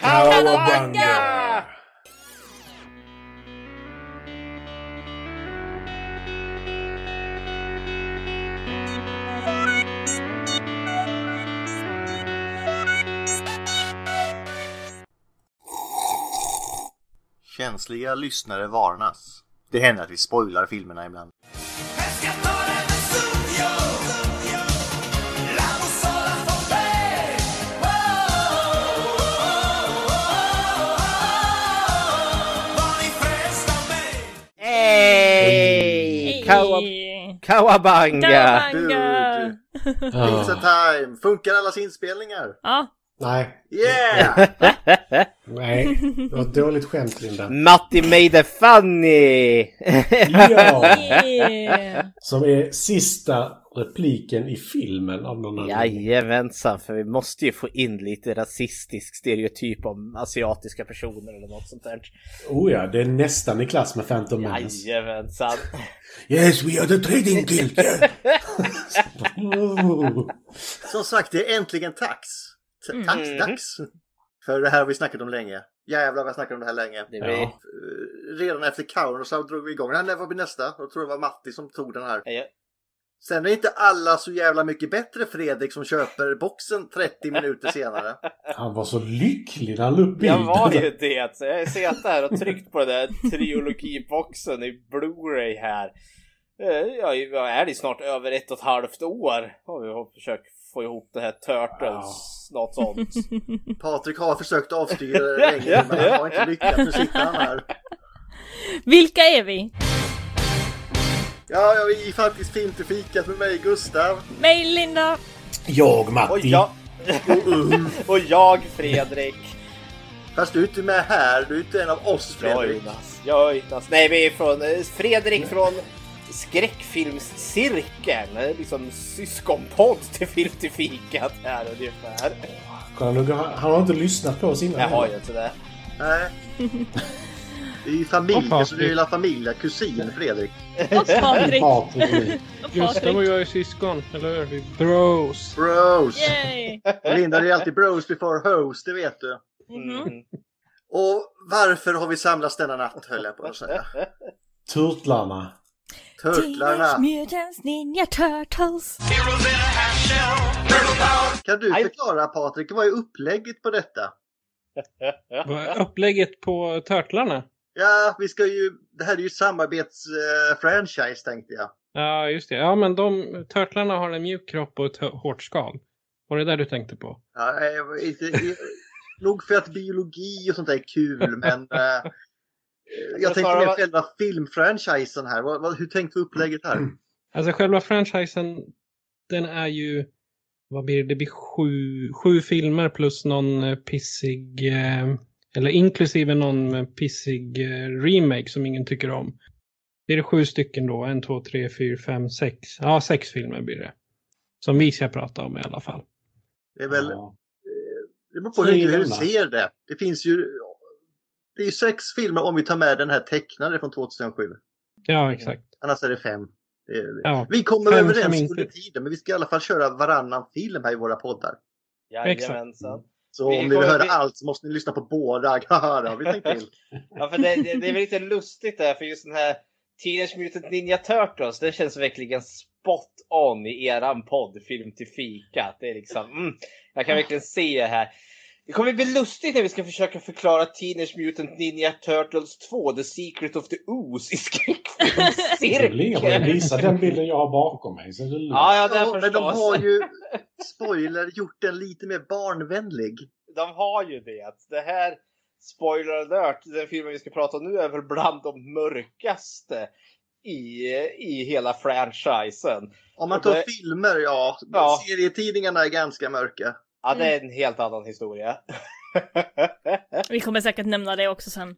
Cowabunga! Känsliga lyssnare varnas. Det händer att vi spoilar filmerna ibland. Kawa-! Kawabanga! Kawabanga! Pizza time! Funkar allas inspelningar? Ja, Nej, Yeah! nej. Det var ett dåligt skämt Linda. Matti made it funny! Ja! yeah. Som är sista repliken i filmen av någon anledning. Jajamensan, för vi måste ju få in lite rasistisk stereotyp om asiatiska personer eller något sånt där. Oh ja, det är nästan i klass med Phantom Menace. Jajamensan. Yes, we are the trading guild! yeah. Som sagt, det är äntligen tax. T- Tax, dags. För det här har vi snackat om länge. Jävlar vad jag snackat om det här länge. Det Ja. blir... Eh, Redan efter Kauron så drog vi igång den. här. Det var nästa. Jag tror det var Matti som tog den här. Ja. Sen är inte alla så jävla mycket bättre Fredrik som köper boxen 30 minuter senare. Han var så lycklig när han la upp bilden. Jag var ju det. Så jag ser här och tryckt på den där trilogiboxen i Blu-ray här. Eh, Ja, vad är det snart över ett och ett halvt år har vi försökt få ihop det här Turtles, något sånt. Patrik har försökt avstyra det länge men han har inte lyckats. Nu sitter han här. Vilka är vi? Ja, jag är faktiskt fint till fikat med mig Gustav. Mig Linda! Jag, Och Matti. jag... och jag Fredrik. Fast du är inte med här. Du är inte en av oss Fredrik. Jonas, Jonas. Nej, vi är från eh, Fredrik från skräckfilmscirkeln. Eh, Liksom syskonpodd till Film till fikat här ungefär. Kolla, nu, han, han har inte lyssnat på oss innan. Jag har ju inte det. Nej. Det är ju familj, Och så det är ju la familja, kusin Fredrik. Och Patrik! Patrik. Gustav och jag är syskon, eller hur? Vi är bros. Bros! Yay! Linda, det är alltid bros before host, det vet du. Mhm. Mm. Och varför har vi samlats denna natt, höll jag på att säga. Turtlarna. Turtlarna. Mutants Ninja Turtles! Kan du förklara Patrik, vad är upplägget på detta? Vad är upplägget på Turtlarna? Ja, vi ska ju... Det här är ju samarbetsfranchise tänkte jag. Ja, just det. Ja, men de Turtlarna har en mjuk kropp och ett hå- hårt skal. Var det där du tänkte på? Ja, eh, inte, eh, nog för att biologi och sånt där är kul, men... Eh, jag tänkte mer själva filmfranchisen här. Vad, vad, hur tänkte du upplägget här? Alltså själva franchisen, den är ju, vad blir det, det blir sju, sju filmer plus någon eh, pissig, eh, eller inklusive någon eh, pissig eh, remake som ingen tycker om. Det är sju stycken då, en, två, tre, fyra, fem, sex. Ja, sex filmer blir det. Som vi ska prata om i alla fall. Det är väl... Ja. Det beror på hur, du ser det. Det finns ju... Det är ju sex filmer om vi tar med den här tecknade från 2007. Ja, exakt. Annars är det fem. Det är, Ja, vi kommer fem överens inte- under tiden, men vi ska i alla fall köra varannan film här i våra poddar. Jajamensan. Så Vi om ni vill höra vi- allt så måste ni lyssna på båda. Haha, det vi tänkt till. Ja, för det, det, det är väl lite lustigt där, för just den här Teenage Mutant Ninja Turtles, det känns verkligen spot on i eran podd Film till fika. Det är liksom, mm, jag kan verkligen se här. Det kommer bli lustigt när vi ska försöka förklara Teenage Mutant Ninja Turtles 2, The Secret of the Ooze i skräckfilmscirkeln. Visa den bilden jag har bakom mig. Så är det lugnt. Ja, ja, det Ja, men de har ju, spoiler, gjort den lite mer barnvänlig. De har ju det. Det här, spoiler alert, den filmen vi ska prata om nu är väl bland de mörkaste i, i hela franchisen. Om man tar det- filmer, ja, Ja. serietidningarna är ganska mörka. Ja, det är en helt annan historia. Vi kommer säkert nämna det också sen.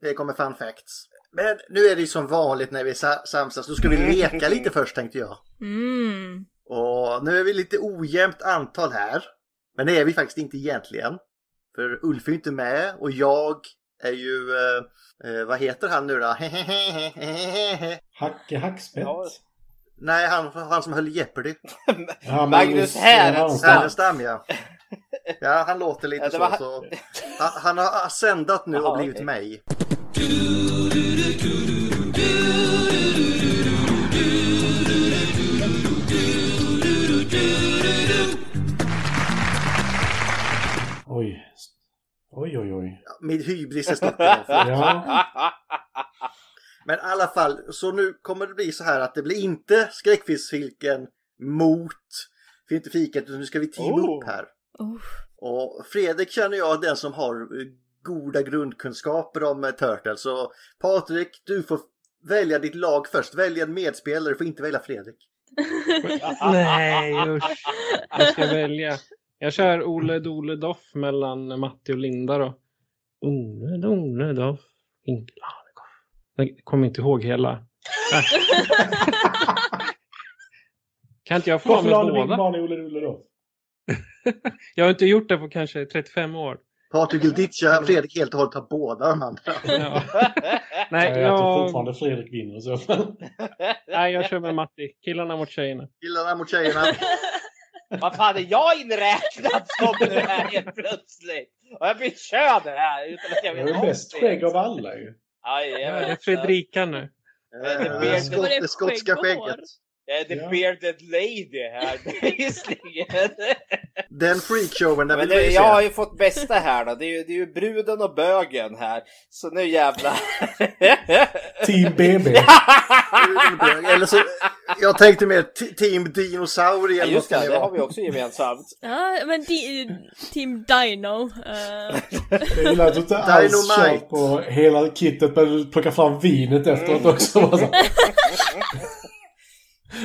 Det kommer fun facts. Men nu är det ju som vanligt när vi sa- samsas. Nu ska vi leka lite först tänkte jag. Mm. Och nu är vi lite ojämnt antal här. Men det är vi faktiskt inte egentligen. För Ulf är ju inte med och jag är ju, eh, eh, vad heter han nu då? Hacke Hackspett. Ja. Nej, han, han som höll Jeopardy. Ja, Magnus Härenstam. Ja. Ja, han låter lite Ja, det så. var- så. Han, han har sändat nu och Jaha, blivit okej. mig. Oj. Oj, oj, oj. Min hybris är idag. Ja. Men i alla fall, så nu kommer det bli så här att det blir inte skräckfilmsfilken mot fikat, utan nu ska vi teama Oh. upp här. Oh. Och Fredrik känner jag den som har eh, goda grundkunskaper om eh, Turtles. Så Patrik, du får välja ditt lag först. Välj en medspelare, du får inte välja Fredrik. Nej, usch. Jag ska välja. Jag kör Ole Dole Doff mellan Matti och Linda då. Ole Dole Doff. Inte Lanekoff. Jag kommer inte ihåg hela. Kan inte jag få Varför med båda? barn i Olle Rulle då? Jag har inte gjort det på kanske 35 år. Patrik vill ditcha Fredrik helt och hållet ta båda de andra. Ja. Nej, Nej, jag tror jag, fortfarande Fredrik vinner så nej, jag kör med Matti. Killarna mot tjejerna. Killarna mot tjejerna. Vad fan är jag inräknad som nu här helt plötsligt? Har jag bytt kön här utan att jag Jag vet är bäst skägg av alla ju. Aj, Ja, jag det är. Fredrika nu. Det Det, det det skotska skägget. Jag är the Ja. bearded lady här bevisligen. Den freakshowen, Men vill det, vi se. jag har ju fått bästa här då. Det är, ju, det är ju bruden och bögen här. Så nu jävlar. Team BB. Eller så, jag tänkte mer Team Dinosaurier. Ja, just det, det vara. har vi också gemensamt. Ja, men di- Team Dino. eh, Jag gillar att du inte alls kör på hela kittet men du plockar fram vinet efteråt också.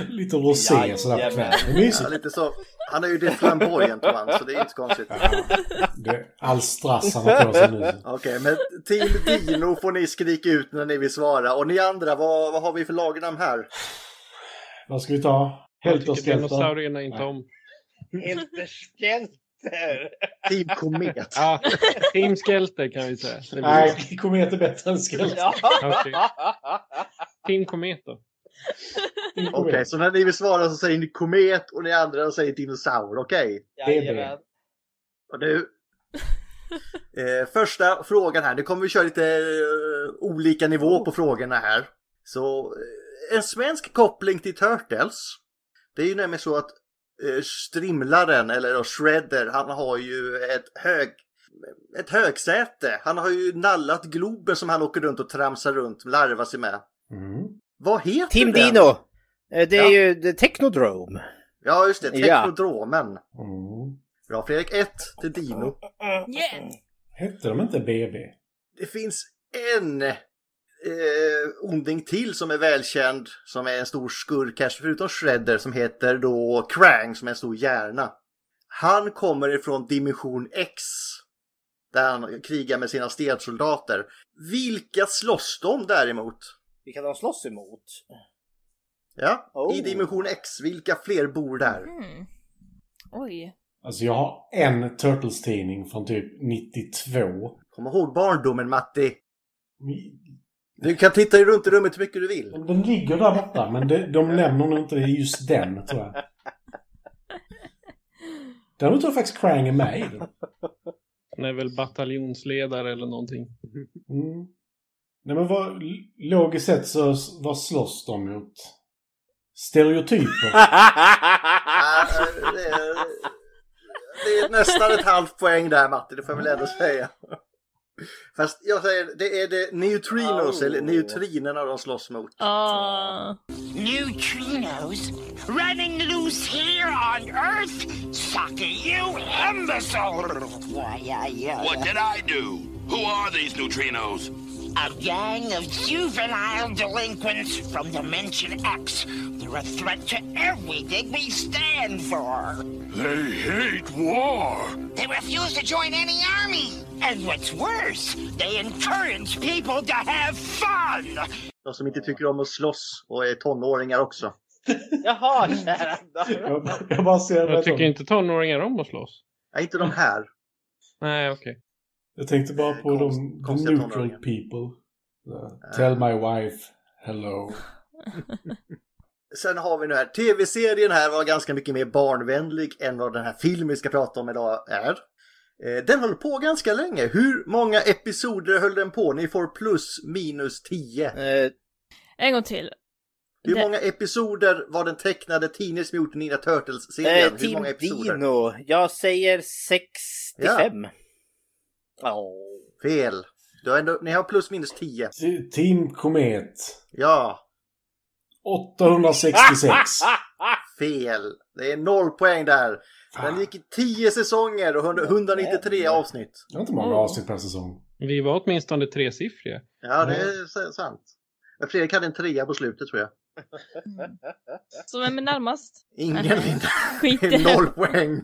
Lite rosé sådär på kvällen. Ja, lite så. Han är ju det flamboyant han, så det är inte så konstigt. Det är all strass han har på sig nu. Okej, men Team Dino får ni skrika ut när ni vill svara. Och ni andra, vad, vad har vi för lagnamn här? Vad ska vi ta? Jag Helterskelter? dinosaurierna inte om. Helterskelter. Team Komet. Ja, Team Skelter kan vi säga. Nej, komet är bättre än skelter. Ja. Okej. Team Komet då. Okej, så när ni vill svara så säger ni komet och ni andra säger dinosaur, okej? Jajamän. Och du. Eh, första frågan här, nu kommer vi köra lite eh, olika nivå på frågorna här. Så eh, en svensk koppling till Turtles. Det är ju nämligen så att eh, Strimlaren, eller då Shredder, han har ju ett hög ett högsäte. Han har ju nallat Globen som han åker runt och tramsar runt, larvar sig med. Mm. Vad heter Team den? Dino. Eh, Det är Ja. ju The Technodrome. Ja, just det. Ja. Teknodromen. Mm. Bra Fredrik, 1 till Dino. yeah! Hette de inte BB? Det finns en eh, onding till som är välkänd, som är en stor skurk kanske förutom Shredder, som heter då Krang, som är en stor hjärna. Han kommer ifrån dimension X, där han krigar med sina stensoldater. Vilka slåss de däremot? Vilka de slåss emot? Ja, Oh. i dimension X, vilka fler bor där? Mm. Oj. Alltså jag har en Turtles-tidning från typ 92. Kom ihåg barndomen Matti. Du kan titta runt i rummet hur mycket du vill. Den ligger där borta, men de, de nämner nog inte det just den, tror jag. Däremot tror jag faktiskt Krang är med i den. Han är väl bataljonsledare eller någonting. Mm. Nej men vad, logiskt sett så vad slåss de mot? Stereotyper? Det, är, det är nästan ett halvt poäng där Matti, det får jag väl ändå säga. Fast jag säger, det är det neutrinos, Oh. eller neutrinerna de slåss mot. Ah. Neutrinos running loose here on Earth? Sucker, you yeah. What did I do? Who are these neutrinos? A gang of juvenile delinquents from Dimension X. They're a threat to everything we stand for. They hate war. They refuse to join any army. And what's worse, they encourage people to have fun. De som inte tycker om att slåss och är tonåringar också. Jaha, kära jag, jag bara ser Jag tycker inte tonåringar om att slåss. Nej, inte de här. Nej, okej. Jag tänkte bara på Konst- de the konstiga neutral people. Uh, tell my wife hello. Sen har vi nu här, tv-serien här var ganska mycket mer barnvänlig än vad den här filmen vi ska prata om idag är. Eh, Den höll på ganska länge. Hur många episoder höll den på? Ni får plus minus 10. Eh, En gång till. Hur Det- många episoder var den tecknade Teenage Mutant Ninja eh, Turtles-serien? Hur Team många episoder? Dino. Jag säger 65. Ja. Fel. Du har ändå, ni har plus minus 10. T- Team Komet. Ja, 866. fel. Det är noll poäng där. Den gick i 10 säsonger och 100 193 avsnitt. Det var inte många avsnitt per säsong. Vi var åtminstone tresiffriga. Ja, det är s- sant. Men Fredrik hade en trea på slutet tror jag. Så vem är närmast? Ingen vinner. Noll poäng.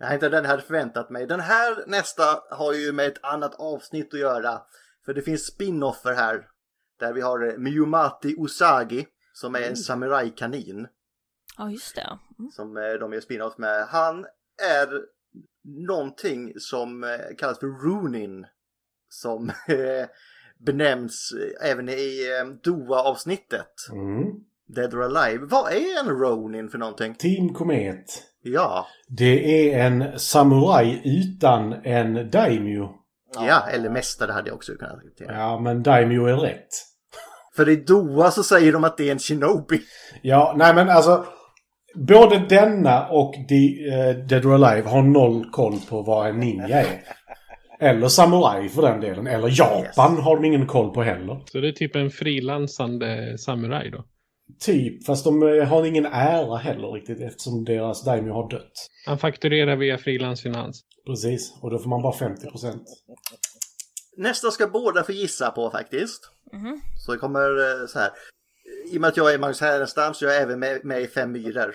Nej, inte den jag hade förväntat mig. Den här nästa har ju med ett annat avsnitt att göra. För det finns spin-offer här. Där vi har eh, Miyumati Usagi. Som är en samurajkanin. Ja, just det. Mm. Som eh, de gör spin-off med. Han är någonting som eh, kallas för Runin. Som benämns även i Doa-avsnittet. Mm. Dead or Alive. Vad är en Ronin för någonting? Team Komet. Ja, Det är en samuraj utan en daimyo. ja, eller mästare hade jag också kunnat acceptera. Ja, men daimyo är rätt. För i Doa så säger de att det är en shinobi. Ja, nej men alltså. Både denna och de, eh, Dead or Alive har noll koll på vad en ninja är. Eller samuraj för den delen. Eller Japan har de ingen koll på heller. Så det är typ en frilansande samuraj då. Typ, fast de eh, har ingen ära heller riktigt eftersom deras daimyo har dött. Han fakturerar via frilansfinans. Precis, och då får man bara 50 procent. Nästa ska båda få gissa på faktiskt. Mhm. Så det kommer eh, så här. I och med att jag är Magnus Härenstam så är jag även med, med i Fem myror.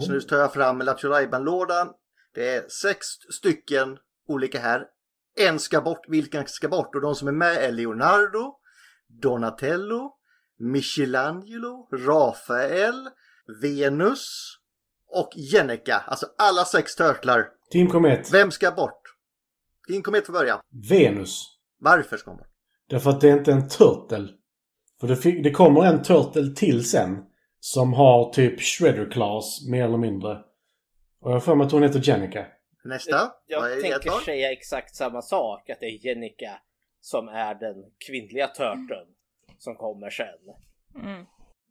Så nu tar jag fram Lattjo lådan Det är sex stycken olika här. En ska bort, vilken ska bort? Och de som är med är Leonardo, Donatello, Michelangelo, Rafael, Venus och Jennica. Alltså alla sex turtlar. Team Komet. Vem ska bort? Din komet får börja. Venus. Varför ska hon bort? Därför att det är inte en turtle. För det, det kommer en turtle till sen. Som har typ shredder class mer eller mindre. Och jag har för mig att hon heter Jennica. Nästa. Jag Vad är ert tänker säga exakt samma sak. Att det är Jennica som är den kvinnliga törten som kommer sen. Mm.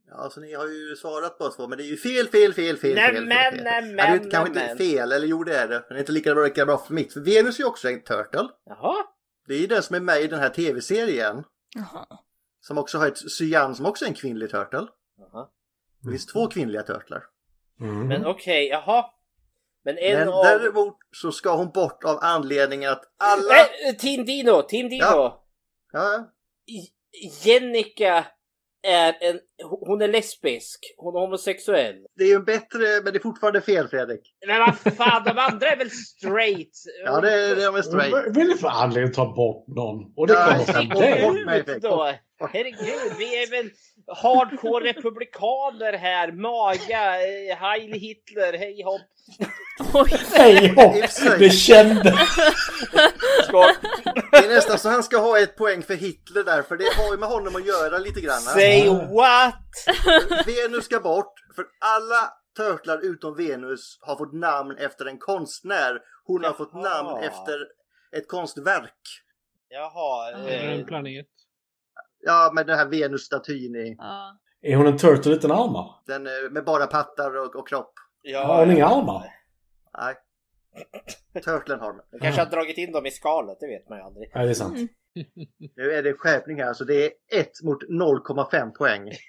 Ja, så ni har ju svarat på två, men det är ju fel, fel, fel, fel, Nej, fel, men, fel. nej, Ja, det är men, kanske inte men. fel, eller jo det är det. Men det är inte lika bra, lika bra för mitt. För Venus är ju också en turtle. Jaha. Det är ju den som är med i den här tv-serien. Jaha. Som också har ett Cyan som också är en kvinnlig turtle. Jaha. Det finns två kvinnliga turtlar. Mm. Men okej, jaha. Men en Men av... däremot så ska hon bort av anledningen att alla... Nej, Team Dino! Team Dino! Ja. Ja, I- Jennica är en... Hon är lesbisk. Hon är homosexuell. det är ju en bättre, men det är fortfarande fel Fredrik. Men vad fan, de andra är väl straight? Ja, det är, det är straight. Vad vill det för anledning att ta bort någon? Och det Ja, kommer från fick det. bort mig, Fredrik. då. Herregud, vi är väl hardcore republikaner här. Maga, eh, Heil Hitler, hej hopp. Oj. Hej hopp! Det kände... Det är nästan så han ska ha ett poäng för Hitler där, för det har ju med honom att göra lite grann. Say what? Venus ska bort, för alla turtlar utom Venus har fått namn efter en konstnär. Hon har fått namn efter ett konstverk. Jaha. Eller en Eh, planet. Ja, med den här Venus-statyn i. Ja. Är hon en turtle utan armar? Den eh, med bara pattar och, och kropp. Har hon inga armar? Nej. Turtlen har den. De kanske har dragit in dem i skalet, det vet man ju aldrig. Nej, det är sant. Nu är det skärpning här, så det är 1 mot 0,5 poäng.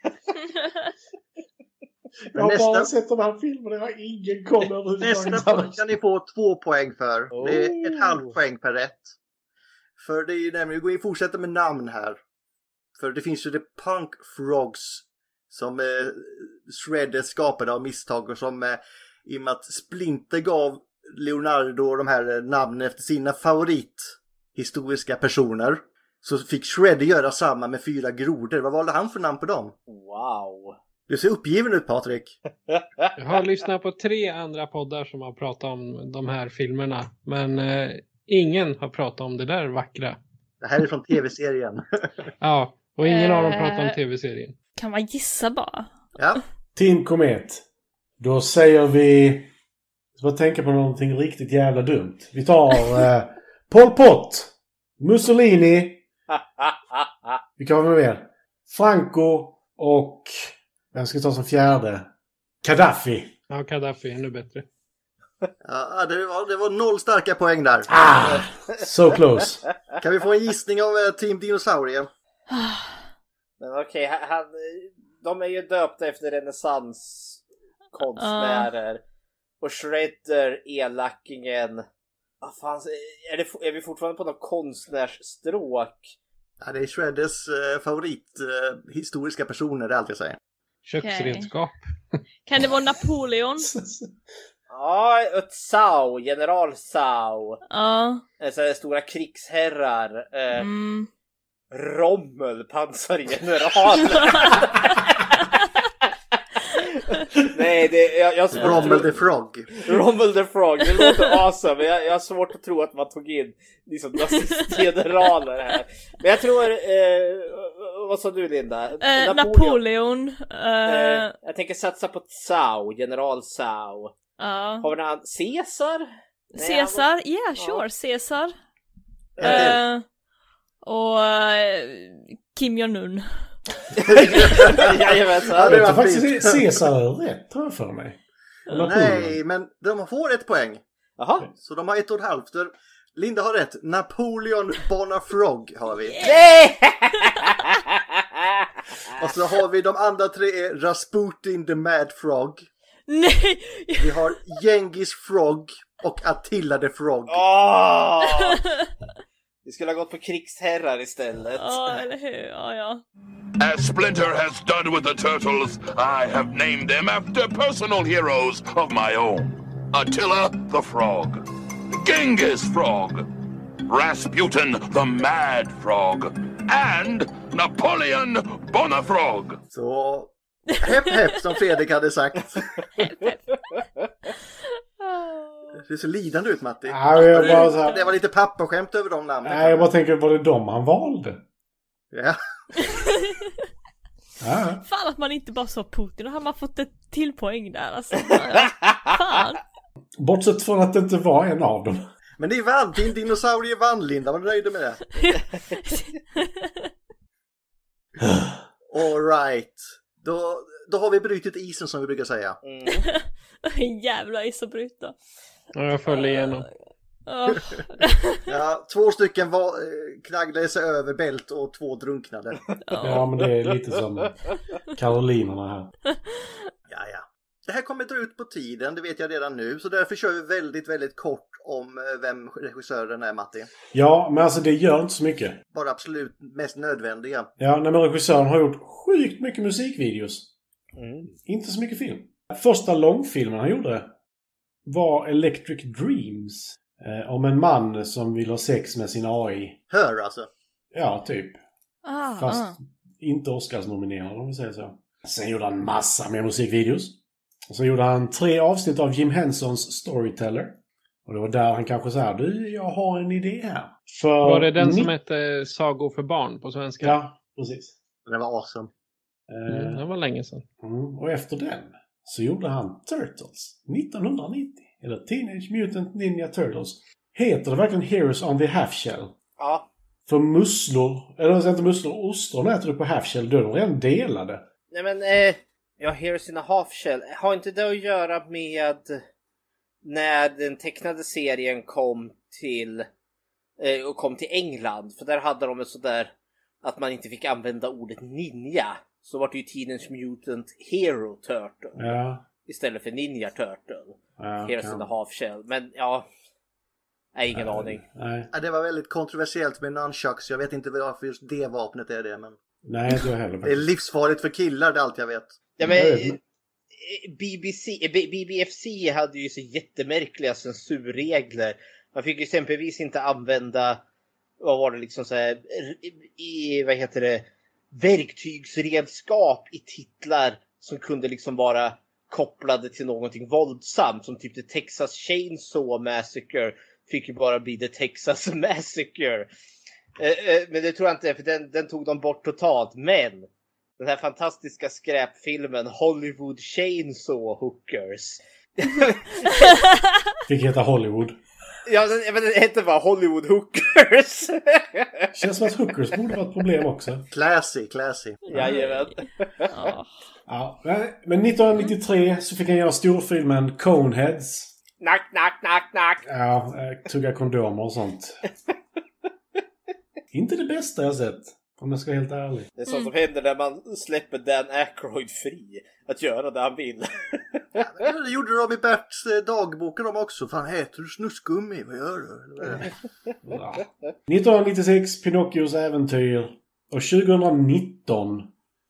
Jag har nästa- bara sett de här filmerna. Jag har ingen koll överhuvudtaget. Nästa punkt kan ni få två poäng för. Det är ett Oh. halvt poäng per rätt. För det är ju nämligen, vi fortsätter med namn här. För det finns ju The Punk Frogs som eh, Shredder skapade av misstag och som eh, i och med att Splinter gav Leonardo de här eh, namnen efter sina favorithistoriska personer så fick Shredder göra samma med fyra grodor. Vad valde han för namn på dem? Wow. Du ser uppgiven ut Patrik. Jag har lyssnat på tre andra poddar som har pratat om de här filmerna. Men eh, ingen har pratat om det där vackra. Det här är från tv-serien. Ja, och ingen av dem pratar om Eh. tv-serien. Kan man gissa bara? ja. Team Komet. Då säger vi Jag ska tänka på någonting riktigt jävla dumt. Vi tar eh, Pol Pot, Mussolini, vilka har vi mer? Franco och... Vem ska vi ta som fjärde? Gaddafi. Ja, Gaddafi ännu bättre. Ja, det, var, det var noll starka poäng där. Ah! So close. Kan vi få en gissning av eh, Team Dinosaurie? Men okej, han, han, de är ju döpta efter renässanskonstnärer. Och Shredder, elakingen. Vad fan, är, det, är vi fortfarande på något konstnärsstråk? Ja, det är Shredders eh, favorit eh, historiska personer, det är allt jag säger. Köksredskap. Kan det vara Napoleon? Ja, ett Sao, general Sao. Ja. Eh, Så här stora krigsherrar. Eh, Mm. Rommel, pansargeneral. Nej, det, jag, jag svårt Rommel the Frog. Rommel the Frog, det låter awesome. Men jag, jag har svårt att tro att man tog in liksom nazistgeneraler här. Men jag tror, eh, vad sa du Linda? Eh, Napoleon. Eh, eh, jag tänker satsa på Tsao, general Tsao. ja. Har vi någon? Caesar? Nej, Caesar, yeah sure, Caesar. En till. Eh, och eh, Kim Jong-Un. Jajamensan. Ja, det Jag var faktiskt. Caesar rätt, tror jag för mig. Nej, men de får ett poäng. Jaha. Så de har ett och ett halvt. Linda har rätt. Napoleon Bonafrog har vi. Nej! Och så har vi de andra tre är Rasputin the Mad Frog. Nej! Vi har Genghis Frog och Attila the Frog. Åh! Vi skulle ha gått på krigsherrar istället. Ja, eller hur? Ja, ja. As Splinter has done with the turtles, I have named them after personal heroes of my own. Attila the Frog, Genghis Frog, Rasputin the Mad Frog, and Napoleon Bonafrog. Så hepp hepp som Fredrik hade sagt. Det ser lidande ut Matti. Jag bara så här- Det var lite pappaskämt över de namnen. Nej, jag bara tänker, var det de han valde? Ja. Ja. Fan att man inte bara sa Putin, då hade man fått ett till poäng där alltså. Fan. Bortsett från att det inte var en av dem. Men det vann, din dinosaurie vann Linda, var du nöjd med det? Alright. Då, då har vi brutit isen som vi brukar säga. Mm. Jävla is att bryta. Ja, jag föll igenom. Ja. Två stycken var, eh, knagglade sig över bält och två drunknade. Ja, men det är lite som Karolinerna här. Ja, ja. Det här kommer dra ut på tiden, det vet jag redan nu. Så därför kör vi väldigt, väldigt kort om eh, vem regissören är, Matti. Ja, men alltså det gör inte så mycket. Bara absolut mest nödvändiga. Ja, nej, men regissören har gjort sjukt mycket musikvideos. Mm. Inte så mycket film. Första långfilmen han gjorde var Electric Dreams. Eh, om en man som vill ha sex med sin AI. Hör alltså. Ja, typ. Ah, Fast ah. inte Oscarsnominerad om vi säger så. Sen gjorde han massa mer musikvideos. Och så gjorde han tre avsnitt av Jim Hensons Storyteller. Och det var där han kanske sa du, jag har en idé här. För Var det den som hette Sagor för barn på svenska? Ja, precis. Det var awesome. Eh, Mm, det var länge sedan. Mm, och efter den så gjorde han Turtles 1990. Eller Teenage Mutant Ninja Turtles. Heter det verkligen Heroes on the Half Shell? Ja. För musslor, eller inte musslor, ostron äter du på half shell, då är de redan delade. Nej men, eh, ja, Heroes in a Half Shell. Har inte det att göra med när den tecknade serien kom till eh, och kom till England? För där hade de ett sådär att man inte fick använda ordet ninja. Så var det ju Teenage Mutant Hero Turtle Ja. istället för Ninja Turtle. ja Heroes in a Half Shell. Men ja, nej, ingen aning. Nej, Ja, det var väldigt kontroversiellt med nunchucks. Jag vet inte varför just det vapnet är det, men nej inte heller. det är livsfarligt för killar, det är allt jag vet. Ja, men, Nej. eh, BBC, eh, BBFC hade ju så jättemärkliga censurregler. Man fick ju exempelvis inte använda, vad var det liksom så här, i, vad heter det, verktygsredskap i titlar som kunde liksom vara kopplade till någonting våldsamt som typ The Texas Chainsaw Massacre fick ju bara bli The Texas Massacre. Eh, eh, Men det tror jag inte, för den, den tog de bort totalt. Men den här fantastiska skräpfilmen Hollywood Chainsaw Hookers. Fick heta Hollywood. Ja, den- jag vet, det hette bara Hollywood Hookers. Känns som att hookers borde vara ett problem också. Classy, classy. Jajamän. Ja. Ja, men 1993 så fick han göra storfilmen Coneheads. Nack, nack, nack, nack. Ja, eh, tugga kondomer och sånt. Inte det bästa jag sett. Om jag ska vara helt ärlig. Det är sånt som händer när man släpper Dan Aykroyd fri. Att göra det han vill. Ja, Det gjorde de i Berts eh, dagboken de också. Fan, äter du snusgummi? Vad gör du? Vad är det? Ja. 1996 Pinocchios äventyr. Och 2019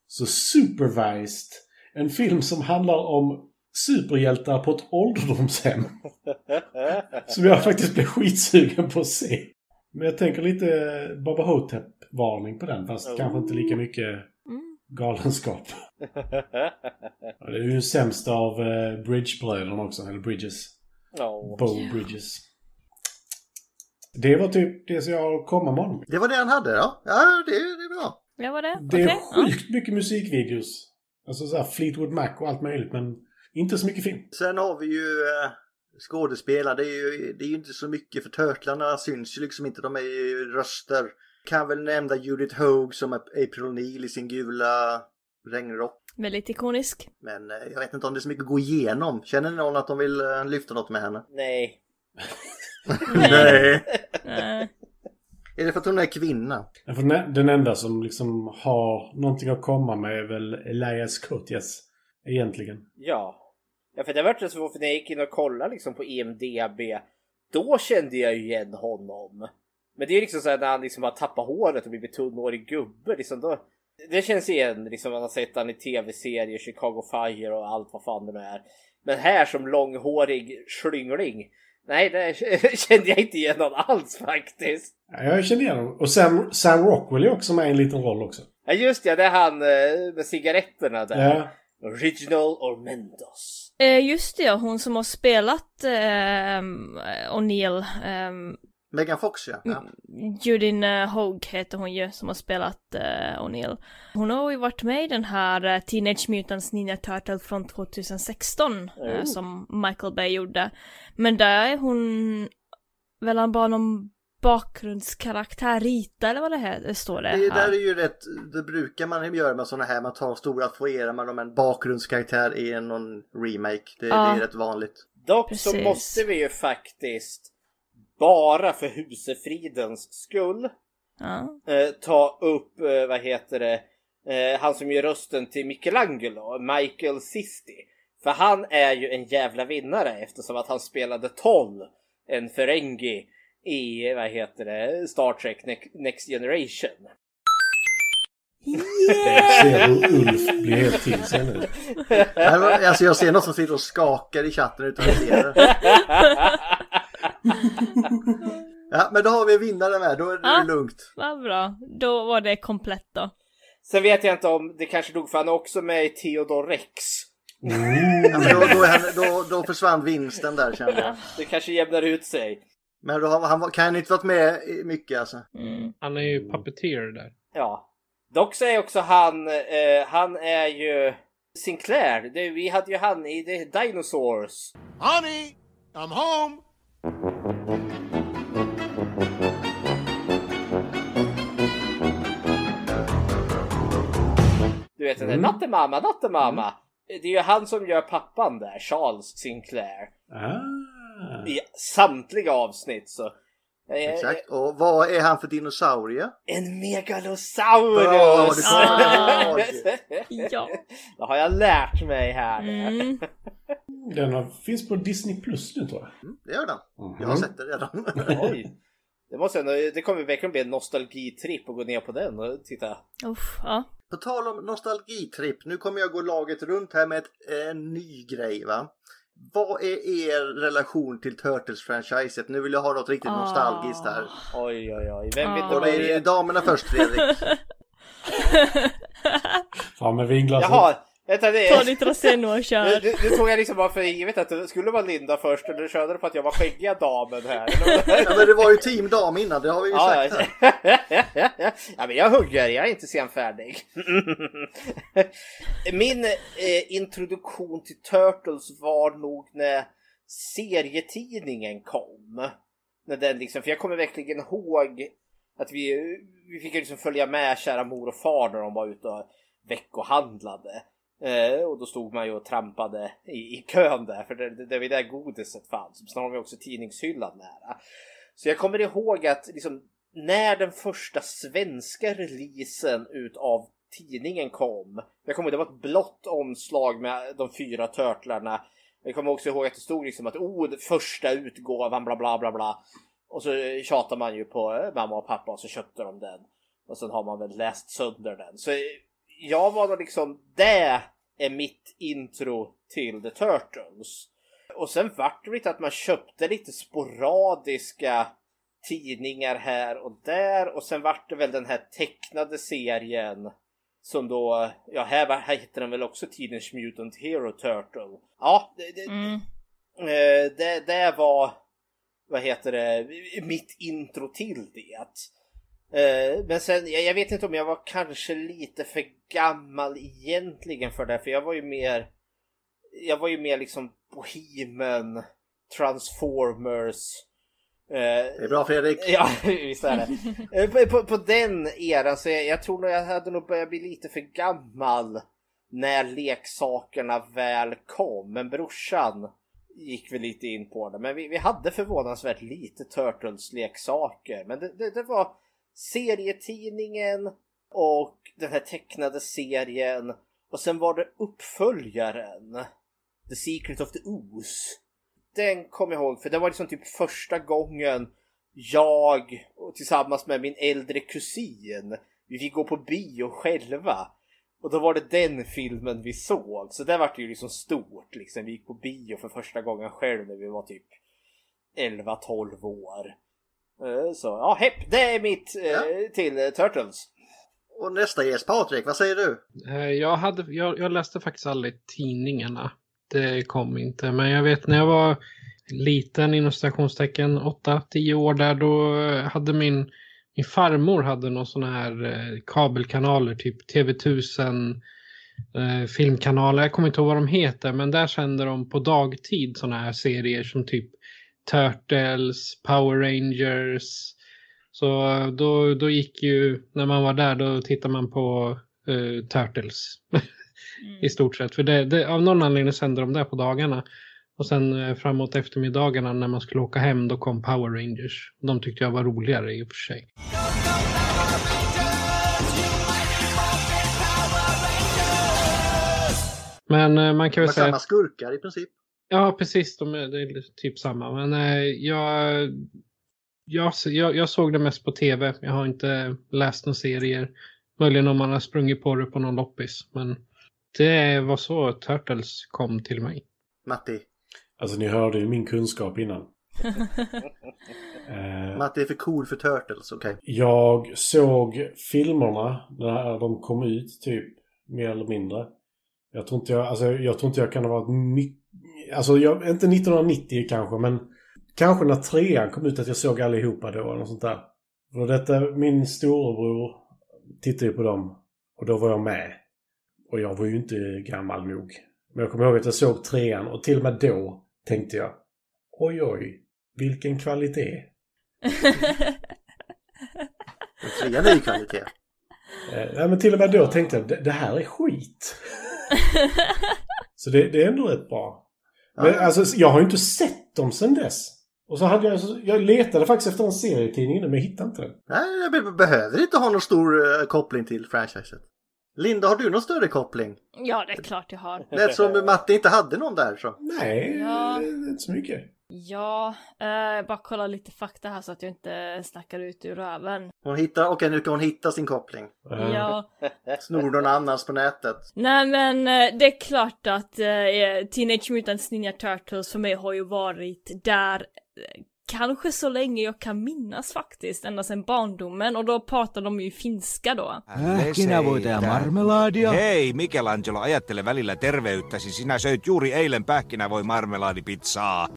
så Supervised. En film som handlar om superhjältar på ett ålderdomshem. Som jag faktiskt blev skitsugen på att se. Men jag tänker lite Baba Hotep-varning på den. Fast kanske inte lika mycket Mm. galenskap. Det är ju den sämsta av eh, Bridge-bröderna också. Eller Bridges. Ja. Bo Bridges. Det var typ det som jag har att komma med honom. Det var det han hade, ja. Ja, det, det är bra. Ja, var det? Det är Okej, ja. sjukt mycket musikvideos. Alltså såhär Fleetwood Mac och allt möjligt men inte så mycket film. Sen har vi ju eh, skådespelare. Det är ju det är ju inte så mycket för Turtlarna syns ju liksom inte. De är ju röster. Kan väl nämna Judith Hogue som är April O'Neil i sin gula regnrock. Väldigt ikonisk. Men eh, jag vet inte om det är så mycket att gå igenom. Känner ni någon att de vill eh, lyfta något med henne? Nej. Nej. Nej. Är det för att hon är kvinna? Den- enda som liksom har någonting att komma med är väl Elias Koteas. Egentligen. Ja. Ja, för det var så för när jag gick in och kollade liksom på EMDB. Då kände jag ju igen honom. Men det är liksom så här när han liksom har tappat håret och blivit tunnhårig gubbe. Liksom då, det känns igen, liksom man har sett han i tv-serier, Chicago Fire och allt vad fan det nu är. Men här som långhårig slyngling. Nej, det kände jag inte igen honom alls faktiskt. Ja, jag känner igen honom. Och Sam, Sam Rockwell är också med i en liten roll också. Ja just ja, det är han eh, med cigaretterna där. Ja. Original or Mendos. Eh, just det, ja, hon som har spelat ehm, O'Neill. ehm, Megan Fox ja. ja. Judin uh, Hogue heter hon ju som har spelat uh, O'Neill. Hon har ju varit med i den här eh, Teenage Mutants Ninja Turtle från 2016 eh, Oh. som Michael Bay gjorde. Men där är hon väl bara någon bakgrundskaraktär, Rita eller vad det här det står det. Det där här. är ju rätt, det brukar man göra med sådana här, man tar stora foyerar med dem en bakgrundskaraktär i en någon remake. Det, Ja. det är rätt vanligt. Dock Precis. så måste vi ju faktiskt bara för husefridens skull Ja. eh, ta upp, eh, vad heter det, eh, han som gör rösten till Michelangelo, Michael Sisti. För han är ju en jävla vinnare eftersom att han spelade Toll, en Ferengi i, vad heter det, Star Trek Ne- Next Generation. Jag ser hur Ulf blir helt till sig nu. Alltså jag ser något som sitter och skakar i chatten utan att se det. Ja, men då har vi vinnare med, då är det Ja. lugnt. Vad bra, då var det komplett då. Sen vet jag inte om det kanske dog för han är också med i Theodor Rex. Ja, men då, då, då, då försvann vinsten där kände jag. Det kanske jämnar ut sig. Men då har, han kan inte varit med i mycket alltså. Mm. Han är ju puppeteer där. Ja. Dock så är också han, eh, han är ju Sinclair. Det, vi hade ju han i The Dinosaurs. Honey, I'm home. Du vet den där Mm. Nattemamma, Nattemamma. Det är ju han som gör pappan där, Charles Sinclair. Ah. I samtliga avsnitt så. Eh, Exakt. Och vad är han för dinosaurie? En megalosaurus! Bra, det Ah. Ja. Det har jag lärt mig här. Mm. Den har, finns på Disney Plus nu tror jag. Det gör den. Mhm. Jag har sett det redan. Oj. Det, måste ändå, det kommer verkligen bli en nostalgitripp att gå ner på den och titta. Uff, ja. På tal om nostalgitripp, nu kommer jag gå laget runt här med ett, en ny grej va. Vad är er relation till Turtles-franchiset? Nu vill jag ha något riktigt Ah. nostalgiskt här. Oj, oj, oj. Vem Ah. inte Och det är börja? damerna först Fredrik. Fram med vinglaset. Jaha, vänta det Ta ditt Roseno och Nu, kör. nu, nu tog jag liksom bara för givet att det skulle vara Linda först och du körde på att jag var skäggiga damen här. Ja, men det var ju team dam innan, det har vi ju Ja, sagt. ja. ja, men jag hugger, jag är inte senfärdig. Min eh, introduktion till Turtles var nog när serietidningen kom. När den liksom, för jag kommer verkligen ihåg att vi, vi fick liksom följa med kära mor och far när de var ute och veckohandlade. Eh, och då stod man ju och trampade i, i kön där, för det, det, det var där godiset fanns. Sen har vi också tidningshyllan nära. Så jag kommer ihåg att liksom, när den första svenska releasen utav tidningen kom. Jag kommer ihåg det var ett blått omslag med de fyra törtlarna. Jag kommer också ihåg att det stod liksom att oh, första utgåvan bla bla bla bla. Och så tjatar man ju på eh, mamma och pappa och så köpte de den. Och sen har man väl läst sönder den. Så eh, jag var då liksom, det är mitt intro till The Turtles. Och sen vart det lite att man köpte lite sporadiska tidningar här och där och sen vart det väl den här tecknade serien som då, ja här, här heter den väl också Teenage Mutant Hero Turtle. Ja, det, det, Mm. eh, det, det var, vad heter det, mitt intro till det. Eh, Men sen, jag vet inte om jag var kanske lite för gammal egentligen för det, för jag var ju mer, jag var ju mer liksom Bohemen, Transformers. eh, Det är bra Fredrik. Ja, visst är det. Eh, på, på, på den eran så jag, jag tror nog jag hade nog börjat bli lite för gammal när leksakerna väl kom. Men brorsan gick vi lite in på det. Men vi, vi hade förvånansvärt lite Turtles-leksaker. Men det, det, det var serietidningen och den här tecknade serien. Och sen var det uppföljaren. The Secret of the Ooze. Den kommer jag ihåg för det var liksom typ första gången jag och tillsammans med min äldre kusin vi fick gå på bio själva. Och då var det den filmen vi såg. Så det vart ju liksom stort liksom. Vi gick på bio för första gången själv när vi var typ 11-12 år. Eh, Så ja, hepp, det är mitt eh, Ja. till eh, Turtles. Och nästa gäst, Patrik, vad säger du? Jag, hade, jag, jag läste faktiskt aldrig tidningarna. Det kom inte. Men jag vet när jag var liten inom citationstecken, 8-10 år där, då hade min, min farmor hade någon sån här kabelkanaler, typ TV1000 eh, filmkanaler. Jag kommer inte ihåg vad de heter, men där sände de på dagtid såna här serier som typ Turtles, Power Rangers. Så då, då gick ju, när man var där, då tittade man på eh, Turtles. I stort sett. För det, det, av någon anledning sände de där på dagarna. Och sen eh, framåt eftermiddagarna när man skulle åka hem, då kom Power Rangers. De tyckte jag var roligare i och för sig. Men eh, man kan väl säga... samma skurkar i princip. Ja, precis. De är, det är typ samma. Men eh, jag, jag, jag, jag såg det mest på tv. Jag har inte läst några serier. Möjligen om man har sprungit på det på någon loppis. Men det var så Turtles kom till mig. Matti. Alltså ni hörde ju min kunskap innan. Eh, Matti är för cool för Turtles, okej. jag såg filmerna när de kom ut, typ. Mer eller mindre. Jag tror inte jag, alltså, jag tror inte jag kan ha varit mycket... Alltså jag, inte 1990 kanske, men kanske när trean kom ut att jag såg allihopa då eller något sånt där. Och detta, min storebror tittade ju på dem. Och då var jag med. Och jag var ju inte gammal nog. Men jag kommer ihåg att jag såg trean och till och med då tänkte jag Oj oj, vilken kvalitet. Trean är ju kvalitet. Eh, nej, men till och med då tänkte jag det här är skit. Så det, det är ändå rätt bra. Men Ja. alltså, jag har ju inte sett dem sedan dess. Och så hade jag, jag letade faktiskt efter en serietidning men jag hittade inte den. Nej, jag be- behöver inte ha någon stor eh, koppling till franchiset. Linda, har du någon större koppling? Ja, det är klart jag har. Lät som Matti inte hade någon där så. Nej, Ja. inte så mycket. Ja, eh, bara kolla lite fakta här så att jag inte snackar ut ur röven. Hon hittar, okej nu kan hon hitta sin koppling. Eh, Ja, Snor någon annans på nätet. nej men eh, det är klart att eh, Teenage Mutant Ninja Turtles för mig har ju varit där eh, kanske så länge jag kan minnas faktiskt, ända sedan barndomen och då pratar de ju finska då. Pähkinävoita ja marmeladia. Hei, Michelangelo, ajattele välillä terveyttäsi. Sinä söit juuri eilen pähkinävoi marmelaadipizzaa.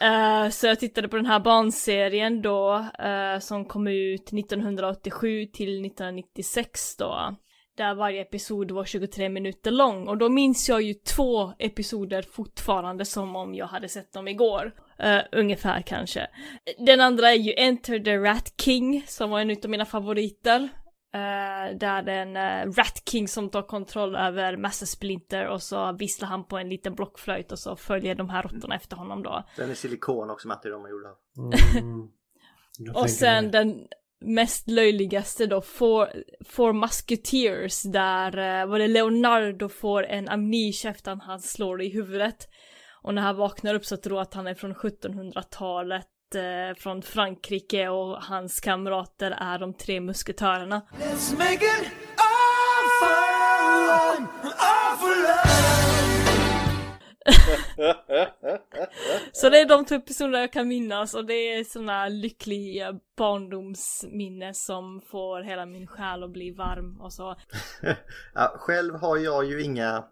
Eh, så jag tittade på den här barnserien då, eh, som kom ut 1987 till 1996 då. Där varje episod var 23 minuter lång och då minns jag ju två episoder fortfarande som om jag hade sett dem igår. Eh, ungefär kanske. Den andra är ju Enter the Rat King som var en av mina favoriter. Uh, där det är en uh, Rat King som tar kontroll över Master Splinter och så visslar han på en liten blockflöjt och så följer de här råttorna efter honom då. Den är silikon också Matti, de är gjorda. Mm. Jag Och sen mig. den mest löjligaste då, Four, Four Musketeers, där uh, var det Leonardo får en amnesia efter att han slår i huvudet. Och när han vaknar upp så tror att han är från 1700-talet, eh, från Frankrike och hans kamrater är de tre musketörerna. Let's make it awful, awful Så det är de två episoderna jag kan minnas och det är såna lyckliga barndomsminnen som får hela min själ att bli varm och så. Ja, själv har jag ju inga...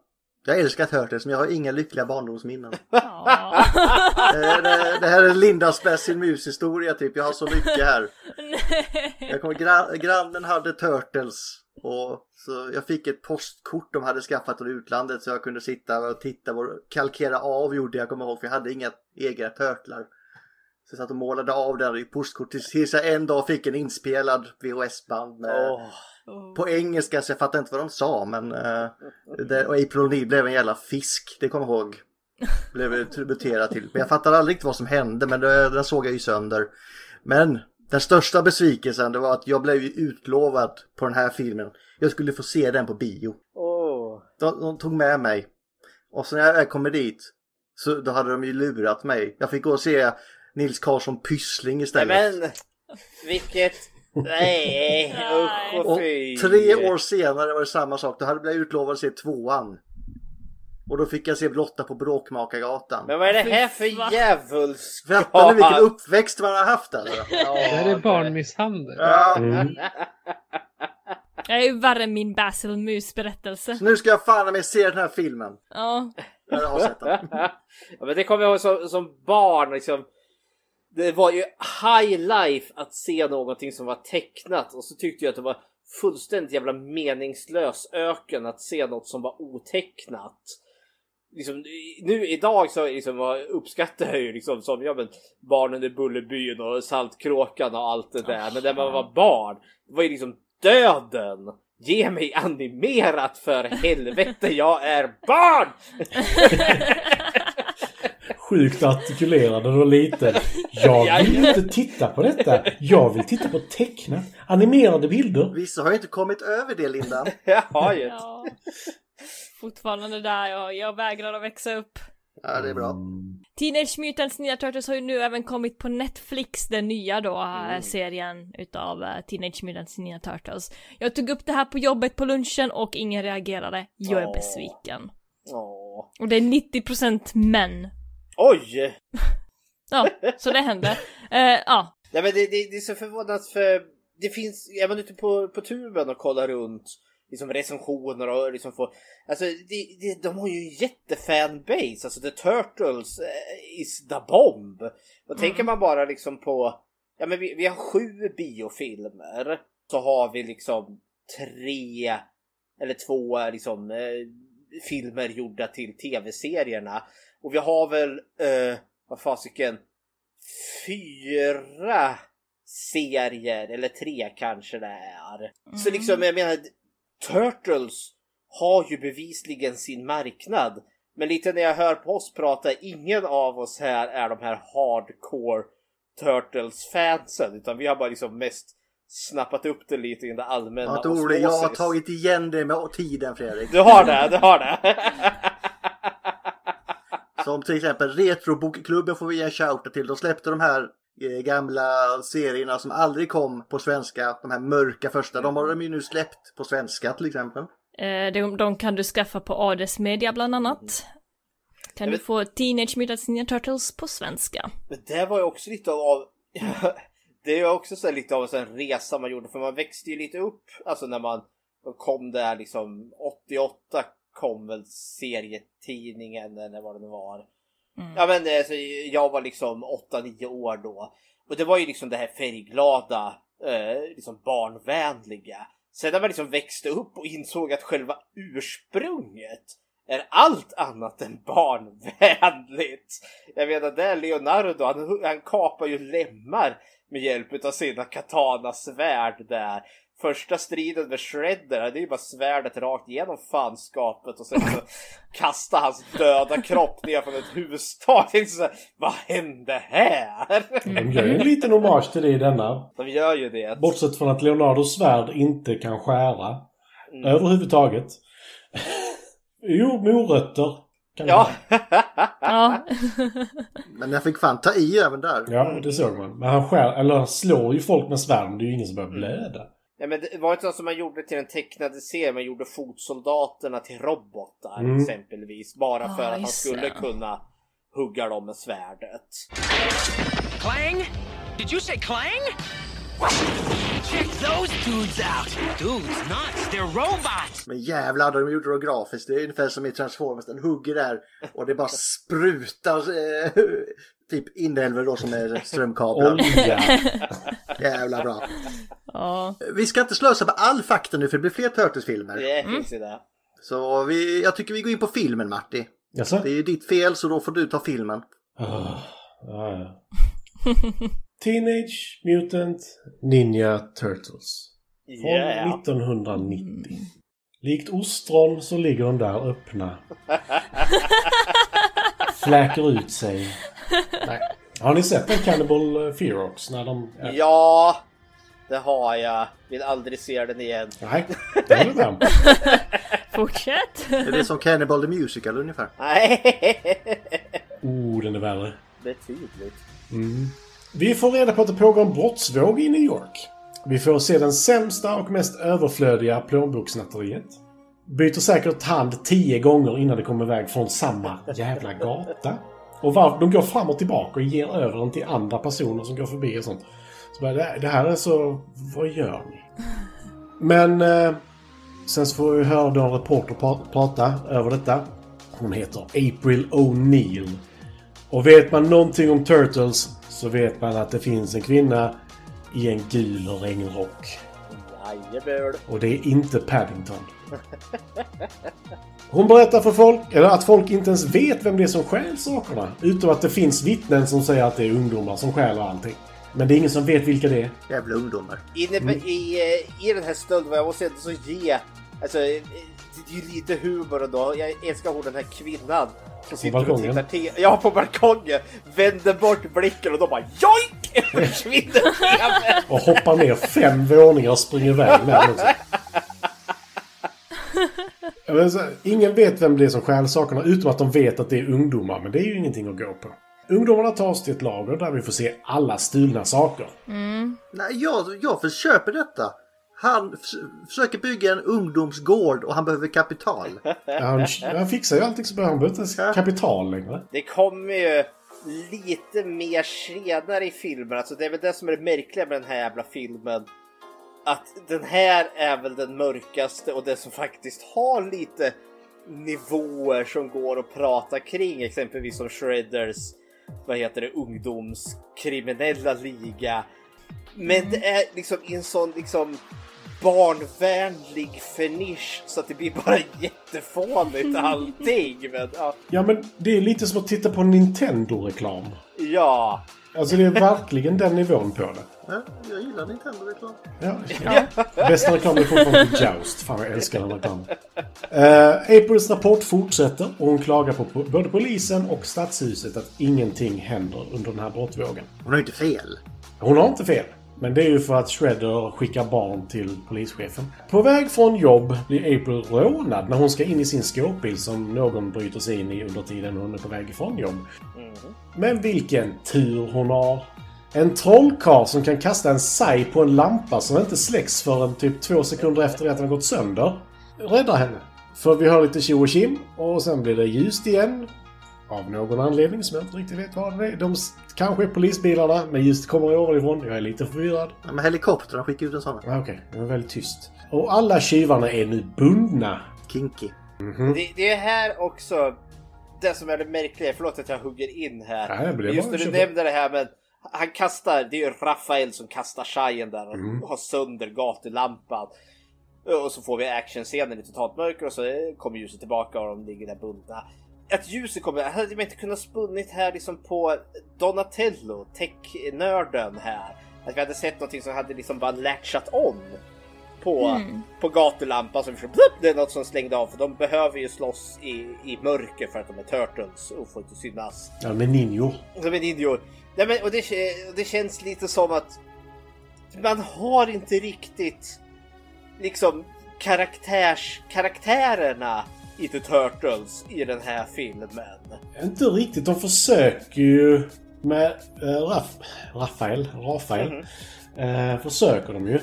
Jag älskar Turtles men jag har inga lyckliga barndomsminnen. Ja. Det, det här är Lindas Best in Mus-historia typ. Jag har så mycket här. Jag kommer, gra- grannen hade Turtles. Och så jag fick ett postkort de hade skaffat från utlandet så jag kunde sitta och titta och kalkera av gjorde jag kommer ihåg för jag hade inga egna turtlar. Så jag satt och målade av den i postkort tills- jag en dag fick en inspelad VHS-band med Åh. på engelska så jag fattade inte vad de sa men uh, det, och April O'Neil blev en jävla fisk, det kommer jag ihåg. Blev det tributerat till. Men jag fattade aldrig riktigt vad som hände men det, den såg jag ju sönder. Men den största besvikelsen det var att jag blev ju utlovad på den här filmen. Jag skulle få se den på bio. Åh. De, de tog med mig. Och så när jag kommer dit så då hade de ju lurat mig. Jag fick gå och se Nils Karlsson Pyssling istället. men, vilket... Nej, usch och Och fy. tre år senare var det samma sak. Då hade jag blivit utlovad att se tvåan. Och då fick jag se Blotta på Bråkmakargatan. Men vad är det här för djävulskap? Fattar ni vilken uppväxt man har haft alltså? Det här är barnmisshandel. Ja. Mm. Jag är ju värre än min Basil Mus berättelse. Så nu ska jag fan med se den här filmen. Ja. Jag har sett den. ja, men det kommer jag ihåg som, som barn liksom. Det var ju high life att se någonting som var tecknat och så tyckte jag att det var fullständigt jävla meningslös öken att se något som var otecknat. Liksom, nu idag så liksom, uppskattar jag ju liksom som ja, men, barnen i Bullerbyn och Saltkråkan och allt det där. Men när man var barn, det var ju liksom döden. Ge mig animerat för helvete, jag är barn! Sjukt artikulerad var liten. Jag vill inte titta på detta. Jag vill titta på tecknat. Animerade bilder. Vissa har ju inte kommit över det Linda. Jag har ju ja. Fortfarande där, jag, jag vägrar att växa upp. Ja, det är bra. Teenage Mutant Ninja Turtles har ju nu även kommit på Netflix, den nya då, äh, serien utav äh, Teenage Mutant Ninja Turtles. Jag tog upp det här på jobbet på lunchen och ingen reagerade. Jag är besviken. Åh. Och det är 90% män. Oj! Ja, så det hände. Eh, ja, Nej men det, det, det är så förvånat för det finns, är man ute på, på tuben och kollar runt liksom recensioner och liksom får, alltså det, det, de har ju en jättefanbase, alltså The Turtles eh, is the bomb. Då tänker man bara liksom på, ja men vi, vi har sju biofilmer, så har vi liksom tre eller två liksom eh, filmer gjorda till tv-serierna. Och vi har väl, eh, vad fasiken, fyra serier, eller tre kanske det är. Så liksom, jag menar, Turtles har ju bevisligen sin marknad. Men lite när jag hör på oss prata, ingen av oss här är de här hardcore Turtles-fansen. Utan vi har bara liksom mest snappat upp det lite i den allmänna Ja, Tore, jag har tagit igen det med tiden Fredrik. Du har det, du har det. Som till exempel Retrobokklubben får vi ge en shout till. De släppte de här eh, gamla serierna som aldrig kom på svenska. De här mörka första. De har de ju nu släppt på svenska till exempel. eh, de, de kan du skaffa på Ades Media bland annat. Kan du vet- få Teenage Mutant Ninja Turtles på svenska. Men det var ju också lite av... det är också så lite av en resa man gjorde för man växte ju lite upp. Alltså när man kom där liksom 88 kom väl serietidningen eller vad det nu var. Ja men alltså, jag var liksom 8-9 år då. Och det var ju liksom det här färgglada, eh, liksom barnvänliga. Sen när man liksom växte upp och insåg att själva ursprunget är allt annat än barnvänligt. Jag menar där Leonardo, han, han kapar ju lemmar med hjälp av sina katana-svärd där. Första striden med Shredder, det är ju bara svärdet rakt igenom fanskapet och sen så kastar hans döda kropp ner från ett hustak. Så här, Vad hände här? De gör ju en liten hommage till det i denna. De gör ju det. Bortsett från att Leonardos svärd inte kan skära. Mm. Överhuvudtaget. jo, morötter. Kan Ja. Ja. Men jag fick fan ta i även där. Ja, det såg man. Men han skär, eller han slår ju folk med svärd, men det är ju ingen som börjar Mm. blöda. Ja, men det var inte något som man gjorde till den tecknade serien. Man gjorde fotsoldaterna till robotar Mm. exempelvis. Bara för Ah, att just skulle det. kunna hugga dem med svärdet. Clang? Did you say Clang? Check those dudes out. Dudes, nuts. They're robots. Men jävlar, de gjorde det grafiskt. Det är ungefär som i Transformers. Den hugger där och det bara sprutar eh, typ inälvor då som är strömkablar. Olja. Jävla bra. ja. Vi ska inte slösa på all fakta nu för det blir fler Turtles-filmer. Det finns ju det. Så vi, jag tycker vi går in på filmen Marti. Jaså? Det är ju ditt fel så då får du ta filmen. Ah, ja. Teenage Mutant Ninja Turtles. Från Yeah. 1990. Likt ostron så ligger de där öppna. Fläker ut sig. Nej. Har ni sett den Cannibal Ferox när de... Ja, det har jag. Vill aldrig se den igen. Nej, det är det inte. Fortsätt. Är det som Cannibal the Musical ungefär? Nej, Oh, den är värre. betydligt. Vi får reda på att det pågår en brottsvåg i New York. Vi får se den sämsta och mest överflödiga plånbokssnatteriet. Byter säkert hand tio gånger innan det kommer iväg från samma jävla gata. Och var, de går fram och tillbaka och ger över den till andra personer som går förbi och sånt. Så bara, det, här är så... Vad gör ni? Men... Eh, sen så får vi höra då en reporter pra- prata över detta. Hon heter April O'Neill. Och vet man någonting om Turtles så vet man att det finns en kvinna i en gul regnrock. Och det är inte Paddington. Hon berättar för folk, eller att folk inte ens vet vem det är som stjäl sakerna. Utom att det finns vittnen som säger att det är ungdomar som stjäler allting. Men det är ingen som vet vilka det är. Jävla ungdomar. Inne Mm. i, eh, I den här stölden, jag måste ändå så ge... Alltså, eh, det är ju lite humor ändå. Jag älskar hon den här kvinnan. Som sitter och balkongen? tittar till, ja, på balkongen. Vänder bort blicken och då bara JOIK! Försvinner. Och hoppar ner fem våningar och springer iväg med den också. Så Ingen vet vem det är som stjäl sakerna utom att de vet att det är ungdomar. Men det är ju ingenting att gå på. Ungdomarna tar oss till ett lager där vi får se alla stulna saker. Nej, jag, jag försöker detta. Han förs- försöker bygga en ungdomsgård och han behöver kapital. Han, han fixar ju allting så bra. Han behöver inte kapital längre. Det kommer ju lite mer senare i filmen. Alltså det är väl det som är det märkliga med den här jävla filmen. Att den här är väl den mörkaste och det som faktiskt har lite nivåer som går att prata kring. Exempelvis som Shredders, vad heter det, ungdomskriminella liga. Men det är liksom i en sån liksom barnvänlig finish så att det blir bara jättefånigt allting. Men, ja. Ja, men det är lite som att titta på Nintendo-reklam. ja. Alltså det är verkligen den nivån på det. Ja, jag gillar Nintendo-reklam. Ja. Bästa reklamen är fortfarande Joust. Fan jag älskar den reklamen. Uh, Aprils rapport fortsätter och hon klagar på både polisen och stadshuset att ingenting händer under den här brottvågen. Hon har inte fel. Hon har inte fel. Men det är ju för att Shredder skickar barn till polischefen. På väg från jobb blir April rånad när hon ska in i sin skåpbil som någon bryter sig in i under tiden hon är på väg ifrån jobb. Men vilken tur hon har! En trollkarl som kan kasta en saj på en lampa som inte släcks förrän typ två sekunder efter att den har gått sönder. Räddar henne. För vi hör lite tjo och tjim och sen blir det ljust igen. Av någon anledning som jag inte riktigt vet vad det är. De kanske är polisbilarna, men ljuset kommer ovanifrån. Jag är lite förvirrad. Ja, men helikoptrarna skickar ut en sån. Okej, det var väldigt tyst. Och alla tjuvarna är nu bundna. Kinky. Det, det är här också det som är det märkliga, förlåt att jag hugger in här. Nej, men det Just när du nämnde det här men han kastar, det är ju Rafael som kastar shajen där och Mm. har sönder gatulampan. Och så får vi actionscenen i totalt mörker och så kommer ljuset tillbaka och de ligger där bundna. Att ljuset kommer, hade man inte kunnat spunnit här liksom på Donatello, tech-nörden här. Att vi hade sett någonting som hade liksom bara latchat on på, Mm. på gatulampan. Vi plupp, det är något som slängde av för de behöver ju slåss i, i mörker för att de är turtles och får inte synas. Ja, med ninjor. Som en ninjor. Nej, men, och det, det känns lite som att man har inte riktigt liksom karaktärs, karaktärerna i The Turtles i den här filmen. Inte riktigt. De försöker ju med äh, Raff, Rafael. Rafael. Eh, försöker de ju.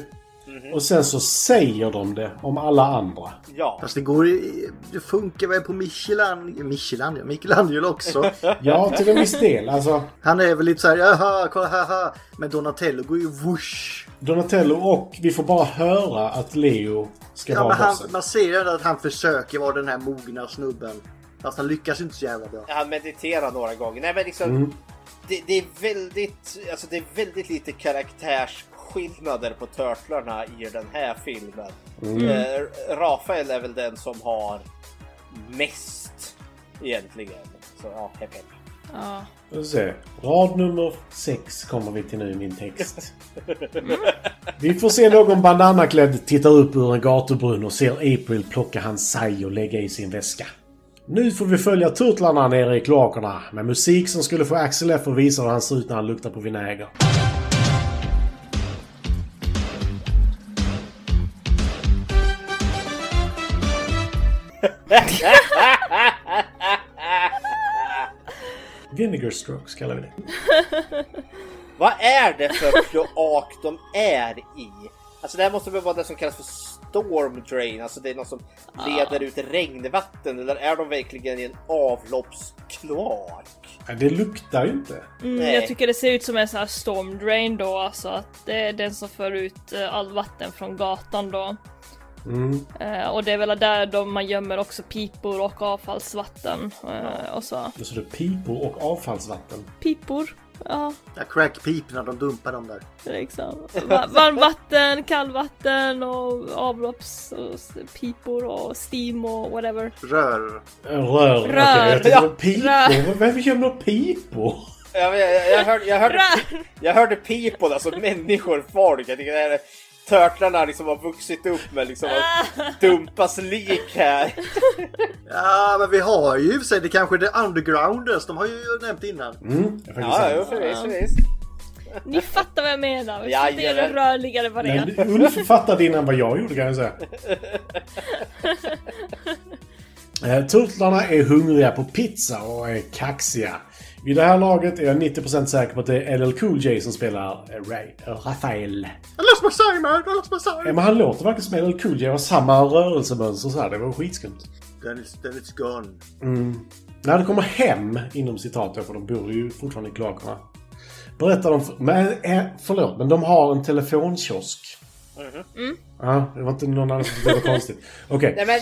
Och sen så säger de det om alla andra. Ja. Fast det går i- Det funkar väl på Michelangelo, Michelangelo, ja, Michelangelo också. Ja, till en viss del. Alltså, Han är väl lite så här, jaha, kolla haha. Men Donatello går ju whoosh. Donatello och vi får bara höra att Leo ska Ja, vara men han, man ser ju att han försöker vara den här mogna snubben. Fast han lyckas inte så jävla bra. Han mediterar några gånger. Nej men liksom Mm. det, det är väldigt, alltså det är väldigt lite karaktärsskillnader på Turtlarna i den här filmen. Mm. Eh, Rafael är väl den som har mest egentligen. Så ja, hepp hepp. Ja. Ska se. Rad nummer 6 kommer vi till nu i min text. Vi får se någon bananaklädd tittar upp ur en gatubrunn och ser April plocka hans saj och lägga i sin väska. Nu får vi följa turtlarna nere i kloakerna med musik som skulle få Axel F att visa hur han ser ut när han luktar på vinäger. Vinegar strokes kallar vi det. Vad är det för kloak de är i? Alltså det här måste väl vara det som kallas för storm drain, alltså det är något som leder ut regnvatten eller är de verkligen i en avloppskloak? Nej, Det luktar ju inte. Mm, Nej. jag tycker det ser ut som en sån här storm drain då, alltså att det är den som för ut eh, all vatten från gatan då. Mm. Eh, och det är väl där de man gömmer också pipor och avfallsvatten eh, och så. Så det är pipor och avfallsvatten. Pipor, ja, Ja, crackpiporna, de dumpar dem där. liksom. Va- Varmvatten, kallvatten och avloppspipor och steam och whatever. Rör. Rör. Rör. jag tänkte Ja. pipor. Rör. Vem gömmer pipor? Jag, jag, jag, hörde, jag, hörde, Rör. jag hörde people, alltså människor, folk. Jag tycker det här är Turtlarna liksom har vuxit upp med liksom att dumpas lik här. Ja, men vi har ju i och för sig, det kanske är The Undergrounders, de har ju nämnt innan. Mm, Ja, jo, förvisso, förvisso. Ni fattar vad jag menar. Vi ska inte göra det rörligare vad det är. Ulf fattade innan vad jag gjorde kan jag säga. Eh, Turtlarna är hungriga på pizza och är kaxiga. Vid det här laget är jag 90% säker på att det är LL Cool J som spelar eh, Ray, eh, Rafael. Lost my Simon, I lost my Ja, Simon. men han låter verkligen som LL Cool J och har samma rörelsemönster så här. Det var skitskumt. Then it's, then it's gone. Mm. När det kommer hem, inom citat för de bor ju fortfarande i kloakerna. Berättar de... För, men, eh, förlåt, men de har en telefonkiosk. Ja, det var inte någon annan som tyckte det var konstigt. Okej. Nej men,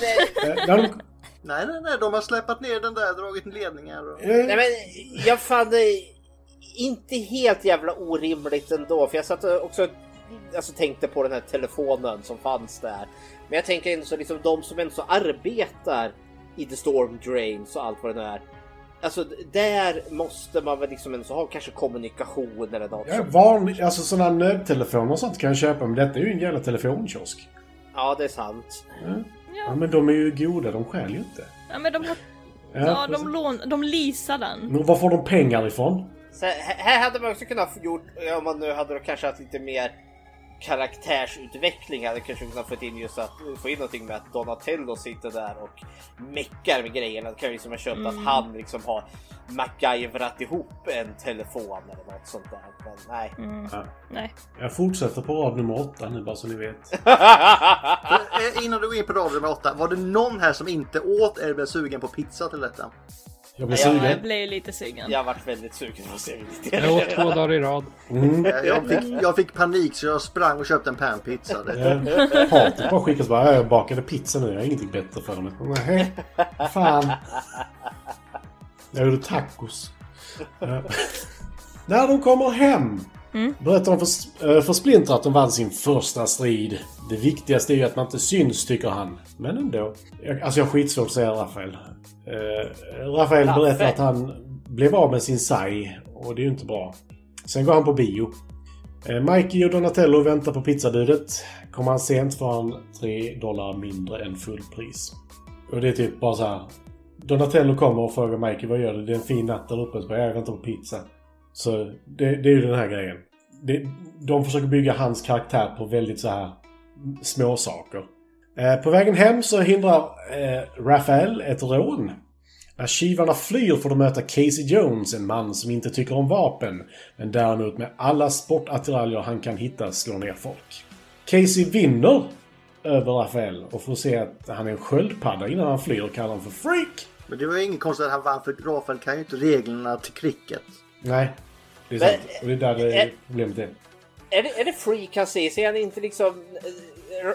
Eh, när de, Nej, nej, nej, de har släpat ner den där, dragit ledningar och... eh, nej men jag fann det inte helt jävla orimligt ändå. För jag satt också alltså, tänkte på den här telefonen som fanns där. Men jag tänker ändå så liksom de som ändå så arbetar i The Storm Drains och allt vad det nu är. Alltså där måste man väl liksom ändå så ha kanske kommunikation eller något. Ja, vanlig, alltså sådana nödtelefoner och sånt kan jag köpa, men detta är ju en jävla telefonkiosk. Ja, det är sant. Ja, men de är ju goda, de stjäl ju inte. Ja men de har... Ja, Ja, de lån... De leasar den. Men var får de pengar ifrån? Så här, hade man också kunnat få gjort, ja, om man nu hade då kanske haft lite mer karaktärsutveckling hade kanske kunnat få in just att få in någonting med att Donatello sitter där och meckar med grejerna. Det kan ju liksom ha köpt att han liksom har MacGyverat ihop en telefon eller något sånt där. Men nej. Ja. Nej. Jag fortsätter på rad nummer åtta nu bara så ni vet. Eh, Innan du går in på rad nummer åtta, var det någon här som inte åt eller blev sugen på pizza till detta? Jag blir Ja, Jag sugen. blev lite sugen. Jag har varit väldigt sugen på att. Jag åt två dagar i rad. Mm. Eh, Jag fick, jag fick panik så jag sprang och köpte en panpizza. Det. Eh, Hatet bara skickas bara. Jag bakade pizza nu. Jag har ingenting bättre för mig. Nej, fan. Jag gjorde tacos. När de kommer hem berättar de för, eh, för Splinter att de vann sin första strid. Det viktigaste är ju att man inte syns, tycker han. Men ändå. Jag, alltså jag har skitsvårt att säga Rafael. Uh, Rafael berättar att han blev av med sin sai och det är ju inte bra. Sen går han på bio. Eh, Mikey och Donatello väntar på pizzabudet. Kommer han sent får han 3 dollar mindre än fullpris. Och det är typ bara så här. Donatello kommer och frågar Mikey vad gör du? Det är en fin natt där uppe. Jag väntar på pizza. Så det, det är ju den här grejen. Det, de försöker bygga hans karaktär på väldigt så här små saker. Eh, på vägen hem så hindrar eh, Raphael ett rån. När tjuvarna flyr får de möta Casey Jones, en man som inte tycker om vapen, men däremot med alla sportattiraljer han kan hitta slår ner folk. Casey vinner över Raphael och får se att han är en sköldpadda innan han flyr och kallar honom för freak. Men det var ju ingen konstigt att han vann för Rafael kan ju inte reglerna till cricket. Nej, det är Men- sant. Och det är där det eh, problemet är. Är det, är det Freak han säger? Ser han inte liksom...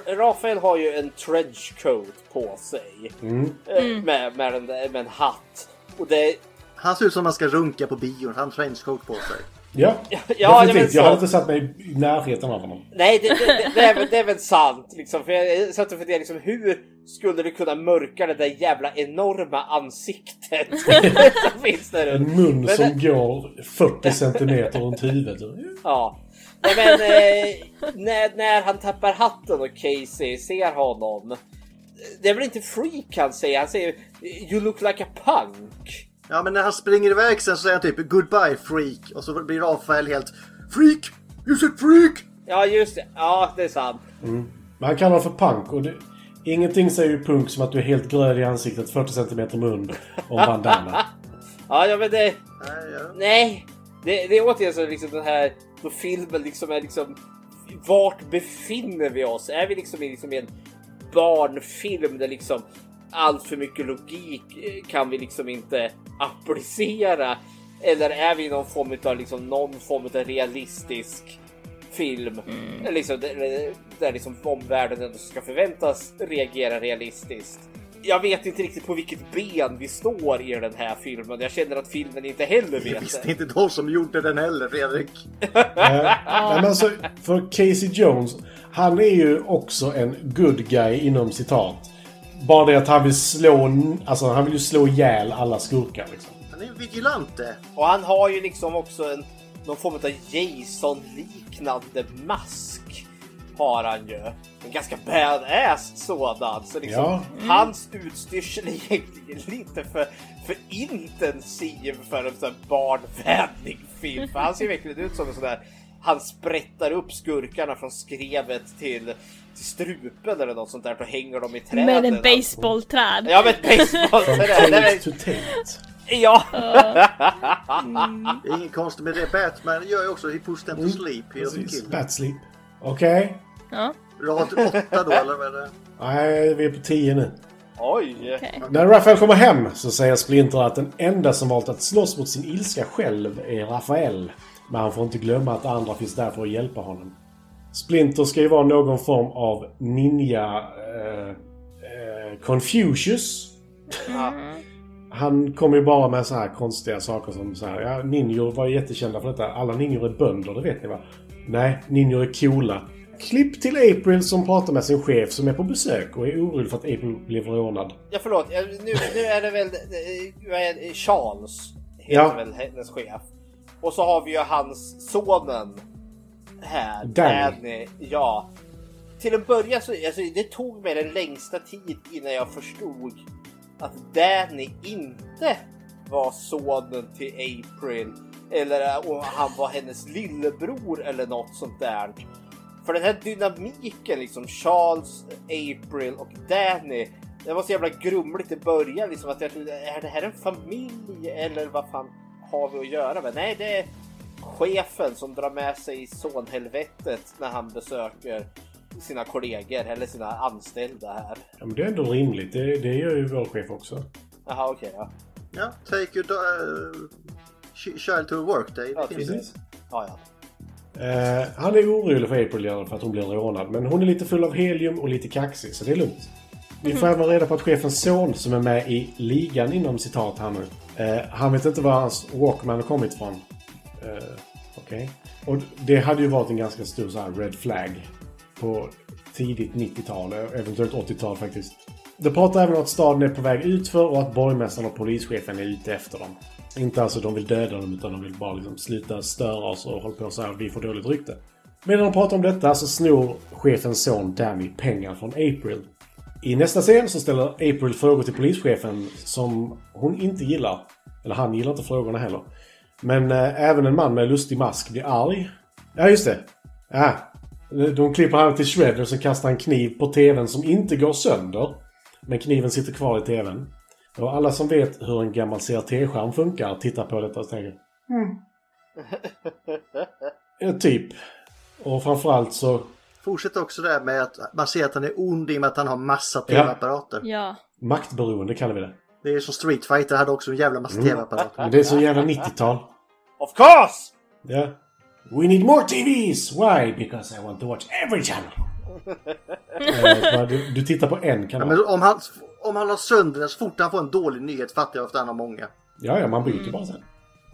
eh, Rafael har ju en trenchcoat på sig. Mm. eh, Med, med, en, med en hatt. Och det... Han ser ut som man ska runka på bion. Han har trenchcoat på sig. Ja, Ja, ja definitivt. Jag hade inte satt mig i närheten av honom. Nej, det, det, det, är, väl- det är väl sant. Liksom, för jag satt och funderade, liksom, hur skulle du kunna mörka det där jävla enorma ansiktet som finns där En mun Men som det- går 40 centimeter runt huvudet. Ja. Nej, men eh, när, när han tappar hatten och Casey ser honom. Det är väl inte freak han säger, han säger You look like a punk. Ja, men när han springer iväg sen så säger han typ Goodbye freak. Och så blir Rafael helt Freak! You said freak! Ja just det, ja det är sant. Men han kallar det för punk och det, ingenting säger ju punk som att du är helt grön i ansiktet, 40 centimeter mun och bandana. Ja, ja men det... Nej, ja. Nej! Det, det är återigen så liksom den här då filmen liksom är liksom vart befinner vi oss? Är vi liksom i, liksom i en barnfilm där liksom allt för mycket logik eh, kan vi liksom inte applicera? Eller är vi någon form av liksom någon form av realistisk film? Liksom, där, där liksom omvärlden ändå ska förväntas reagera realistiskt. Jag vet inte riktigt på vilket ben vi står i den här filmen. Jag känner att filmen inte heller Det vet visste det. inte de som gjorde den heller, Fredrik. Nej, men alltså, för Casey Jones, han är ju också en good guy inom citat. Bara det att han vill slå, alltså han vill ju slå ihjäl alla skurkar liksom. Han är en vigilante. Och han har ju liksom också en någon form av Jason-liknande mask. Har han ju. En ganska badass sådan. Så liksom Ja. hans utstyrsel är egentligen lite för, för intensiv för en sån här barnvänlig film. För han ser verkligen ut som en sån där han sprättar upp skurkarna från skrevet till, till strupen eller något sånt där och hänger dem i träden. Med en baseballträd. Ja, med ett Tate. Ja! Är inget konstigt med det. Batman gör ju också He pushed them to sleep. Bat sleep. Okej. Ja. Rad 8 då, eller vad är det? Nej, vi är på 10 nu. Oj! okej. När Rafael kommer hem så säger Splinter att den enda som valt att slåss mot sin ilska själv är Rafael. Men han får inte glömma att andra finns där för att hjälpa honom. Splinter ska ju vara någon form av ninja... Eh, eh, Confucius. Han kommer ju bara med så här konstiga saker som så här, ja, ninjor var jättekända för detta. Alla ninjor är bönder, det vet ni va? Nej, ninjor är coola. Klipp till April som pratar med sin chef som är på besök och är orolig för att April blev rånad. Ja förlåt, nu, nu är det väl eh, vad är det? Charles heter Ja. väl hennes chef. Och så har vi ju hans sonen här. Danny. Ja. Till en början så alltså, det tog mig den längsta tid innan jag förstod att Danny inte var sonen till April eller om han var hennes lillebror eller något sånt där. För den här dynamiken liksom Charles, April och Danny. Det var så jävla grumligt i början liksom att jag trodde, är det här en familj eller vad fan har vi att göra med? Nej, det är chefen som drar med sig sonhelvetet när han besöker sina kollegor eller sina anställda här. Ja, men det är ändå rimligt. Det, det gör ju vår chef också. Jaha, okej ja. Ja, take your uh, ch- child to a workday. Ja, precis. Ja, ja. Eh, han är orolig för April för att hon blir rånad. Men hon är lite full av helium och lite kaxig, så det är lugnt. Vi får även reda på att chefens son, som är med i ligan inom citat här nu, Eh, han vet inte var hans Walkman har kommit ifrån. Eh, Okej. Och det hade ju varit en ganska stor så här red flag på tidigt 90-tal, eventuellt 80-tal faktiskt. Det pratar även om att staden är på väg utför och att borgmästaren och polischefen är ute efter dem. Inte alltså de vill döda dem utan de vill bara liksom sluta störa oss och hålla på så här, vi får dåligt rykte. Medan de pratar om detta så snor chefens son Danny pengar från April. I nästa scen så ställer April frågor till polischefen som hon inte gillar. Eller han gillar inte frågorna heller. Men eh, även en man med lustig mask blir arg. Ja, just det. Ja. De klipper han till Shredder som kastar en kniv på TVn som inte går sönder. Men kniven sitter kvar i TVn. Och alla som vet hur en gammal CRT-skärm funkar tittar på detta och tänker. Ja, typ. Och framförallt så... Fortsätt också där med att man ser att han är ond i och med att han har massa tv-apparater. Ja. Maktberoende kallar vi det. Det är som Street Fighter hade också en jävla massa Mm. tv-apparater. Men det är så jävla 90-tal. Of course! Ja. We need more TVs! Why? Because I want to watch every channel. Eh, du, du tittar på en Ja, kanal. men om, han, om han har sönder den så fort han får en dålig nyhet fattar jag att han har många. Ja, ja, man byter bara sen.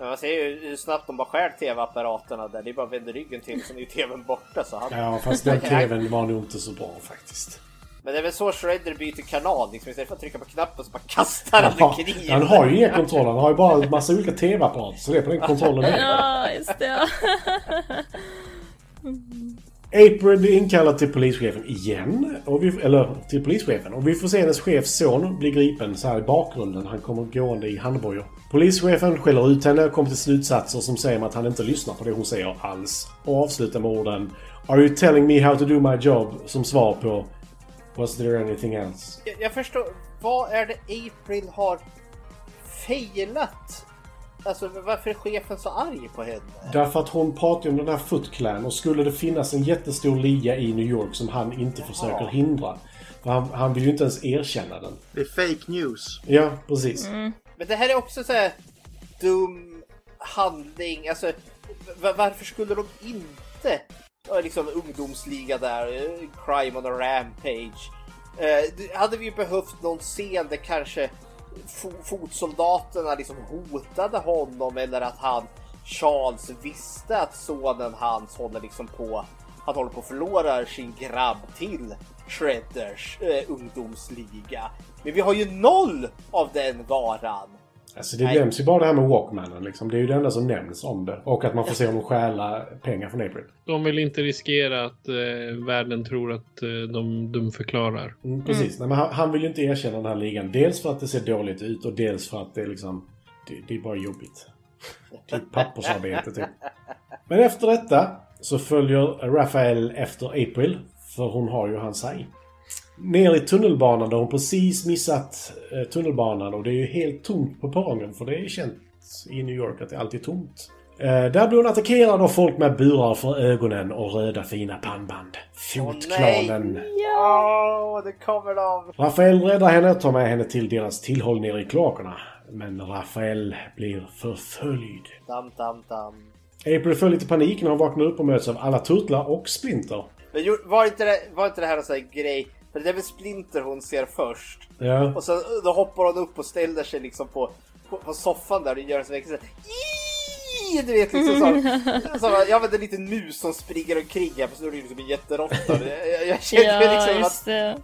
Men man ser ju hur snabbt de bara skär tv-apparaterna där. Det är bara vända ryggen till så är ju tvn borta. Så han... Ja, fast den TVn var nog inte så bra faktiskt. Men det är väl så Shredder byter kanal. Liksom, istället för att trycka på knappen så bara kastar han Ja, en kniv. han har ju inga kontroller. Han har ju bara en massa olika TV-apparater. Så det är på den kontrollen det är. Ja, just det. Ja. April blir inkallad till polischefen igen. Och vi, eller till polischefen. Och vi får se hennes chefs son bli gripen så här i bakgrunden. Han kommer gående i handbojor. Polischefen skäller ut henne och kommer till slutsatser som säger att han inte lyssnar på det hon säger alls. Och avslutar med orden Are you telling me how to do my job? Som svar på Was there anything else? Jag, jag förstår. Vad är det April har failat? Alltså varför är chefen så arg på henne? Därför att hon pratar om den här Foot Clan och skulle det finnas en jättestor liga i New York som han inte försöker hindra. För han, han vill ju inte ens erkänna den. Det är fake news. Ja, precis. Men det här är också så här dum handling. Alltså varför skulle de inte liksom ungdomsliga där, crime on a rampage. Eh, hade vi behövt någon scen där kanske fo- fotsoldaterna liksom hotade honom eller att han Charles visste att sonen hans håller liksom på han håller på att förlora sin grabb till Shredders eh, ungdomsliga. Men vi har ju noll av den varan. Alltså det Nej. nämns ju bara det här med Walkmanen liksom. Det är ju det enda som nämns om det. Och att man får se honom stjäla pengar från April. De vill inte riskera att eh, världen tror att eh, de dumförklarar. Mm, precis. Nej, men han, han vill ju inte erkänna den här ligan. Dels för att det ser dåligt ut och dels för att det är liksom... Det, det är bara jobbigt. Typ pappersarbete typ. Men efter detta så följer Raphael efter April. För hon har ju hans haj. Ner i tunnelbanan där hon precis missat eh, tunnelbanan och det är ju helt tomt på perrongen för det är känt i New York att det alltid är tomt. Eh, där blir hon attackerad av folk med burar för ögonen och röda fina pannband. Fotklanen. Ja, det kommer de. Rafael räddar henne och tar med henne till deras tillhåll nere i kloakerna. Men Rafael blir förföljd. Dam, dam, dam. April får lite panik när hon vaknar upp och möts av alla turtlar och Splinter. Men var inte det, var inte det här en sån här grej? För det är väl Splinter hon ser först. Ja. Och så då hoppar hon upp och ställer sig liksom på, på, på soffan där och gör en sån här du vet liksom så. så ja men det är en liten mus som springer omkring här, så är det liksom en jätteråtta. Jag, jag, jag kände Ja, liksom just att... det.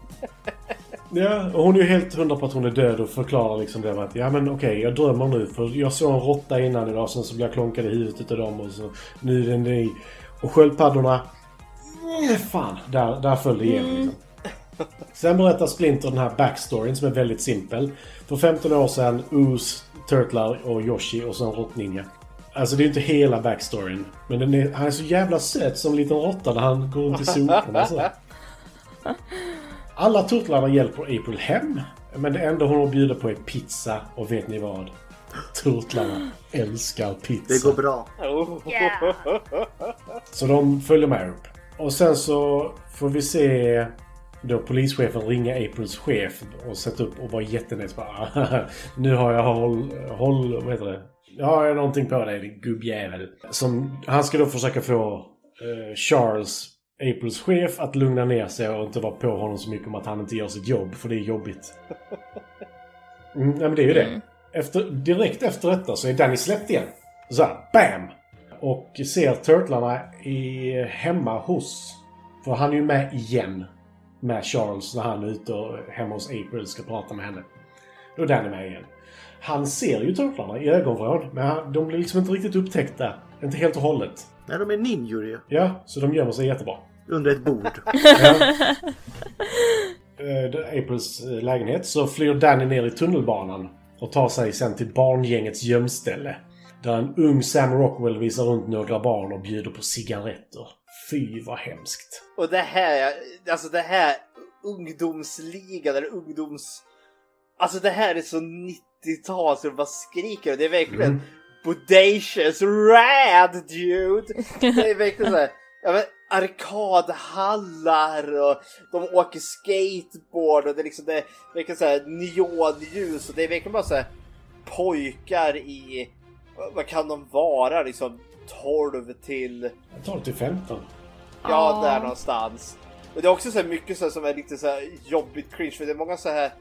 Ja, och hon är ju helt hundra på att hon är död och förklarar liksom det med att ja men okej, jag drömmer nu för jag såg en råtta innan idag sen så blev jag klonkad i huvudet utav dem och så nu är den ni. Och sköldpaddorna... Mm, fan, där, där föll det igenom liksom. Sen berättar Splinter den här backstoryn som är väldigt simpel. För 15 år sedan, Oos, Turtlar och Yoshi och så en råttninja. Alltså det är ju inte hela backstoryn. Men den är, han är så jävla söt som en liten råtta när han går runt i soporna så. Alla turtlarna hjälper April hem. Men det enda hon bjuder på är pizza. Och vet ni vad? Turtlarna älskar pizza. Det går bra. Så de följer med upp. Och sen så får vi se då polischefen ringa Aprils chef och sätta upp och vara jättenäs. Bara, nu har jag håll, håll... Vad heter det? Nu har jag någonting på dig, din gubbjävel. Som, han ska då försöka få eh, Charles, Aprils chef, att lugna ner sig och inte vara på honom så mycket om att han inte gör sitt jobb. För det är jobbigt. Mm, ja, men det är ju det. efter, direkt efter detta så är Danny släppt igen. Så här, BAM! Och ser Turtlarna i, hemma hos... För han är ju med igen. Med Charles när han är ute och hemma hos April ska prata med henne. Då är Danny med igen. Han ser ju Turtlarna i ögonvrån, men de blir liksom inte riktigt upptäckta. Inte helt och hållet. Nej, de är ninjor ju. Ja, så de gömmer sig jättebra. Under ett bord. Det är Aprils eh, lägenhet så flyr Danny ner i tunnelbanan och tar sig sen till barngängets gömställe. Där en ung Sam Rockwell visar runt några barn och bjuder på cigaretter. Fy vad hemskt. Och det här, alltså det här ungdomsligan eller ungdoms... Alltså det här är så 90-tal så det bara skriker och det är verkligen bodacious rad dude. Det är verkligen såhär, ja men arkadhallar och de åker skateboard och det är liksom det är verkligen såhär neonljus och det är verkligen bara såhär pojkar i, vad- kan de vara liksom 12 till Jag tar det till 15. Ja, där någonstans. Och det är också så här mycket så här som är lite så här jobbigt cringe för det är många så här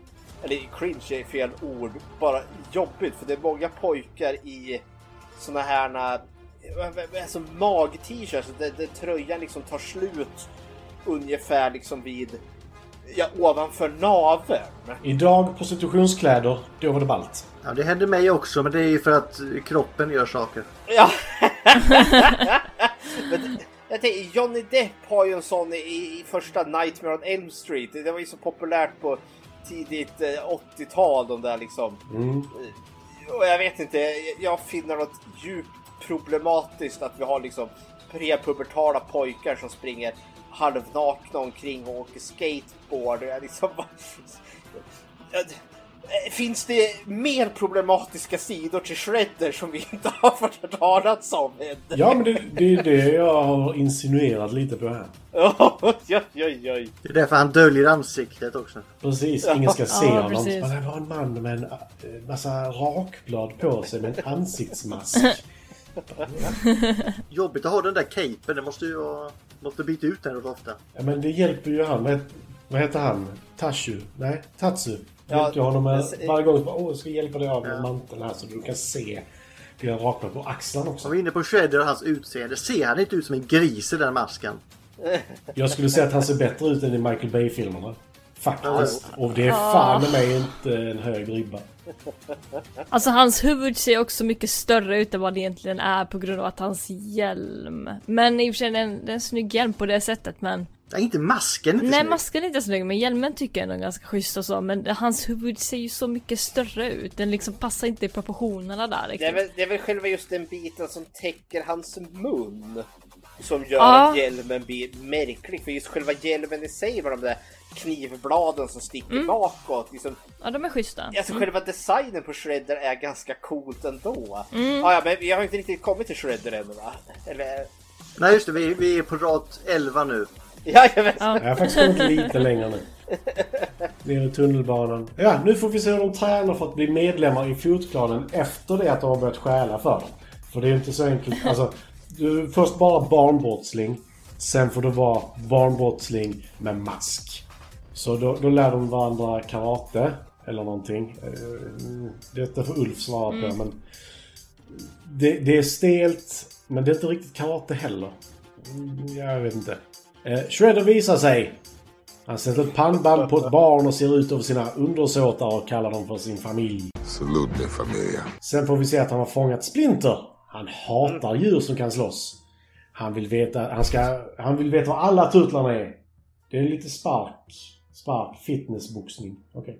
eller cringe är fel ord, bara jobbigt för det är många pojkar i såna här alltså mag-t-shirts där, där tröjan liksom tar slut ungefär liksom vid ja, ovanför naveln. Idag prostitutionskläder, då var det ballt. Ja, det händer mig också, men det är ju för att kroppen gör saker. Ja. Men jag tänker, Johnny Depp har ju en sån i, i första Nightmare on Elm Street. Det var ju så populärt på tidigt eh, 80-tal de där liksom. Mm. Och jag vet inte, jag- jag finner något djupt problematiskt att vi har liksom prepubertala pojkar som springer halvnakna omkring och åker skateboard. Jag liksom bara... Jag- Finns det mer problematiska sidor till Shredder som vi inte har fått höra talas om? Ja, men det, det är det jag har insinuerat lite på här. oj, oj, oj. Det är därför han döljer ansiktet också. Precis, ingen ska se Ja, honom. precis. Men det var en man med en eh, massa rakblad på sig med en ansiktsmask. Jobbigt att ha den där capen. Det måste ju vara... Måste byta ut den rätt ofta. Ja, men det hjälper ju han. Vad, vad heter han? Tashu? Nej, Tatsu. Ja, ju honom med, varje gång. så bara, Åh, jag ska hjälpa dig av med manteln här så du kan se dina rakblad på axlarna också. Vi är inne på Shredder och hans utseende. Ser han inte ut som en gris i den masken? Jag skulle säga att han ser bättre ut än i Michael Bay-filmerna. Faktiskt. Och det är fan med mig inte en hög ribba. Alltså hans huvud ser också mycket större ut än vad det egentligen är på grund av att hans hjälm. Men i och för sig det är en, det är en snygg hjälm på det sättet men... Nej, inte masken. Inte Nej snygg. masken är inte snygg men hjälmen tycker jag är ganska schysst och så men hans huvud ser ju så mycket större ut. Den liksom passar inte i proportionerna där Det är, riktigt. väl, det är väl själva just den biten som täcker hans mun. Som gör Ja. att hjälmen blir märklig. För just själva hjälmen i sig med de där knivbladen som sticker bakåt. Liksom, Ja de är schyssta. alltså själva designen på Shredder är ganska coolt ändå. Mm. Ah, ja, men vi har inte riktigt kommit till Shredder ännu va? Eller? Nej, just det. Vi, vi är på rad 11 nu. Jajamän! Jag har faktiskt kommit lite längre nu. Ner i tunnelbanan. Ja, nu får vi se hur de tränar för att bli medlemmar i fotklanen efter det att de har börjat stjäla för dem. För det är inte så enkelt. Alltså, du är först bara barnbrottsling. Sen får du vara barnbrottsling med mask. Så då, då lär de varandra karate. Eller någonting. Eh, Detta får Ulf svara på men... Det, det är stelt, men det är inte riktigt karate heller. Mm, Jag vet inte. Eh, Shredder visar sig. Han sätter ett pannband på ett barn och ser ut över sina undersåtar och kallar dem för sin familj. Salute me, familia. Sen får vi se att han har fångat Splinter. Han hatar djur som kan slåss. Han vill veta, han ska, han vill veta vad alla tutlarna är. Det är lite spark. Spark, fitnessboxning. Okej.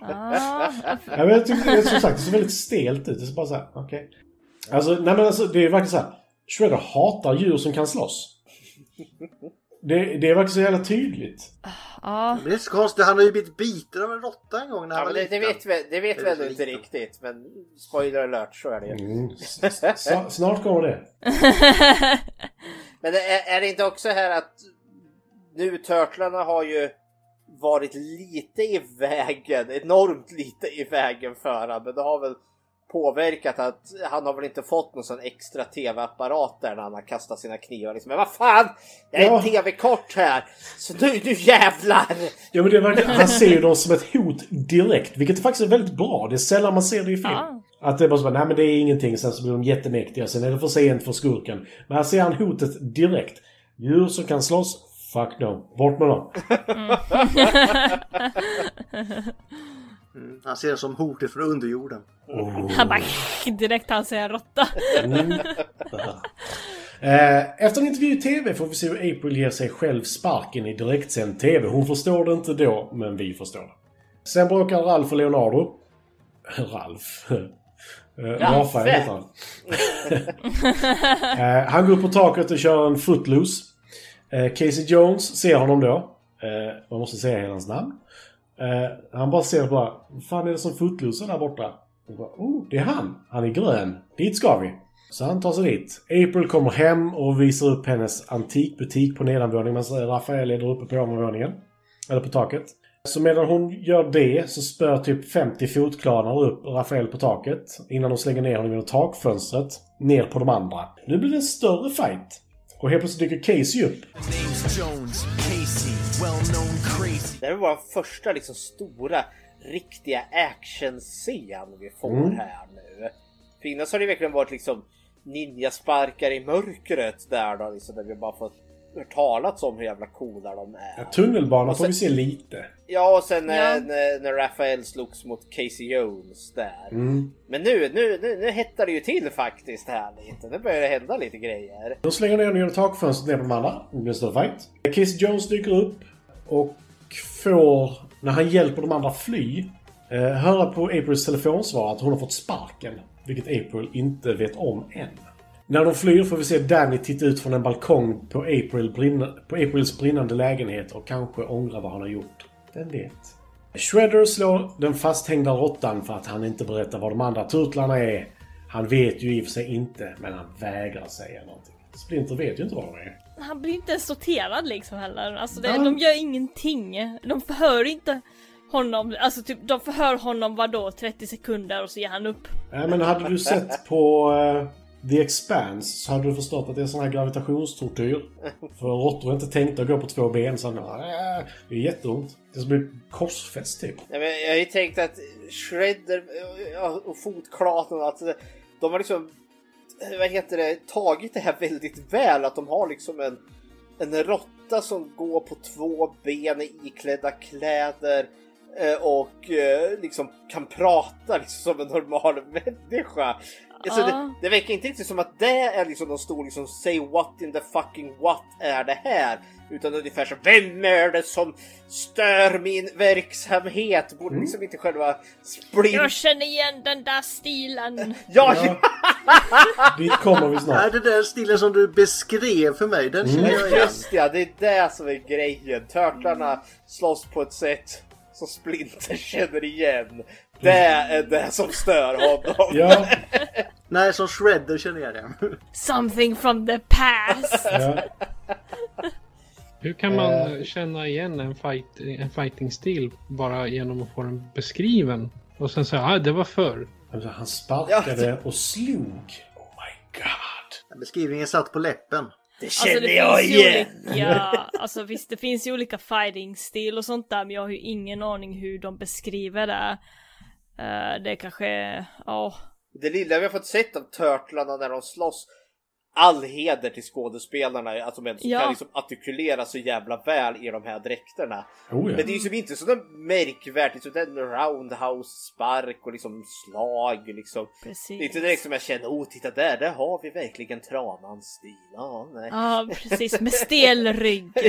Ah, Ja, men jag är som sagt, det ser väldigt stelt ut. Det är bara såhär, okej. Alltså, nej men alltså, det är verkligen såhär. Shredder hatar djur som kan slåss. Det, det verkligen så jävla tydligt. ja. Men det är så konstigt. Han har ju blivit biten av en råtta en gång när han Ja, var men det, det liten. vet vi, det vet Det ändå så inte liten. riktigt. Men spoiler alert, så är det ju. Mm. Snart kommer det. Men det är, är det inte också här att nu Turtlarna har ju varit lite i vägen, enormt lite i vägen för han, men det har väl påverkat att han har väl inte fått någon sån extra tv-apparat där när han har kastat sina knivar. Liksom. Men vad fan! Jag är Ja. en tv-kort här! Så nu, nu jävlar! Ja, men det var, han ser ju dem som ett hot direkt, vilket faktiskt är väldigt bra. Det är sällan man ser det i film. Ja. Att det är bara så, nej men det är ingenting, sen så blir de jättemäktiga, sen är det för sent för skurken. Men här ser han hotet direkt. Djur som kan slåss, fuck no. Bort med dem. Mm, Han ser det som hotet från underjorden. Oh. Han bara direkt han säger råtta. Mm. Eh, Efter en intervju i TV får vi se hur April ger sig själv sparken i direktsänd TV. Hon förstår det inte då, men vi förstår det. Sen bråkar Ralf och Leonardo. Ralf. Eh, Rafael heter han. Eh, Han går upp på taket och kör en footloose. Eh, Casey Jones ser honom då. Man måste säga hela hans namn. Eh, Han bara ser bara, vad fan är det som fotlosar där borta? Och bara, oh, det är han. Han är grön. Dit ska vi. Så han tar sig dit. April kommer hem och visar upp hennes antikbutik på nedanvåningen medan Rafael är där uppe på ovanvåningen. Eller på taket. Så medan hon gör det så spör typ 50 fotklanar upp Rafael på taket innan de slänger ner honom genom takfönstret ner på de andra. Nu blir det en större fight. Och helt plötsligt dyker Casey upp. Det här var vår första liksom stora riktiga actionscen vi får Mm. här nu. För innan så har det verkligen varit liksom ninjasparkar i mörkret där då liksom där vi bara fått hört talats om hur jävla coola de är. Ja, tunnelbanan Och får sen- vi se lite. Ja och sen när, Ja. när, när Rafael slogs mot Casey Jones där. Mm. Men nu, nu, nu, nu hettar det ju till faktiskt här lite. Nu börjar det hända lite grejer. De slänger ner genom takfönstret ner på de andra. Det blir en större fight. Casey Jones dyker upp och får, när han hjälper de andra fly, eh, höra på Aprils telefonsvar att hon har fått sparken. Vilket April inte vet om än. När de flyr får vi se Danny titta ut från en balkong på, April brinna, på Aprils brinnande lägenhet och kanske ångra vad han har gjort. Vem vet? Shredder slår den fasthängda råttan för att han inte berättar vad de andra turtlarna är. Han vet ju i och för sig inte, men han vägrar säga någonting. Splinter vet ju inte vad de är. Han blir inte ens sorterad liksom heller. Alltså det, Ja. de gör ingenting. De förhör inte honom, alltså typ de förhör honom vadå 30 sekunder och så ger han upp. Nej, men hade du sett på eh, The Expanse så hade du förstått att det är sån här gravitationstortyr. För råttor är inte tänkta att gå på två ben. Så han, äh, det är jätteont. Det ska bli korsfäst typ. Nej, men jag har ju tänkt att Shredder och fotklaten att de har liksom vad heter det, tagit det här väldigt väl. Att de har liksom en, en råtta som går på två ben i iklädda kläder eh, och eh, liksom kan prata liksom som en normal människa. Alltså, Ja. det, det verkar inte riktigt som att det är liksom de stor liksom say what in the fucking what är det här? Utan ungefär så vem är det som stör min verksamhet? Borde liksom inte själva Splint... Jag känner igen den där stilen. Ja, Ja. Dit kommer vi Nej, snart. det där stilen som du beskrev för mig, den känner jag igen. Just ja, det är det som är grejen. Törtlarna slåss på ett sätt som Splinter känner igen. Det är det som stör honom. Ja, Nej, som Shredder känner jag igen. Something from the past. ja. Hur kan man Eh. känna igen en, fight, en fighting-stil bara genom att få den beskriven? Och sen säga ah, det var förr. Alltså, Han sparkade och slog. Oh my god. Beskrivningen satt på läppen. Det Alltså känner det jag igen. olika, alltså visst det finns ju olika fighting-stil och sånt där men jag har ju ingen aning hur de beskriver det. Eh, det är kanske, ja. Det lilla vi har fått sett av Turtlarna när de slåss. All heder till skådespelarna att de Ja. kan liksom artikulera så jävla väl i de här dräkterna. Oh, ja. Men det är ju som inte sådär märkvärdigt, liksom en roundhouse-spark och liksom slag liksom. Precis. Det är inte direkt som jag känner, oh titta där, där har vi verkligen Tranans stil. Ja, nej. Ja precis, med stel rygg.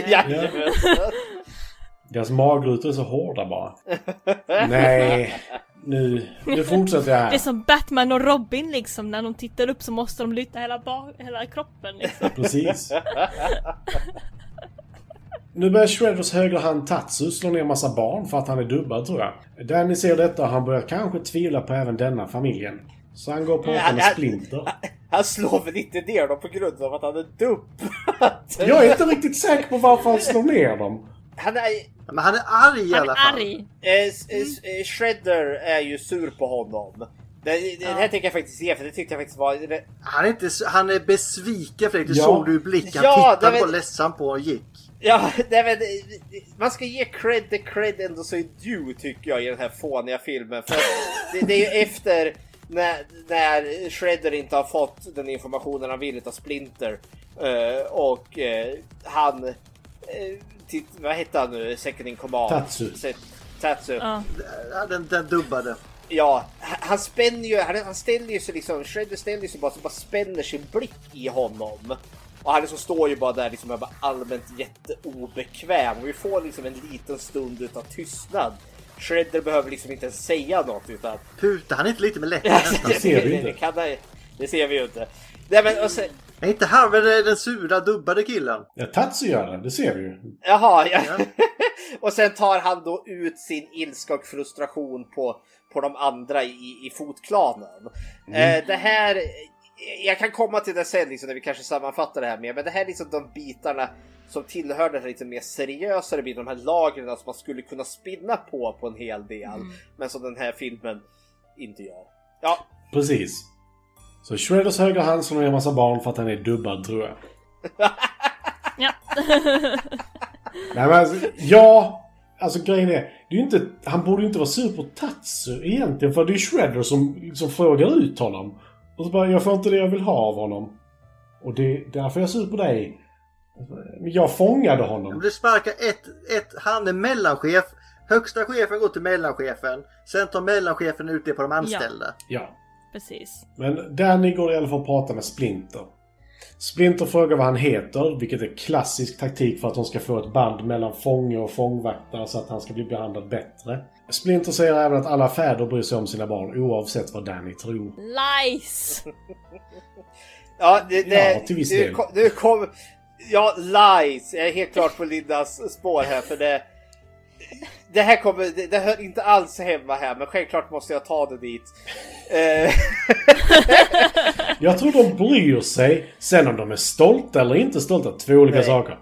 Deras magrutor är så hårda bara. Nej, nu, nu fortsätter jag Det är här. som Batman och Robin liksom, när de tittar upp så måste de lyfta hela, hela kroppen liksom. Precis. Nu börjar Shredders högra hand Tatsu slå ner massa barn för att han är dubbad tror jag. Danny ser detta och han börjar kanske tvivla på även denna familjen. Så han går på Ja, med. Splinter. Han slår väl inte ner dem på grund av att han är dubb. Jag är inte riktigt säker på varför han slår ner dem. Han är... Men han är arg i Han alla är fall. arg. Eh, s- eh, Shredder är ju sur på honom. Det, det, det här tänker jag faktiskt se för det tyckte jag faktiskt var... Det, Han är, inte, han är besviken Fredrik. Det Ja. såg du i blicken. Han Ja, tittade det på var- ledsen på och gick. ja, nej men, man ska ge cred där cred ändå så är due tycker jag i den här fåniga filmen. För det, det är ju efter när, när Shredder inte har fått den informationen han vill av Splinter. Eh, och han... Titt, vad hette han nu? Second in command? Tatsu. Tatsu. Ja. Den, den dubbade. Ja, han spänner ju, han, ställer ju sig liksom, Shredder ställer sig bara så bara spänner sin blick i honom. Och han liksom står ju bara där liksom är bara allmänt jätteobekväm. Och vi får liksom en liten stund utav tystnad. Shredder behöver liksom inte ens säga något utan... Putar han inte lite med läppen det, ser vi det, inte. det, kan, det ser vi ju inte. Nej men och sen, Är inte han väl den sura dubbade killen? Ja, Tatsu gör det. Det ser vi ju. Jaha, ja. Ja. och sen tar han då ut sin ilska och frustration på, på de andra i, i fotklanen. Eh, det här, jag kan komma till det sen liksom, när vi kanske sammanfattar det här mer, men det här är liksom de bitarna som tillhör den här lite mer seriösare biten, de här lagren som man skulle kunna spinna på på en hel del, men som den här filmen inte gör. Ja, Precis. Så Shredders högra hand slår ner en massa barn för att han är dubbad, tror jag. Ja. Nej men alltså, ja. Alltså grejen är, det är inte, han borde ju inte vara sur på Tatsu egentligen. För det är Shredder som, som frågar ut honom. Och så bara, jag får inte det jag vill ha av honom. Och det är därför jag är sur på dig. Men jag fångade honom. Du sparkar ett, ett, han är mellanchef. Högsta chefen går till mellanchefen. Sen tar mellanchefen ut det på de anställda. Ja. Precis. Men Danny går i alla fall och pratar med Splinter. Splinter frågar vad han heter, vilket är klassisk taktik för att de ska få ett band mellan fånge och fångvaktare så att han ska bli behandlad bättre. Splinter säger även att alla fäder bryr sig om sina barn oavsett vad Danny tror. Lies! Ja, det, det, Ja, till viss nu, del. kom, nu kom... Ja, lies. Jag är helt klart på Lindas spår här för det... Det här kommer, det, det hör inte alls hemma här men självklart måste jag ta det dit. Eh, Jag tror de bryr sig. Sen om de är stolta eller inte stolta, två olika Nej. saker.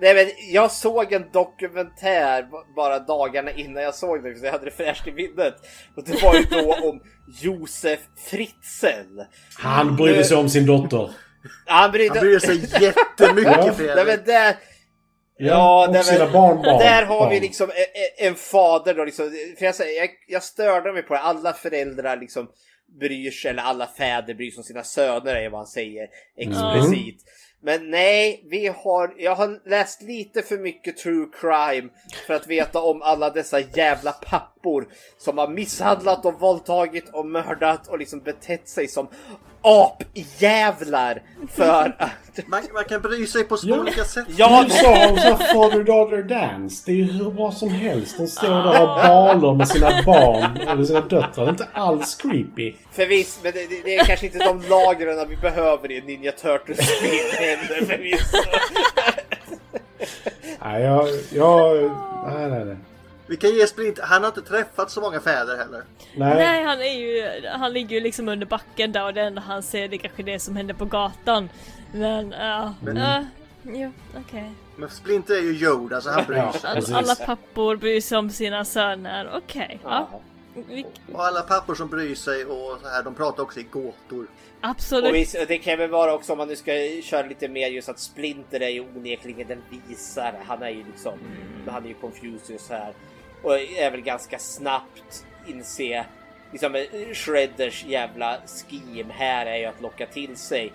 nej men jag såg en dokumentär bara dagarna innan jag såg den så jag hade det fräscht i minnet. Och det var ju då om Josef Fritzl. Han bryr sig om sin dotter. Han brydde Han bryr sig jättemycket Ja. Nej Fredrik. men. Ja, och sina barnbarn. Där har vi barn. liksom en, en fader då liksom. För jag, säger, jag, jag störde mig på det. Alla föräldrar liksom bryr sig, eller alla fäder bryr sig om sina söner är vad han säger explicit. Men nej, vi har, jag har läst lite för mycket true crime för att veta om alla dessa jävla pappor som har misshandlat och våldtagit och mördat och liksom betett sig som apjävlar för att... Man, man kan bry sig på så Ja. olika sätt. Ja, Du sa om såhär father-daughter dance. Det är ju hur bra som helst. De står där och balar med sina barn eller sina döttrar. Det är inte alls creepy. Förvisso, men det, det, är kanske inte de lagren vi behöver i en Ninja Turtles-spel heller förvisso. Nej, jag... jag nej, nej, nej. Vi kan ge Splint, han har inte träffat så många fäder heller. Nej. Nej, han är ju, han ligger ju liksom under backen där och det enda han ser det är kanske det som händer på gatan. Men, ja, Men- ja, ja, okej. Men Splinter är ju Yoda så han bryr Ja. sig. All, alla pappor bryr sig om sina söner, okej. ja. Vi, Och alla pappor som bryr sig och så här, de pratar också i gåtor. absolut. Och visst, det kan väl vara också om man nu ska köra lite mer just att Splinter är ju onekligen den visare. Han är ju liksom, han är ju Confucius här. Och är väl ganska snabbt inse liksom eh, Shredders jävla scheme här är ju att locka till sig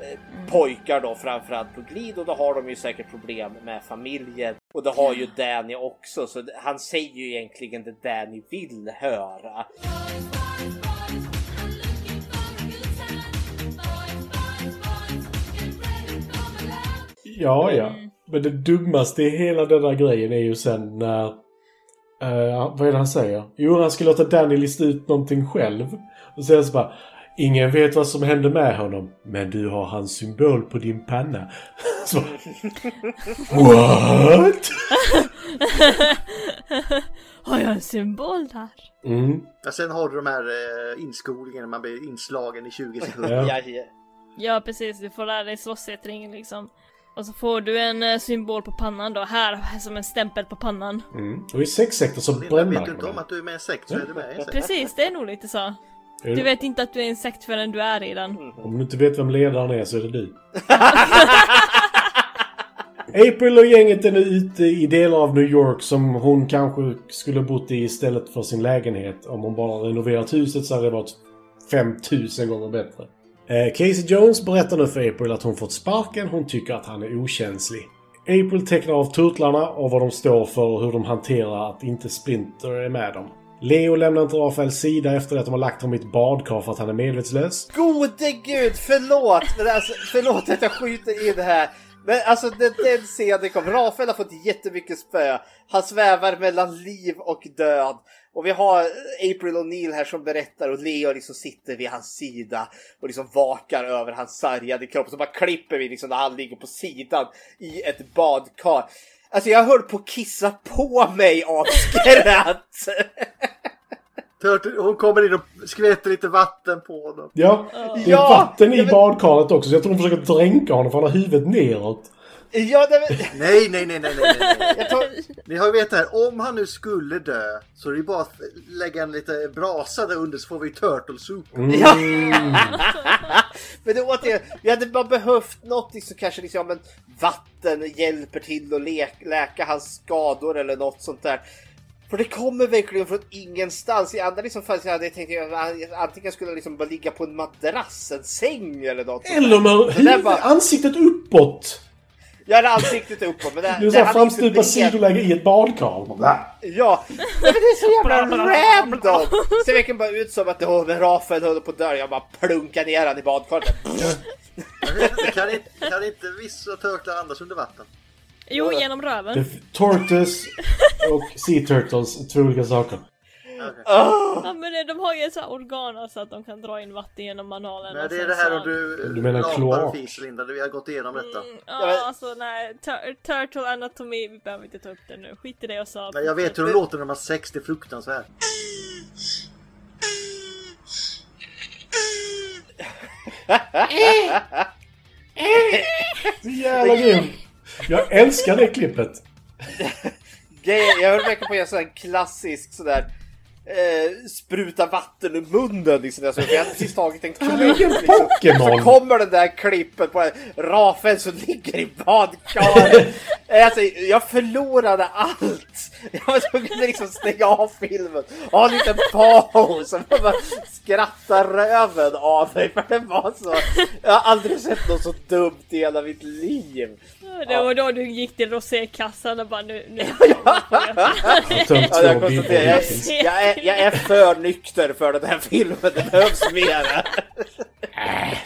eh, pojkar då framförallt på glid och då har de ju säkert problem med familjen. Och det har ju Danny också så han säger ju egentligen det Danny vill höra. Ja, ja. Mm. Men det dummaste i hela den där grejen är ju sen när... eh, vad är det han säger? Jo, han ska låta Danny lista ut någonting själv. Och sen så bara... Ingen vet vad som hände med honom, men du har hans symbol på din panna. Så What? Har jag en symbol där? Mm. Ja, sen har du de här eh, inskolningarna, man blir inslagen i 20 sekunder. Ja. Ja, ja. Ja precis, du får lära dig slåss i ett ring liksom. Och så får du en eh, symbol på pannan då, här som en stämpel på pannan. Mm. Och i sexsektor så bränner vet man du inte om att du är med i en sekt så är du med i en sekt. Precis, det är nog lite så. Du vet inte att du är en sekt förrän du är i den. Om du inte vet vem ledaren är så är det du. April och gänget är nu ute i delar av New York som hon kanske skulle bott i istället för sin lägenhet. Om hon bara renoverat huset så hade det varit 5000 gånger bättre. Eh, Casey Jones berättar nu för April att hon fått sparken. Hon tycker att han är okänslig. April tecknar av turtlarna och vad de står för och hur de hanterar att inte Splinter är med dem. Leo lämnar inte Rafaels sida efter att de har lagt honom i ett badkar för att han är medvetslös. Gode gud, förlåt! Men alltså, förlåt att jag skjuter in här. Men alltså den, den scenen kom. Rafael har fått jättemycket spö. Han svävar mellan liv och död. Och vi har April O'Neill här som berättar och Leo liksom sitter vid hans sida och liksom vakar över hans sargade kropp. Så bara klipper vi liksom när han ligger på sidan i ett badkar. Alltså jag höll på att kissa på mig av skratt. Hon kommer in och skvätter lite vatten på honom. Ja, det är vatten i badkaret också så jag tror de försöker dränka honom för han har huvudet neråt. Ja, nej, men, Nej, nej, nej, nej, nej, nej. tar, Ni har ju vetat här, om han nu skulle dö så är det ju bara att lägga en lite brasa där under så får vi turtle soup. Ja. men det återigen, vi hade bara behövt något som kanske liksom, ja, men vatten hjälper till att lä läka hans skador eller något sånt där. För det kommer verkligen från ingenstans. I andra liksom fall så hade jag tänkt att han antingen skulle liksom bara ligga på en madrass, en säng eller något. Eller där huvudet, bara- ansiktet uppåt. Jag hade ansiktet uppåt. Men det, Du är framstupa sidoläge i ett badkar. Ja, men det är så jävla random! Ser verkligen bara ut som att det var Rafael höll på att dö. Jag bara plunkar ner han i badkaret. Kan inte, kan inte vissa turtlar andas under vatten? Jo, genom röven. Tortoise och Sea Turtles är två olika saker. Ja men det- de har ju så organ så att de kan dra in vatten genom manalen. Men och det är det här så... om du, Du menar kloak? Linda, vi har gått igenom detta. Mm, Ja, alltså nej. Tur- Turtle anatomi, vi behöver inte ta upp det nu. Skit i det jag sa. Men jag vet hur de låter när har sex, det är fruktansvärt. Så jävla grym! Jag älskar det klippet. Jag höll verkligen på att göra här klassisk sådär eh, spruta vatten ur munnen liksom. Alltså, jag hade precis tagit en Vilken liksom. Så kommer den där klippet på Rafael som ligger i badkaret. alltså, jag förlorade allt. Jag var tvungen att liksom stänga av filmen. Ha en liten paus. Och bara skratta röven av mig. För det var så. Jag har aldrig sett något så dumt i hela mitt liv. Det var då du gick till rosékassan och bara nu... nu. Jag Ja, jag jag, hittills. jag, är, jag är för nykter för den här filmen. Det behövs mer.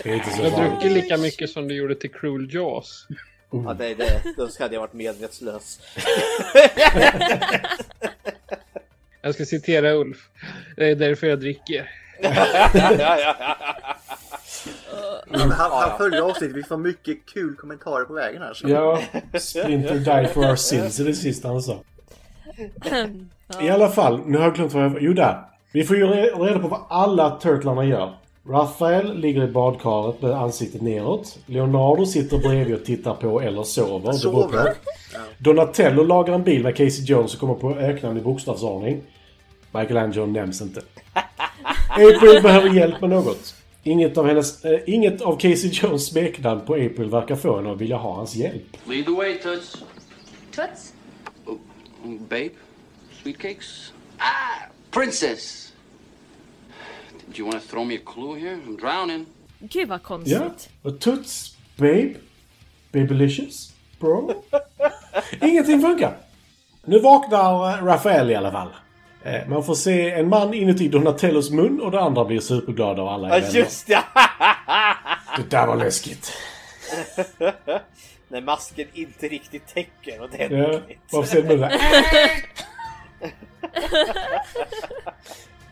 Det är inte så Du har druckit lika mycket som du gjorde till Cruel Jaws. Ja, det, det, då hade jag varit medvetslös. Jag ska citera Ulf. Det är därför jag dricker. Han, han, följer avsnittet, vi får mycket kul kommentarer på vägen här. Så. Ja, Splinter die for our sins är det sista han sa. I alla fall, nu har jag glömt vad jag... Jo, där. Vi får ju re- reda på vad alla turtlarna gör. Raphael ligger i badkaret med ansiktet neråt. Leonardo sitter bredvid och tittar på eller sover. det beror på. Sover. Donatello lagar en bil med Casey Jones och kommer på öknamn i bokstavsordning. Michelangelo nämns inte. April behöver hjälp med något. Inget av, hennes, eh, inget av Casey Jones smeknamn på April verkar få henne att vilja ha hans hjälp. Lead the way, Toots. Toots? Babe? Sweet cakes? Ah, princess! Did you want to throw me a clue here? I'm drowning. Gud vad Ja, konstigt. och Toots, Babe, Babylicious, Bro. Ingenting funkar. Nu vaknar eh, Raphael i alla fall. Eh, Man får se en man inuti Donatellos mun och det andra blir superglada och alla är Ja, vänner. just det! Det där var läskigt. När masken inte riktigt täcker Ja, ordentligt. varför ser du det?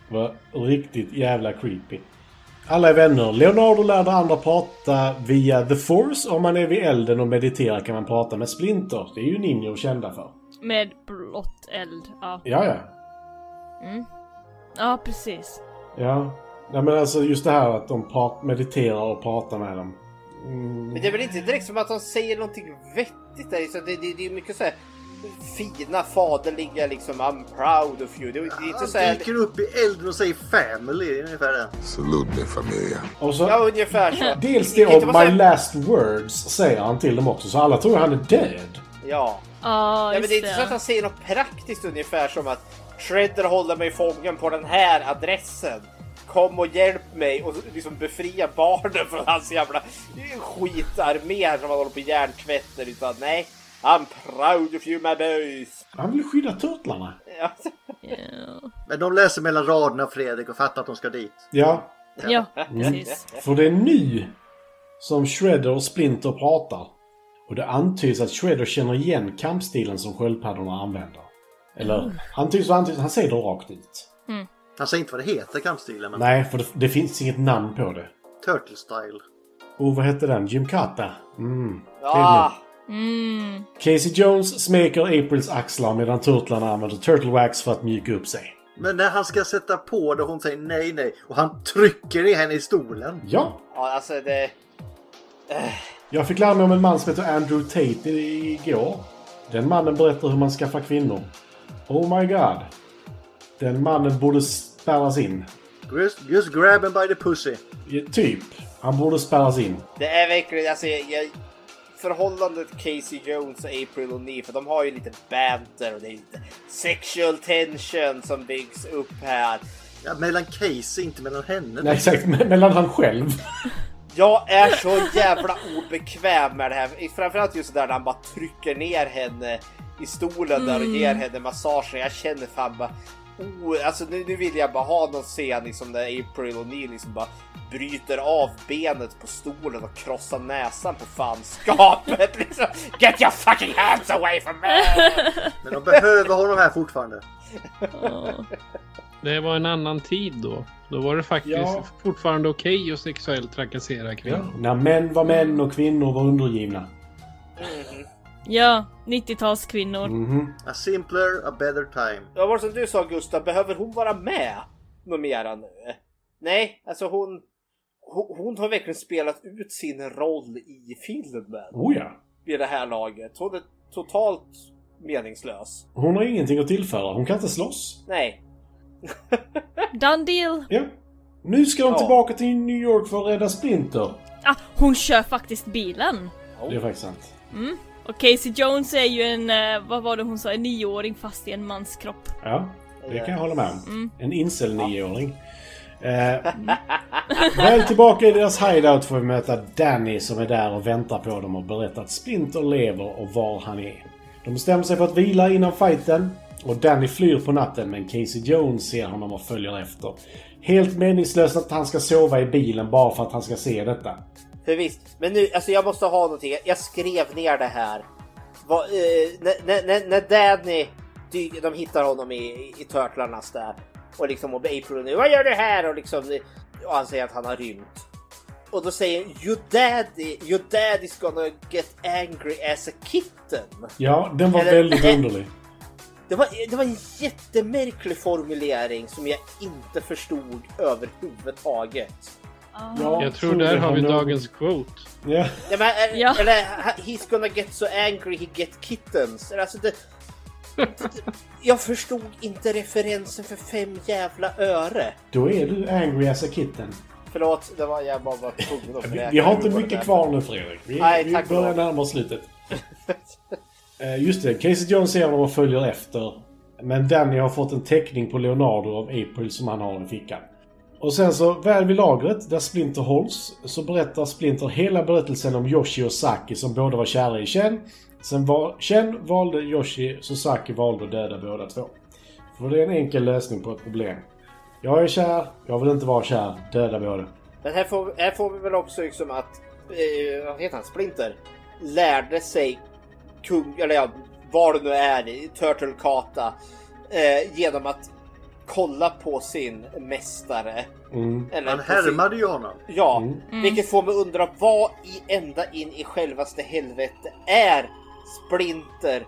var riktigt jävla creepy. Alla är vänner. Leonardo lär de andra prata via the force. Om man är vid elden och mediterar kan man prata med Splinter. Det är ju Ninjo kända för. Med blått eld. Ja. Ja, ja. Ja, precis. Ja. ja men alltså just det här att de mediterar och pratar med dem. Mm. Men det är väl inte direkt som att de säger någonting vettigt där. Så det, det, det är mycket så här fina faderliga liksom I'm proud of you. Det är inte Han så här... dyker upp i elden och säger family, ungefär det. Salute me, familia. Och så, Ja, ungefär så. dels Det det och my så- last words säger han till dem också. Så alla tror han är död. Ja. Ja, Nej, men det är inte så att han säger något praktiskt ungefär som att Shredder håller mig fången på den här adressen. Kom och hjälp mig och liksom befria barnen från hans jävla skitarmé som han håller på och hjärntvätter. Utan nej, I'm proud of you my boys. Han vill skydda turtlarna. Ja. Men de läser mellan raderna Fredrik och fattar att de ska dit. Ja. Ja, Mm. precis. För det är nu som Shredder och Splinter pratar. Och det antyds att Shredder känner igen kampstilen som sköldpaddorna använder. Eller antyds och antyds, han säger det rakt ut. Han säger inte vad det heter kampstilen men Nej, för det, det finns inget namn på det. Turtle style. Och vad hette den? Jim Kata? Mm. Ah, Mm. Casey Jones smeker Aprils axlar medan turtlarna använder turtle wax för att mjuka upp sig. Men när han ska sätta på det och hon säger nej nej och han trycker ner henne i stolen. Ja, ja, alltså det... jag fick lära mig om en man som heter Andrew Tate i- igår. Den mannen berättar hur man skaffar kvinnor. Oh my god. Den mannen borde spärras in. Just, just grab him by the pussy. Ja, Typ. Han borde spärras in. Det är verkligen, alltså jag, jag, förhållandet Casey Jones och April O'Neil, för de har ju lite banter och det är lite sexual tension som byggs upp här. Ja, mellan Casey, inte mellan henne. Nej, exakt. me- Mellan han själv. Jag är så jävla obekväm med det här. Framförallt just där när han bara trycker ner henne i stolen där och ger henne massagen. Jag känner fan bara... Oh, alltså nu, nu vill jag bara ha någon scen liksom där April O'Neil liksom bara bryter av benet på stolen och krossar näsan på fanskapet. Liksom. Get your fucking hands away from me! Men de behöver honom här fortfarande. Det var en annan tid då. Då var det faktiskt Ja. fortfarande okej att sexuellt trakassera kvinnor. När män var män och kvinnor var undergivna. Ja, 90-talskvinnor. Mhm. A simpler, a better time. Vad var det som du sa Gustav, behöver hon vara med något mera nu? Nej, alltså hon, hon, hon har verkligen spelat ut sin roll i filmen Oh ja. vid det här laget. Hon är totalt meningslös. Hon har ingenting att tillföra. Hon kan inte slåss. Nej. Done deal. Ja. Nu ska de Ja. tillbaka till New York för att rädda Splinter. Ah, hon kör faktiskt bilen. Det är faktiskt sant. Och Casey Jones är ju en, eh, vad var det hon sa, en nioåring fast i en mans kropp. Ja, det kan jag hålla med om. En incel nioåring. Eh, väl tillbaka i deras hideout får vi möta Danny som är där och väntar på dem och berättar att Splinter lever och var han är. De bestämmer sig för att vila innan fighten och Danny flyr på natten men Casey Jones ser honom och följer efter. Helt meningslöst att han ska sova i bilen bara för att han ska se detta. För visst, men nu, alltså jag måste ha någonting. Jag skrev ner det här. Vad, eh, när, när, när, Danny, de hittar honom i, i Turtlarnas där. Och liksom, och April nu, vad gör du här? Och liksom, och han säger att han har rymt. Och då säger your daddy, your daddy's gonna get angry as a kitten. Ja, den var Eller- väldigt underlig. Det var, det var en jättemärklig formulering som jag inte förstod överhuvudtaget. Ja, Jag tror där har vi dagens quote. Ja. Ja, men, eller, Ja. eller he's gonna get so angry he get kittens. Alltså, det, jag förstod inte referensen för fem jävla öre. Då är du angry as a kitten. Förlåt, det var jag bara var tvungen att Vi, vi har inte mycket kvar nu Fredrik. Vi, Nej, vi börjar närma oss slutet. Eh, Just det, Casey Jones ser honom och följer efter. Men Danny har fått en teckning på Leonardo av April som han har i fickan. Och sen så, väl vid lagret där Splinter hålls, så berättar Splinter hela berättelsen om Yoshi och Saki som båda var kära i Chen. Sen var, Chen valde Yoshi, så Saki valde att döda båda två. För det är en enkel lösning på ett problem. Jag är kär, jag vill inte vara kär, döda båda. Men här får, här får vi väl också liksom att, eh, vad heter han, Splinter lärde sig kung, eller ja, vad det nu är, Turtle Kata, eh, genom att kolla på sin mästare. Mm. Eller Han härmade ju honom. Ja, Mm. vilket får mig undra vad i ända in i självaste helvete är Splinter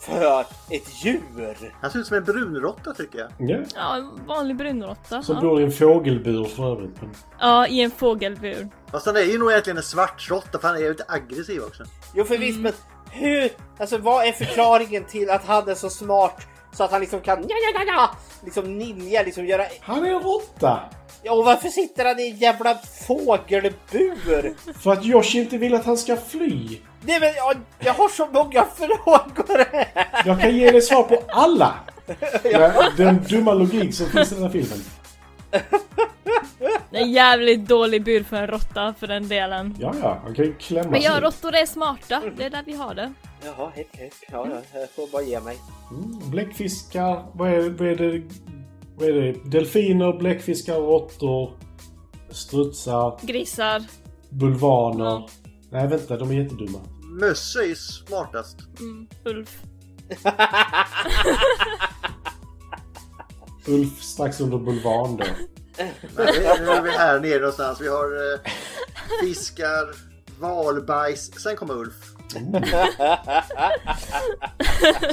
för ett djur? Han ser ut som en brunråtta tycker jag. Ja. Ja, en vanlig brunråtta. Som Ja. bor i en fågelbur för övrigt. Ja, i en fågelbur. Fast han är ju nog egentligen en svartråtta för han är ju lite aggressiv också. Jo för visst, men Hur? Alltså vad är förklaringen till att han är så smart så att han liksom kan ja, ja, ja, ja, liksom ninja, liksom göra... Han är en råtta! Ja, och varför sitter han i en jävla fågelbur? För att Yoshi inte vill att han ska fly. Nej men jag, jag har så många frågor! Jag kan ge dig svar på alla! Ja, Den dumma logik som finns i den här filmen. Det är en jävligt dålig bur för en råtta för den delen. Ja, ja, han kan ju klämma Men ja, sig. råttor är smarta. Det är där vi har det. Jaha, hej, hej. Ja, ja, jag får bara ge mig. Mm, bläckfiskar, vad är, vad är det? Vad är det? Delfiner, bläckfiskar, råttor, strutsar, Grisar. bulvaner. Nej, vänta, de är jättedumma. Mössa är smartast. Mm, ulf. Ulf strax under bulvan då. Nej, nu är vi här nere någonstans. Vi har eh, fiskar, valbajs. Sen kommer Ulf.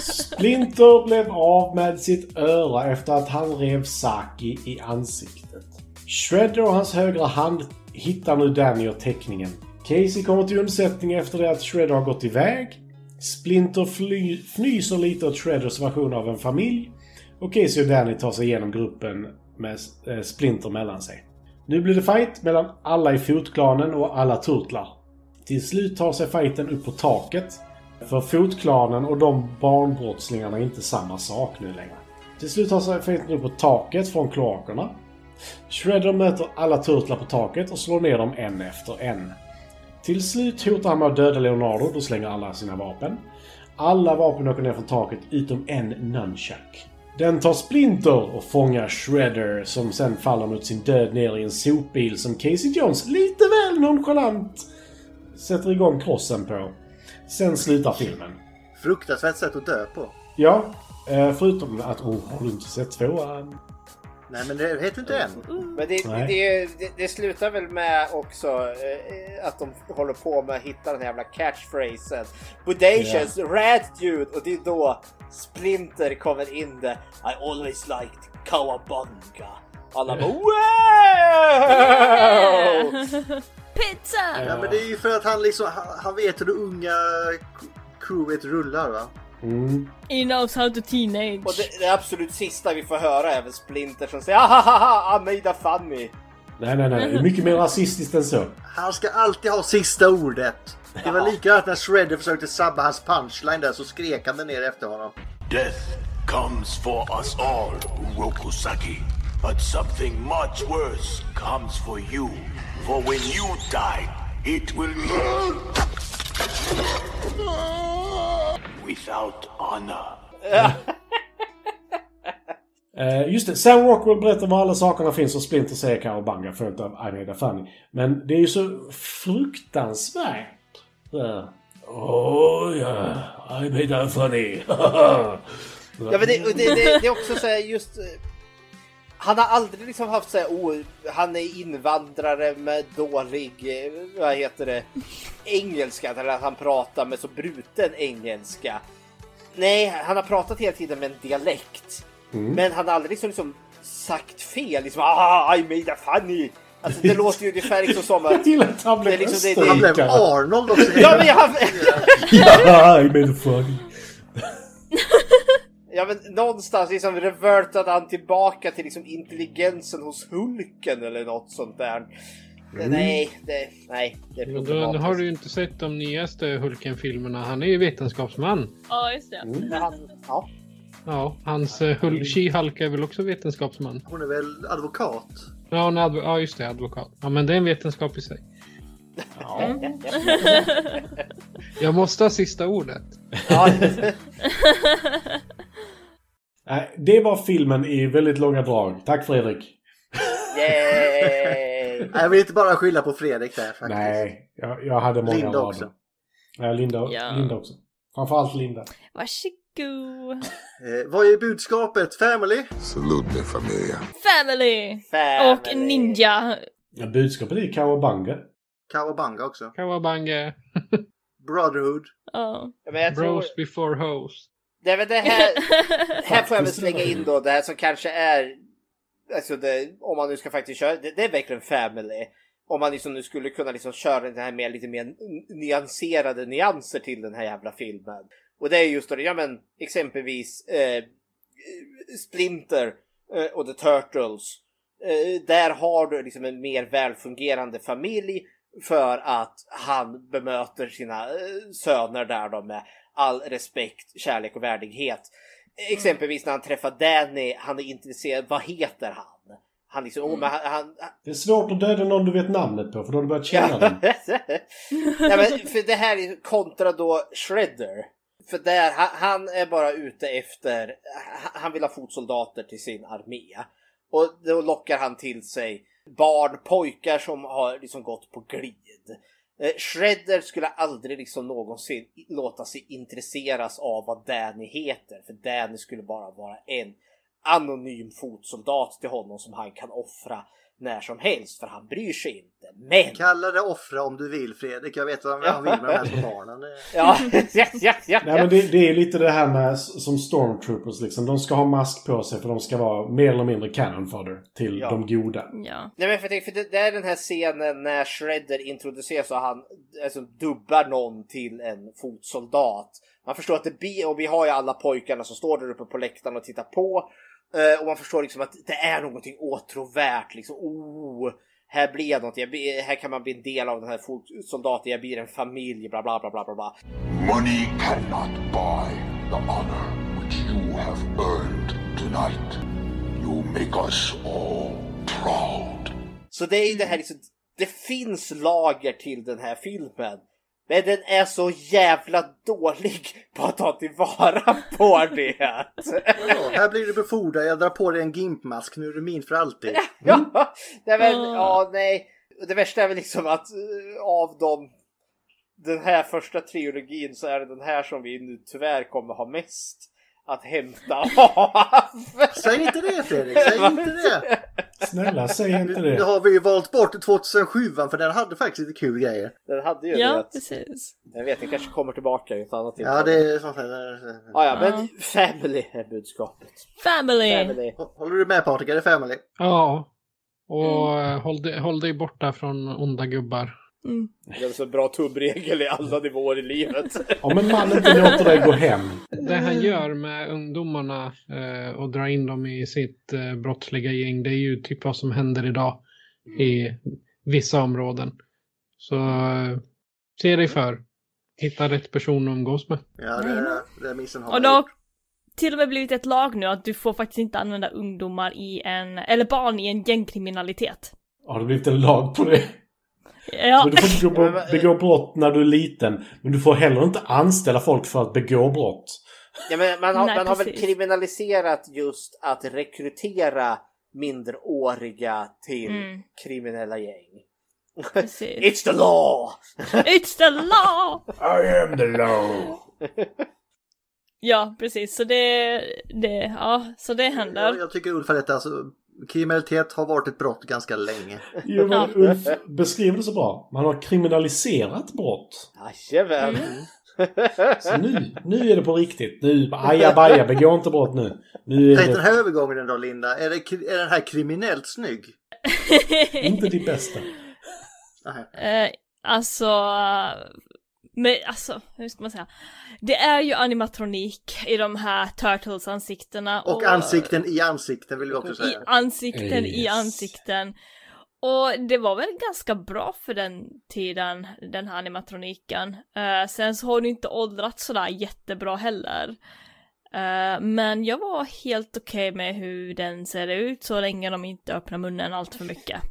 Splinter blev av med sitt öra efter att han rev Saki i ansiktet. Shredder och hans högra hand hittar nu Danny och teckningen. Casey kommer till undsättning efter det att Shredder har gått iväg. Splinter fly, fnyser lite åt Shredders version av en familj. Och Casey och Danny tar sig igenom gruppen med eh, Splinter mellan sig. Nu blir det fight mellan alla i fotklanen och alla turtlar. Till slut tar sig fighten upp på taket. För fotklanen och de barnbrottslingarna är inte samma sak nu längre. Till slut tar sig fighten upp på taket från kloakerna. Shredder möter alla turtlar på taket och slår ner dem en efter en. Till slut hotar han med att döda Leonardo, då slänger alla sina vapen. Alla vapen åker ner från taket utom en nunchuck. Den tar Splinter och fångar Shredder som sen faller mot sin död ner i en sopbil som Casey Jones lite väl nonchalant sätter igång krossen på. Sen slutar filmen. Fruktansvärt sätt att dö på. Ja, eh, förutom att... Oh, har du inte sett tvåan? Nej, men det heter inte än. Men det, det, det, det slutar väl med också eh, att de håller på med att hitta den här jävla catchphrasen. Bodacious, rad dude! Och det är då Splinter kommer in där. I always liked Kawabunga. Alla bara wow! Pizza! Ja, men det är ju för att han liksom, han, han vet hur det unga crewet rullar va? Mm. He knows how to teenage. Och det, det absolut sista vi får höra är väl Splinter som säger ahaha, I made a funny. Nej, nej, nej. Det är mycket mer rasistiskt än så. Han ska alltid ha sista ordet. Det var likadant när Shredder försökte sabba hans punchline där så skrek han det ner efter honom. Death comes for us all, Urokusaki. But something much worse comes for you. For when you die, it will be without honor. Eh, just det, Sam Rockwell berättar var alla sakerna finns och Splinter säger Cowabunga följt av I made a funny. Men det är ju så fruktansvärt. Uh, oh yeah, I made a funny. Ja men det, det, det, det är också så här just... Han har aldrig liksom haft så här, oh, han är invandrare med dålig, eh, vad heter det, engelska. Eller att han pratar med så bruten engelska. Nej, han har pratat hela tiden med en dialekt. Mm. Men han har aldrig liksom, liksom sagt fel. Liksom, ah, I made a funny. Alltså det låter ju ungefär liksom som att... Han blev liksom- det- det- Han blev. Arnold också. Ja men jag... Ja, I made a funny. Ja men någonstans liksom revertade han tillbaka till liksom intelligensen hos Hulken eller något sånt där. Nej, det, nej, det är Men då, då problematiskt. har du ju inte sett de nyaste Hulken-filmerna. Han är ju vetenskapsman. Ja, just det. Mm. Men han, ja. Ja, hans uh, She-Hulk är väl också vetenskapsman? Hon är väl advokat? Ja, en adv- ja, just det, advokat. Ja, men det är en vetenskap i sig. Jag måste ha sista ordet. ja. Nej, det var filmen i väldigt långa drag. Tack Fredrik. Yay! Nej, jag vill inte bara skylla på Fredrik där faktiskt. Nej, jag, jag hade många Linda rader. också. Ja, Linda, Ja. Linda också. Framförallt Linda. Varsågod. Eh, vad är budskapet? Family? Salute me, familia. Family! Family. Och ninja. Ja, budskapet är Kawabanga. Kawabanga också. Kawabange. Brotherhood. Ja. Ja, Men jag tror, Bros before hoes. Det är väl det här, här får jag väl slänga in då, det här som kanske är, alltså det, om man nu ska faktiskt köra, det, det är verkligen family. om man liksom nu skulle kunna liksom köra den här med lite mer nyanserade nyanser till den här jävla filmen. Och det är just då, ja men exempelvis eh, Splinter eh, och The Turtles. Eh, där har du liksom en mer välfungerande familj för att han bemöter sina eh, söner där då med all respekt, kärlek och värdighet. Exempelvis när han träffar Danny, han är intresserad, vad heter han? Han liksom, oh, men han, han, Det är svårt att döda någon du vet namnet på för då har du börjat känna den. Nej, men för det här är kontra då Shredder. För där, han, han är bara ute efter, han vill ha fotsoldater till sin armé. Och då lockar han till sig barn, pojkar som har liksom gått på glid. Eh, Shredder skulle aldrig liksom någonsin låta sig intresseras av vad Danny heter. För Danny skulle bara vara en anonym fotsoldat till honom som han kan offra när som helst för han bryr sig inte. Men... Kalla det offra om du vill Fredrik. Jag vet vad han vill med de här barnen. ja, ja, ja, ja. Nej, men det, det är lite det här med som stormtroopers liksom. De ska ha mask på sig för de ska vara mer eller mindre cannon fodder till Ja. de goda. Ja. Nej men för, det, för det, det är den här scenen när Shredder introduceras och han alltså, dubbar någon till en fotsoldat. Man förstår att det blir, och vi har ju alla pojkarna som står där uppe på läktaren och tittar på. Eh, och man förstår liksom att det är någonting åtråvärt. Liksom, oh, här blir jag något. Blir, här kan man bli en del av den här fotsoldaten. Jag blir en familj. Bla bla bla bla. bla. Money cannot buy the honor which you have earned tonight. You make us all proud. Så det är ju det här liksom, det finns lager till den här filmen. Men den är så jävla dålig på att ta tillvara på det. Ja, här blir du befordrad. Jag drar på dig en gimpmask. Nu är du min för alltid. Ja, nej men, ja, nej. Det värsta är väl liksom att eh, av dem den här första trilogin så är det den här som vi nu tyvärr kommer ha mest att hämta av. Säg inte det Fredrik, säg inte det. Snälla, säg inte Nu det. har vi ju valt bort 2007 för den hade faktiskt lite kul grejer. Den hade ju Ja, det. precis. Jag vet, den kanske kommer tillbaka i ett annat tillfälle. Ja, det är sånt här. Ja, ja, men family är budskapet. Family! Family. Håller du med Patrik? Är det family? Ja. Och eh, håll, dig, håll dig borta från onda gubbar. Mm. Det är så bra tubbregel i alla nivåer i livet. Om en man inte låter dig gå hem. Det han gör med ungdomarna eh, och drar in dem i sitt eh, brottsliga gäng, det är ju typ vad som händer idag i vissa områden. Så eh, se dig för. Hitta rätt person att umgås med. Ja, det, det missen har Och då till och med blivit ett lag nu att du får faktiskt inte använda ungdomar i en, eller barn i en gängkriminalitet. Har det blivit en lag på det? Ja. Så du får inte begå, begå brott när du är liten. Men du får heller inte anställa folk för att begå brott. Ja, men man har, Nej, man har väl kriminaliserat just att rekrytera minderåriga till Mm. kriminella gäng. Precis. It's the law! It's the law! I am the law. Ja, precis. Så det, det, ja, så det Jag, händer. jag tycker Ulf har rätt. Alltså, kriminalitet har varit ett brott ganska länge. Jo, men Ulf beskriver det så bra. Man har kriminaliserat brott. Jajamän! Så nu, nu är det på riktigt. Nu, ajabaja, begå inte brott nu. Nu är Tänk den det här övergången då Linda. Är, det, är den här kriminellt snygg? inte ditt bästa. Nej. Eh, alltså, men alltså, hur ska man säga? Det är ju animatronik i de här Turtles-ansiktena. Och ansikten i ansikten vill vi också I säga. ansikten i Yes. ansikten. Och det var väl ganska bra för den tiden, den här animatroniken. Eh, sen så har den inte åldrats sådär jättebra heller. Eh, men jag var helt okej med hur den ser ut så länge de inte öppnar munnen allt för mycket.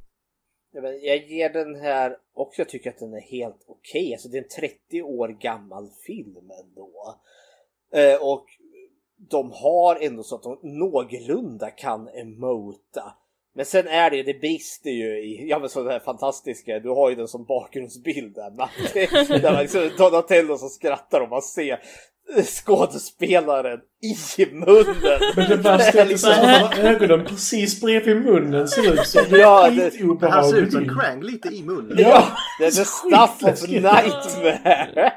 Jag ger den här och jag tycker att den är helt okej. Alltså det är en 30 år gammal film ändå. Eh, och de har ändå så att de någorlunda kan emota. Men sen är det ju, det brister ju i, ja men så det här fantastiska, du har ju den som bakgrundsbild där, Matte. Där man liksom, Donatello som skrattar och man ser skådespelaren i munnen. Men det värsta är liksom att han har ögonen precis bredvid munnen ser ut som. Ja, det- han ser ut som. Krang lite i munnen. Ja! Det är the stuff of nightmare.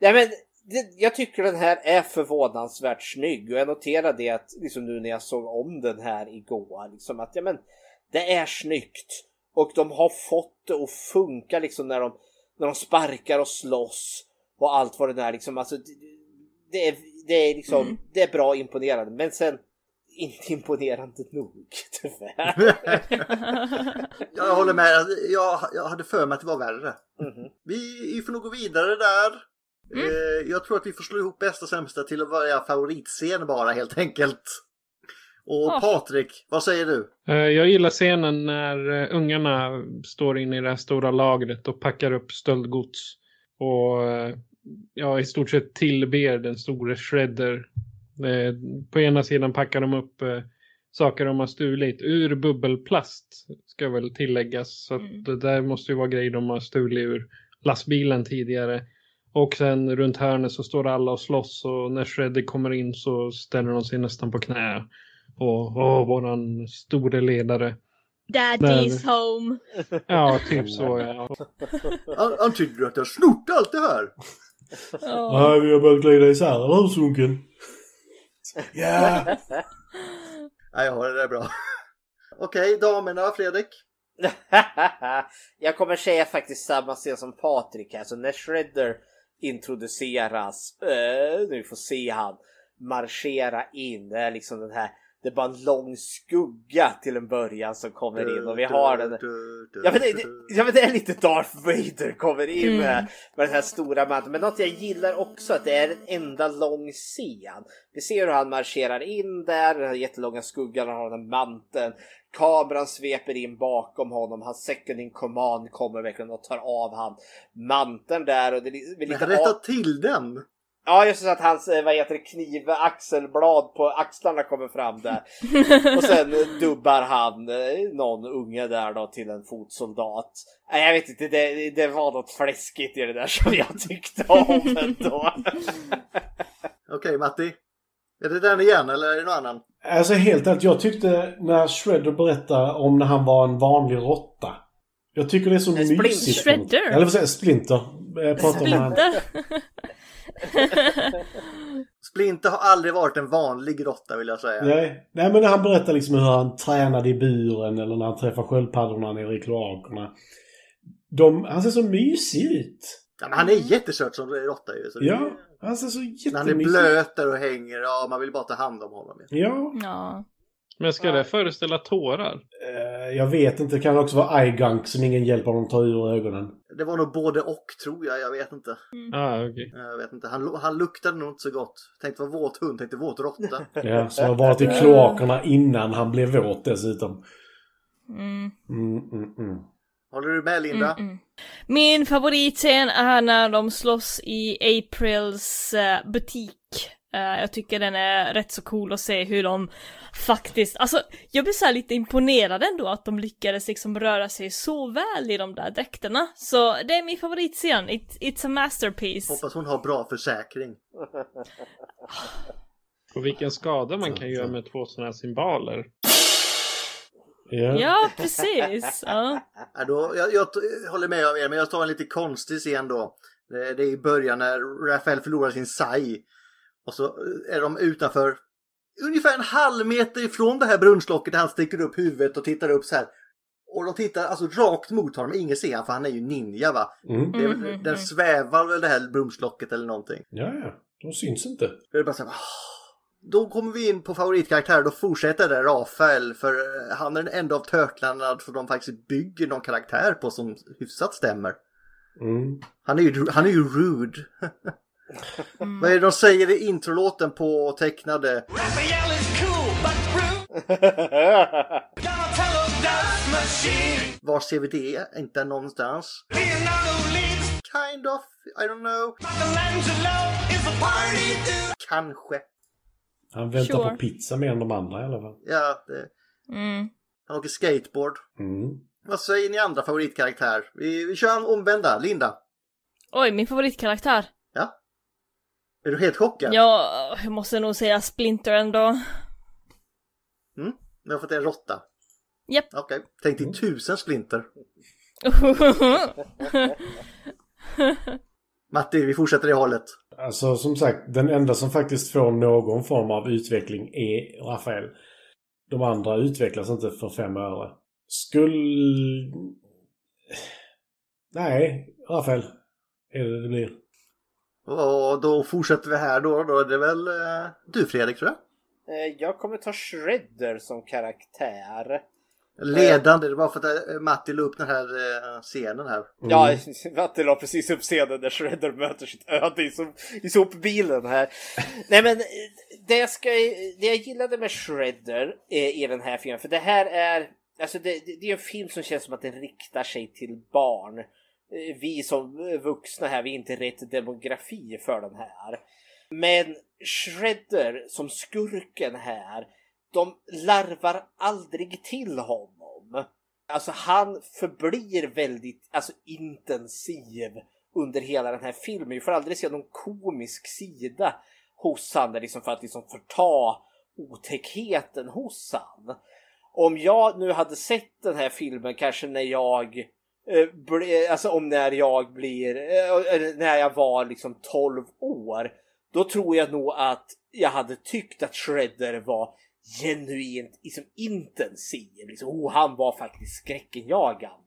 Nej men det, jag tycker den här är förvånansvärt snygg och jag noterade det att liksom nu när jag såg om den här igår liksom att ja men det är snyggt Och de har fått det att funka liksom när de, när de sparkar och slåss och allt vad det är liksom. Alltså, det, är, det är liksom, Mm. det är bra imponerande. Men sen inte imponerande nog tyvärr. Jag håller med. Jag, jag hade för mig att det var värre. Mhm. Vi, vi får nog gå vidare där. Eh, jag tror att vi får slå ihop bästa och sämsta till att vara favoritscen bara helt enkelt. Och Ah. Patrik, vad säger du? Eh, Jag gillar scenen när eh, ungarna står inne i det här stora lagret och packar upp stöldgods. Och ja, i stort sett tillber den store Shredder. Eh, På ena sidan packar de upp eh, saker de har stulit ur bubbelplast. Ska väl tilläggas. Så att det där måste ju vara grejer de har stulit ur lastbilen tidigare. Och sen runt hörnet så står alla och slåss och när Shredder kommer in så ställer de sig nästan på knä. Och åh, våran store ledare. Daddy's home. Ja, typ så ja. Han, han tycker att jag har snott allt det här. Nej, vi har börjat glida isär, eller hur Sunken? Ja! Nej, jag har det där bra. Okej, damerna, Fredrik. jag kommer säga faktiskt samma scen som Patrik här. Så när Shredder introduceras, eh, vi får se han marschera in, det är liksom den här det är bara en lång skugga till en början som kommer in och vi har den. Ja men det, det, ja, men det är lite Darth Vader kommer in Mm. med, med den här stora manteln. Men något jag gillar också att det är en enda lång scen. Vi ser hur han marscherar in där, den här jättelånga skuggan, han har den här manteln. Kameran sveper in bakom honom, hans second in command kommer verkligen och tar av han manteln där och det är Men lite han rättar till den. Ja, just så att hans eh, vad heter det, kniv, axelblad på axlarna kommer fram där. Och sen eh, dubbar han eh, någon unge där då till en fotsoldat. Nej, jag vet inte, det, det var något fläskigt i det där som jag tyckte om ändå. Okej, Matti. Är det den igen eller är det någon annan? Alltså helt ärligt, jag tyckte när Shredder berättade om när han var en vanlig råtta. Jag tycker det är så Splinter. mysigt. Shredder? Eller vad säger jag? Splinter. Jag pratar om han. Splinter. Har aldrig varit en vanlig råtta vill jag säga. Nej. Nej, men när han berättar liksom hur han tränade i buren eller när han träffar sköldpaddorna nere i kloakerna. De, han ser så mysig ut. Ja, men han är jättesöt som råtta ju. Så det- Ja, han ser så När han är jättemysig ut. blöt där och hänger, ja man vill bara ta hand om honom. Ja. Ja. Men ska det föreställa tårar? Eh, Jag vet inte, det kan också vara eye-gunk som ingen hjälper honom att ta ur ögonen. Det var nog både och tror jag, jag vet inte. Ja, okej. Jag vet inte. Han, han luktade nog inte så gott. Tänkte var våt hund, tänkte våt råtta. Ja, som har varit i kloakerna innan han blev våt dessutom. Mm. Mm, mm, mm. Håller du med Linda? Mm, mm. Min favoritscen är när de slåss i Aprils eh, butik. Eh, jag tycker den är rätt så cool att se hur de faktiskt, alltså jag blir så här lite imponerad ändå att de lyckades liksom röra sig så väl i de där dräkterna. Så det är min favoritscen, It, it's a masterpiece. Hoppas hon har bra försäkring. Och vilken skada man kan göra med två sådana här symboler. Ja. Ja, precis. Ja. Ja, då, jag, jag håller med er, men jag tar en lite konstig scen då. Det, det är i början när Rafael förlorar sin sai. Och så är de utanför, ungefär en halv meter ifrån det här brunnslocket där han sticker upp huvudet och tittar upp så här. Och de tittar alltså rakt mot honom, ingen ser han för han är ju ninja va. Mm. Det är, väl- Den svävar väl det här brunnslocket eller någonting. Ja, ja. De syns inte. Det är bara så här, "Ah." Då kommer vi in på favoritkaraktär, då fortsätter det Rafael för eh, han är den enda av törtlarna som de faktiskt bygger någon karaktär på som hyfsat stämmer. Mm. Han är ju, han är ju rude. Vad är det de säger i introlåten på tecknade? Raphael is cool, but rude. Donatello does machine. Var ser vi det? Inte någonstans. Kind of, I don't know. Michelangelo is a party dude. Kanske. Han väntar Sure. på pizza mer än de andra i alla fall. Ja, det, Mm. han åker skateboard. Mm. Vad säger ni andra favoritkaraktär? Vi, vi kör en omvända. Linda, Oj, min favoritkaraktär. Är du helt chockad? Ja, jag måste nog säga Splinter ändå. Mm? Du har fått en råtta? Japp. Okej, tänk dig tusen splinter. Matti, vi fortsätter i hållet. Alltså som sagt, den enda som faktiskt får någon form av utveckling är Rafael. De andra utvecklas inte för fem öre. Skulle... Nej, Rafael. Är det det blir. Och då fortsätter vi här då. Då är det väl eh, du Fredrik tror jag. Eh, Jag kommer ta Shredder som karaktär. Ledande, det var för att eh, Matti la upp den här eh, scenen här. Ja, Matti la precis upp scenen där Shredder möter sitt öde i, sop, i sopbilen här. Nej men det jag, ska, det jag gillade med Shredder i den här filmen, för det här är Alltså det, det det är en film som känns som att den riktar sig till barn. Eh, vi som vuxna här, vi är inte rätt demografi för den här. Men Shredder som skurken här, de larvar aldrig till honom. Alltså han förblir väldigt alltså, intensiv under hela den här filmen. Vi får aldrig se någon komisk sida hos han, där liksom för att liksom förta otäckheten hos han. Om jag nu hade sett den här filmen kanske när jag Eh, ble, alltså om när jag blir, eh, när jag var liksom 12 år. Då tror jag nog att jag hade tyckt att Shredder var genuint liksom, intensiv. Liksom, oh, han var faktiskt skräckenjagande.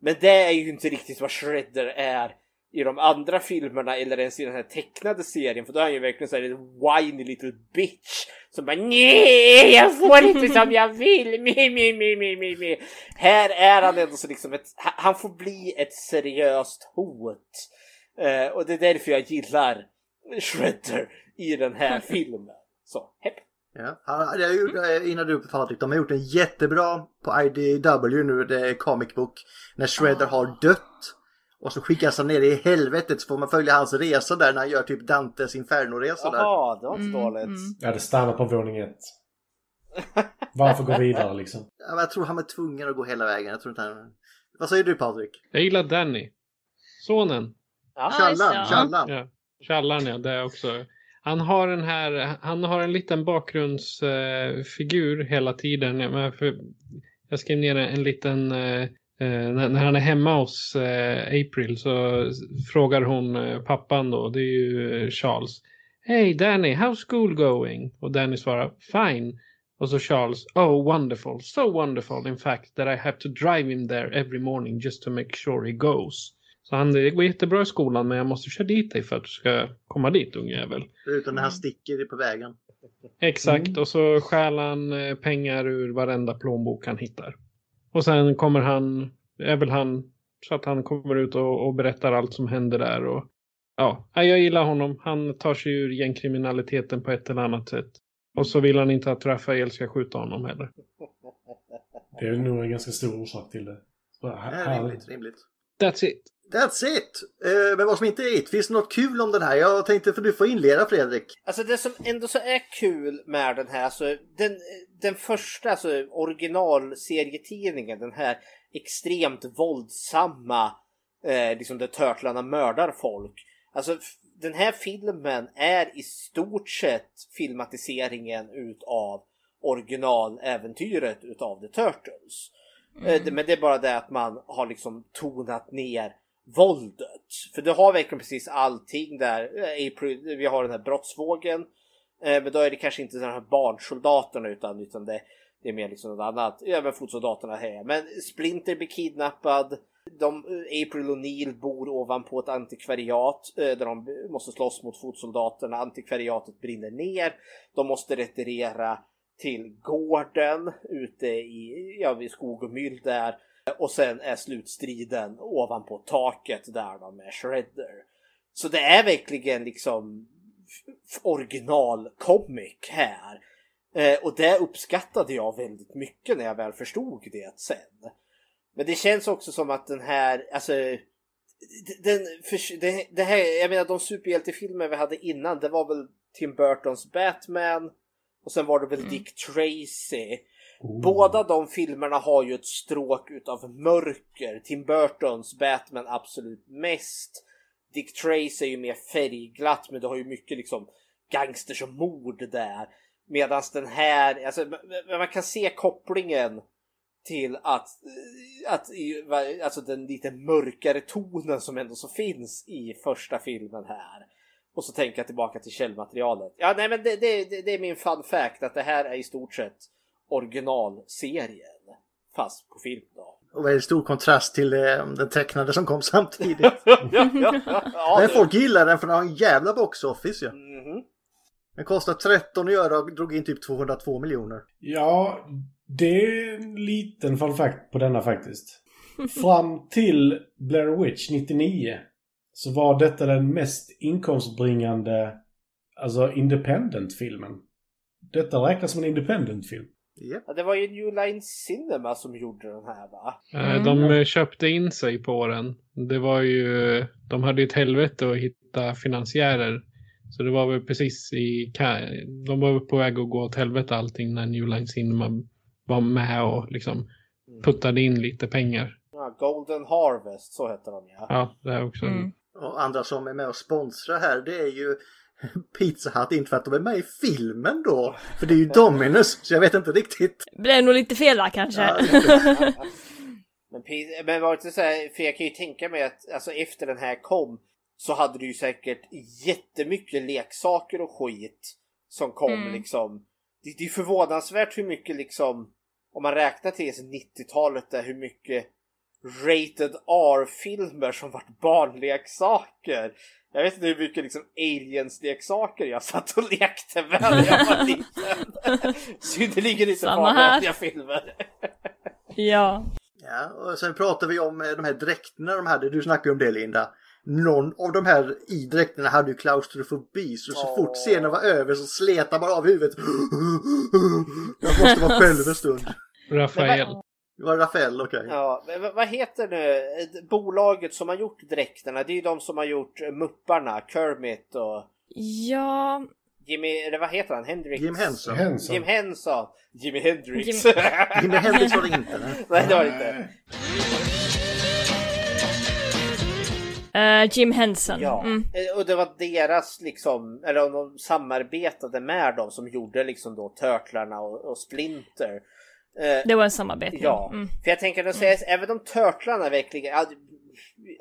Men det är ju inte riktigt vad Shredder är i de andra filmerna eller ens i den här tecknade serien för då är han ju verkligen såhär en whiny little bitch som bara nej jag får inte som jag vill mi, mi, mi, mi, mi, mi. Här är han ändå så liksom ett, han får bli ett seriöst hot Eh, och det är därför jag gillar Shredder i den här filmen. Så, hepp. Ja. Han, jag gjorde, innan du Patrik, de har gjort en jättebra på IDW nu, det är comic book, när Shredder har dött. Och så skickas han ner i helvetet så får man följa hans resa där när han gör typ Dantes Inferno-resa där. Jaha, det var inte dåligt. Ja, det stannar på våning ett. Varför gå vidare liksom? Ja, jag tror han var tvungen att gå hela vägen. Jag tror inte han... Vad säger du Patrik? Jag gillar Danny. Sonen. Challan, Challan. Ja, Challan ja, det är också. Han har den här, han har en liten bakgrundsfigur eh, hela tiden. Jag, skrev ner en liten, eh, när, när han är hemma hos eh, April så frågar hon eh, pappan då, det är ju eh, Charles. Hey Danny, how's school going? Och Danny svarar fine. Och så Charles, oh wonderful, so wonderful in fact that I have to drive him there every morning just to make sure he goes. Så han, det går jättebra i skolan men jag måste köra dit dig för att du ska komma dit ungjävel. Förutom när han sticker på vägen. Exakt, och så stjäl han eh, pengar ur varenda plånbok han hittar. Och sen kommer han, är väl han, så att han kommer ut och, och berättar allt som händer där. Och, ja, jag gillar honom. Han tar sig ur gängkriminaliteten på ett eller annat sätt. Och så vill han inte att Rafael ska skjuta honom heller. Det är nog en ganska stor orsak till det. Så, Ja, här- rimligt, rimligt. That's it. That's it! Eh, men vad som inte är it, finns det något kul om den här? Jag tänkte, för du får inleda Fredrik. Alltså det som ändå så är kul med den här, alltså den, den första alltså originalserietidningen, den här extremt våldsamma, eh, liksom där Turtlarna mördar folk. Alltså den här filmen är i stort sett filmatiseringen utav originaläventyret utav The Turtles. Eh, det- Men det är bara det att man har liksom tonat ner våldet. För du har verkligen precis allting där. Eh, April, vi har den här brottsvågen. Eh, Men då är det kanske inte de här barnsoldaterna utan, utan det, det är mer liksom något annat. Men fotsoldaterna här. Men Splinter blir kidnappad. De, April och Neil bor ovanpå ett antikvariat där de måste slåss mot fotsoldaterna. Antikvariatet brinner ner. De måste retirera till gården ute i, ja, vid skog och myll där. Och sen är slutstriden ovanpå taket där då med Shredder. Så det är verkligen liksom original comic här. Eh, och det uppskattade jag väldigt mycket när jag väl förstod det sen. Men det känns också som att den här, alltså den, för, det, det här, jag menar de superhjältefilmer vi hade innan, det var väl Tim Burtons Batman och sen var det väl Dick Tracy. Båda de filmerna har ju ett stråk utav mörker. Tim Burtons Batman absolut mest. Dick Tracy är ju mer färgglatt men det har ju mycket liksom gangsters och mord där. Medan den här, alltså man kan se kopplingen till att, att i- va- alltså den lite mörkare tonen som ändå så finns i första filmen här. Och så tänker jag tillbaka till källmaterialet. Ja, nej men det, det, det, det är min fun fact att det här är i stort sett originalserien fast på film då. Och väldigt stor kontrast till eh, den tecknade som kom samtidigt. ja, ja, ja, Men det- folk gillar den för den har en jävla box office ju. Mhm. Den kostar 13 att göra och drog in typ 202 miljoner. Ja, det är en liten fun fact på denna faktiskt. Fram till Blair Witch 99 så var detta den mest inkomstbringande, alltså independent-filmen. Detta räknas som en independent-film. Ja, det var ju New Line Cinema som gjorde den här va? Eh, De eh, köpte in sig på den. Det var ju, de hade ju ett helvete att hitta finansiärer. Så det var väl precis i, de var väl på väg att gå åt helvete allting när New Line Cinema var med och liksom puttade in lite pengar. Ja, Golden Harvest, så hette de ja. Ja, det är också. Och andra som är med och sponsrar här det är ju Pizza Hut, inte för att de är med i filmen då. För det är ju Dominus, så jag vet inte riktigt. Blev nog lite fel där kanske. Ja, Men, pi- men var det inte så här, för jag kan ju tänka mig att alltså, efter den här kom så hade du ju säkert jättemycket leksaker och skit som kom Mm. liksom. Det, det är förvånansvärt hur mycket liksom, om man räknar till 90-talet där hur mycket rated R-filmer som vart barnleksaker. Jag vet inte hur mycket liksom aliens-leksaker jag satt och lekte med när jag var liten. Synnerligen inte här. barnvänliga filmer. ja. Ja, och sen pratar vi om eh, de här dräkterna de hade. Du snackade om det Linda. Någon av de här i dräkterna hade ju klaustrofobi så så fort scenen var över så slet han bara av huvudet. Jag måste vara själv en stund. Rafael. Det var Rafael, okej. Ja, men vad- heter nu eh, bolaget som har gjort dräkterna? Det är ju de som har gjort eh, Mupparna, Kermit och Ja, Jimmy, eller vad heter han? Hendrix? Jim Henson. Henson. Jim Henson. Jimi Hendrix. Jim- Jimi Hendrix var det inte. nej. Nej, det var det inte. eh, Jim Henson. Ja, Mm. och det var deras liksom, eller om de samarbetade med dem som gjorde liksom då Turtlarna och, och Splinter. Eh, Det var en samarbete. Ja, Mm. för jag tänker att säga, även om Turtlarna verkligen, ja,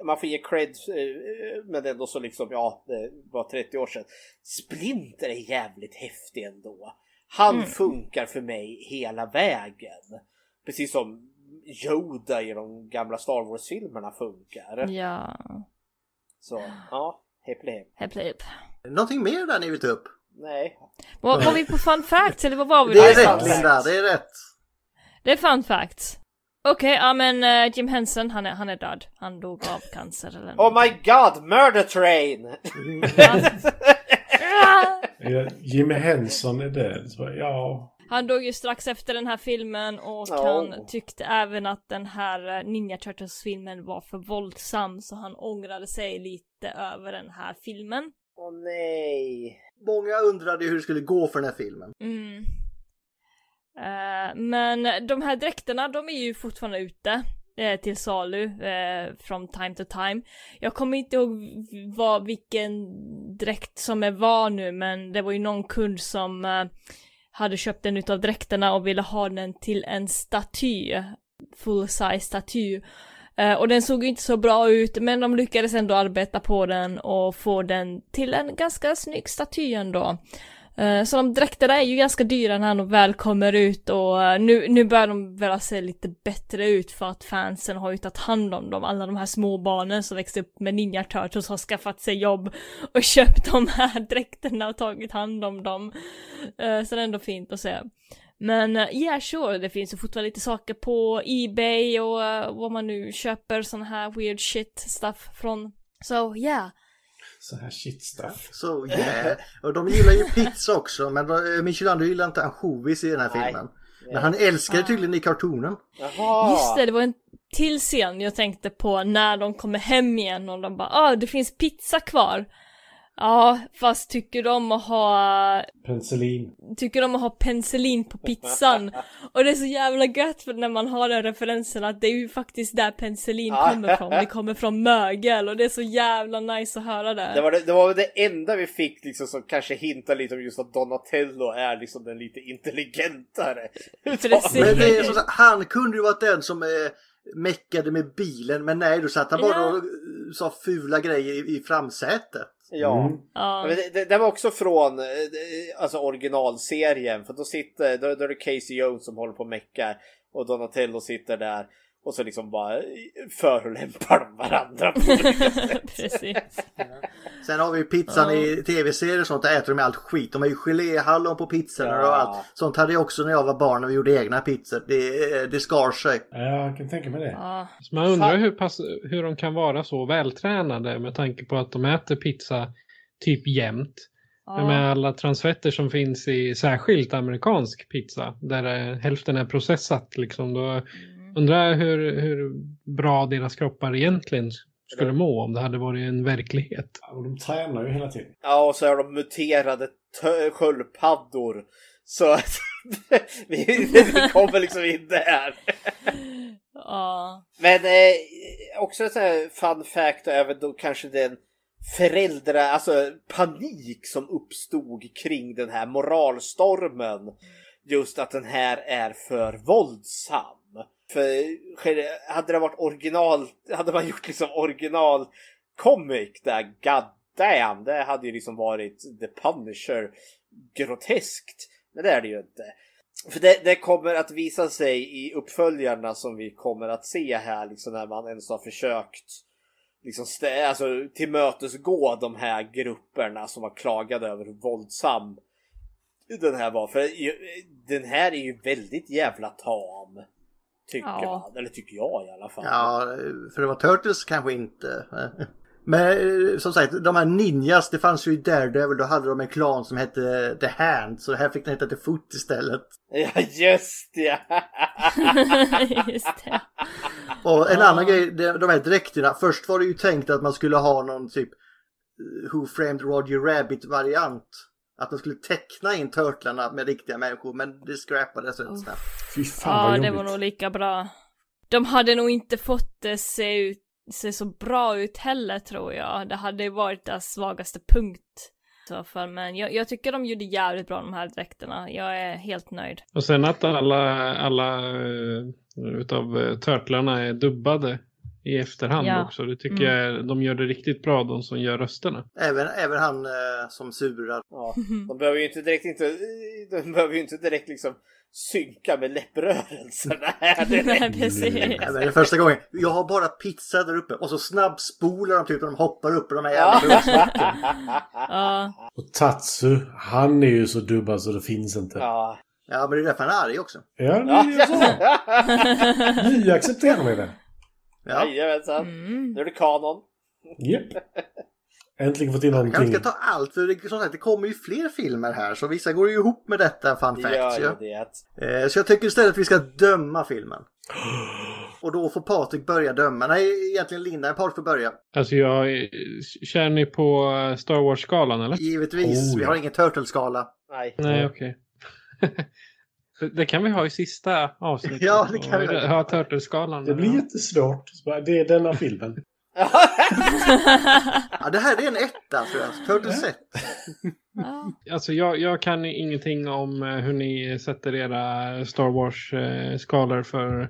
man får ge cred, eh, men ändå så liksom, ja, det var 30 år sedan. Splinter är jävligt häftig ändå. Han Mm. funkar för mig hela vägen. Precis som Yoda i de gamla Star Wars-filmerna funkar. Ja, Så, ja, hepp hepp. hepp hepp. Någonting mer där ni vill ta upp? Nej. Var, var vi på fun facts eller vad var vi? Det är rätt Linda, det är rätt. Det är fun facts. Okej, ja men eh, Jim Henson, han är, han är död. Han dog av cancer eller Oh my god, Murder Train! Ja, Jimmy Henson är död. Så, ja. Han dog ju strax efter den här filmen och Ja. han tyckte även att den här eh, Ninja Turtles-filmen var för våldsam så han ångrade sig lite över den här filmen. Åh nej. Många undrade hur det skulle gå för den här filmen. Mm. Eh, men de här dräkterna, de är ju fortfarande ute eh, till salu eh, from time to time. Jag kommer inte ihåg vad, vilken dräkt som är var nu, men det var ju någon kund som eh, hade köpt en utav dräkterna och ville ha den till en staty, full size staty. Eh, och den såg ju inte så bra ut, men de lyckades ändå arbeta på den och få den till en ganska snygg staty ändå. Uh, Eh, så de dräkterna är ju ganska dyra när de väl kommer ut och eh, nu, nu börjar de väl se lite bättre ut för att fansen har ju tagit hand om dem. Alla de här små barnen som växte upp med Ninja Turtles har skaffat sig jobb och köpt de här dräkterna och tagit hand om dem. Eh, så det är ändå fint att se. Men ja, yeah, sure, det finns ju fortfarande lite saker på Ebay och vad man nu köper sån här weird shit stuff från. So yeah. Så här shit stuff. Så yeah. Och de gillar ju pizza också men eh, Michelangelo gillar inte ansjovis i den här Nej. filmen. Men han älskar det tydligen i kartonen. Jaha. Just det, det var en till scen jag tänkte på när de kommer hem igen och de bara ah det finns pizza kvar. Ja, fast tycker de att ha, Penicillin. tycker de att ha penicillin på pizzan. Och det är så jävla gött för när man har den referensen att det är ju faktiskt där penicillin kommer från. Det kommer från mögel och det är så jävla nice att höra det. Det var det, det var det enda vi fick liksom som kanske hintar lite om just att Donatello är liksom den lite intelligentare. Precis. Men det är som sagt, han kunde ju varit den som eh, meckade med bilen men nej då satt han bara Ja. och eh, sa fula grejer i, i framsätet. Ja. Mm. Ja. Men det, det, det var också från eh, alltså originalserien för då sitter, då, då är det Casey Jones som håller på och meckar. och Donatello sitter där och så liksom bara förolämpar de varandra på. Precis. Sen har vi ju pizzan Ja. i tv-serier och sånt, där äter de allt skit. De har ju geléhallon på pizzorna Ja. och allt. Sånt hade jag också när jag var barn och vi gjorde egna pizzor. Det, det skar sig. Ja, jag kan tänka mig det. Ja. Så man undrar hur, pass, hur de kan vara så vältränade med tanke på att de äter pizza typ jämt. Ja. Med alla transfetter som finns i särskilt amerikansk pizza där eh, hälften är processat. Liksom, då undrar jag hur, hur bra deras kroppar egentligen skulle må om det hade varit en verklighet. Och de tränar ju hela tiden. Ja, och så är de muterade sköldpaddor. Så att vi, vi kommer liksom in där. Ja. Men eh, också en sån här fun fact och även då kanske den föräldrar, alltså panik som uppstod kring den här moralstormen. Just att den här är för våldsam. För hade det varit original, hade man gjort liksom original comic där, god damn, det hade ju liksom varit The Punisher groteskt. Men det är det ju inte. För det, det kommer att visa sig i uppföljarna som vi kommer att se här, liksom när man ens har försökt liksom stä- alltså, tillmötesgå de här grupperna som har klagat över hur våldsam den här var. För den här är ju väldigt jävla tam. Tycker Ja. man, eller tycker jag i alla fall. Ja, för det var Turtles kanske inte. Men eh, som sagt, de här ninjas, det fanns ju i Daredevil, då hade de en klan som hette The Hand, så här fick den heta The Foot istället. Ja, just det! Just det. Och en Ja. annan grej, de här dräkterna, först var det ju tänkt att man skulle ha någon typ eh, Who Framed Roger Rabbit-variant. Att man skulle teckna in turtlarna med riktiga människor, men det scrappades rätt snabbt. Fy fan Ja, vad det jobbigt. var nog lika bra. De hade nog inte fått det se, ut, se så bra ut heller tror jag. Det hade varit deras svagaste punkt. Så fall, men jag, jag tycker de gjorde jävligt bra de här dräkterna. Jag är helt nöjd. Och sen att alla, alla eh, utav uh, turtlarna är dubbade i efterhand Ja. också. Det tycker Mm. jag de gör det riktigt bra, de som gör rösterna. Även, även han eh, som surar. Ja, de behöver ju inte direkt inte, de behöver ju inte direkt liksom synka med läpprörelserna här Nej, precis. Det är första gången. Jag har bara pizza där uppe och så snabbspolar de typ när de hoppar upp i de här jävla. Ja, Och Tatsu, han är ju så dubbad så det finns inte. Ja, Ja. Ja, men det är därför han är arg också. det är ju så. Ni accepterar mig väl? Ja. Jajamensan. mm. Nu är det kanon. Japp. Äntligen fått in Jag kanske någonting. ska ta allt, för det, som sagt, det kommer ju fler filmer här, så vissa går ju ihop med detta, fun Det facts. gör ju Ja. det. Eh, så jag tycker istället att vi ska döma filmen. Och då får Patrik börja döma. Nej, egentligen Linda, Patrik får börja. Alltså jag, kör ni på eh, Star Wars-skalan eller? Givetvis, Oh, vi ja. har ingen turtle-skala. Nej. Nej, okej. det, det kan vi ha i sista avsnittet. Ja, det kan vi. Ha Turtleskalan. Det blir jättesvårt. Det är denna filmen. Ja, det här är en etta, tror jag. Turtles 1. ja. Alltså jag, jag kan ingenting om eh, hur ni sätter era Star Wars-skalor för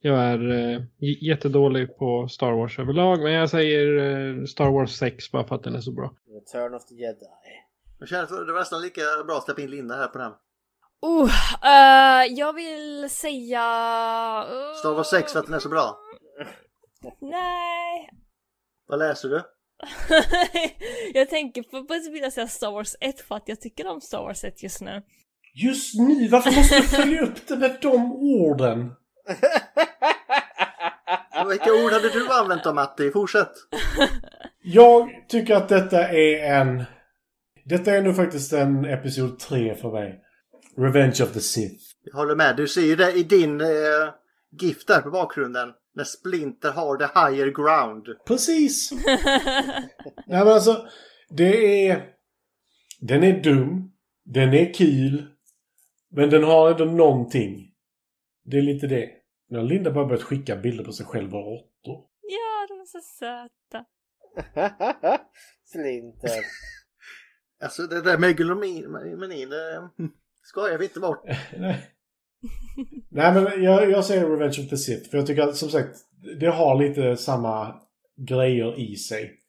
jag är eh, jättedålig på Star Wars överlag. Men jag säger eh, Star Wars 6 bara för att den är så bra. Return of the Jedi. Jag känner att det var nästan lika bra att släppa in Linda här på den. Oh, eh, jag vill säga... uh, Star Wars 6 för att den är så bra. Nej. Vad läser du? jag tänker på på vilja säga Star Wars 1 för att jag tycker om Star Wars 1 just nu. Just nu, varför måste du följa upp det med de orden? Vilka ord hade du använt då, Matti? Fortsätt. Jag tycker att detta är en... Detta är nog faktiskt en Episod 3 för mig. Revenge of the Sith. Jag håller med. Du ser ju det i din eh, GIF där på bakgrunden. När Splinter har the higher ground. Precis! Nej men alltså, det är... Den är dum. Den är kul. Men den har ändå någonting. Det är lite det. Nu har Linda bara börjat skicka bilder på sig själv och råttor. ja, de är så söta. Splinter. Alltså det där megalomanin, det skojar vi inte bort. Nej. Nej men jag, jag säger Revenge of the Sith. För jag tycker att som sagt, det har lite samma grejer i sig.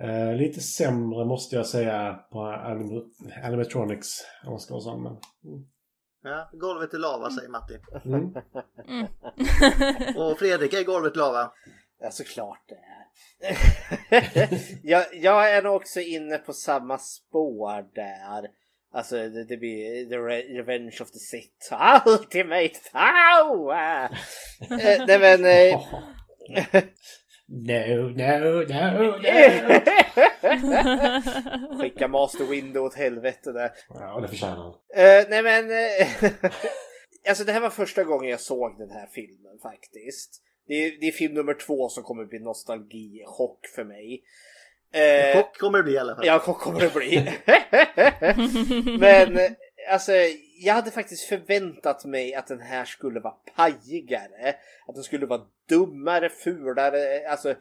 Eh, lite sämre måste jag säga på anim animatronics. Om man ska vara sån. Men, mm. Ja, golvet är lava säger Matti. Mm. Och Fredrik, är golvet lava? Ja, såklart det är. jag, jag är nog också inne på samma spår där. Alltså det, det blir The Re- Revenge of the Sith. Ultimate power! Eh, nej men... Eh, No, no, no, no. Skicka Master Window åt helvete där. Ja, det förtjänar han. Eh, nej men... alltså det här var första gången jag såg den här filmen faktiskt. Det är, det är film nummer två som kommer bli nostalgichock för mig. Eh, Chock kommer det bli i alla fall. Ja, chock kommer det bli. Men eh, alltså, jag hade faktiskt förväntat mig att den här skulle vara pajigare. Att den skulle vara dummare, fulare. Alltså,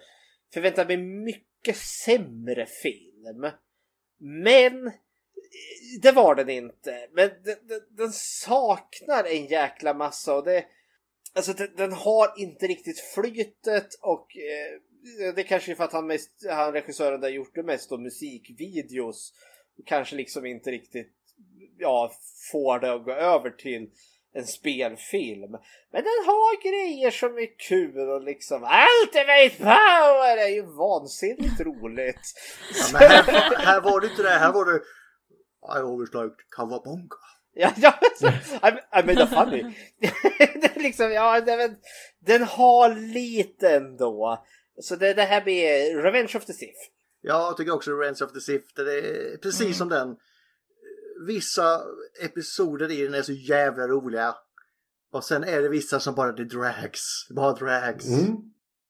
förväntat mig mycket sämre film. Men eh, det var den inte. Men den, den, den saknar en jäkla massa och det... Alltså den, den har inte riktigt flytet och eh, det kanske är för att han, mest, han regissören där gjort det mest då musikvideos. Kanske liksom inte riktigt ja, får det att gå över till en spelfilm. Men den har grejer som är kul och liksom Ultimate Power är ju vansinnigt roligt. Ja, här, här var det inte det, här var det I always liked Kawabonga. Ja, ja I, I made a funny. det är liksom, ja, det, men, den har lite ändå. Så det, det här blir Revenge of the Sith. Jag tycker också Revenge of the Sith, det är precis Mm. som den. Vissa episoder i den är så jävla roliga. Och sen är det vissa som bara det drags. Bara drags. Mm.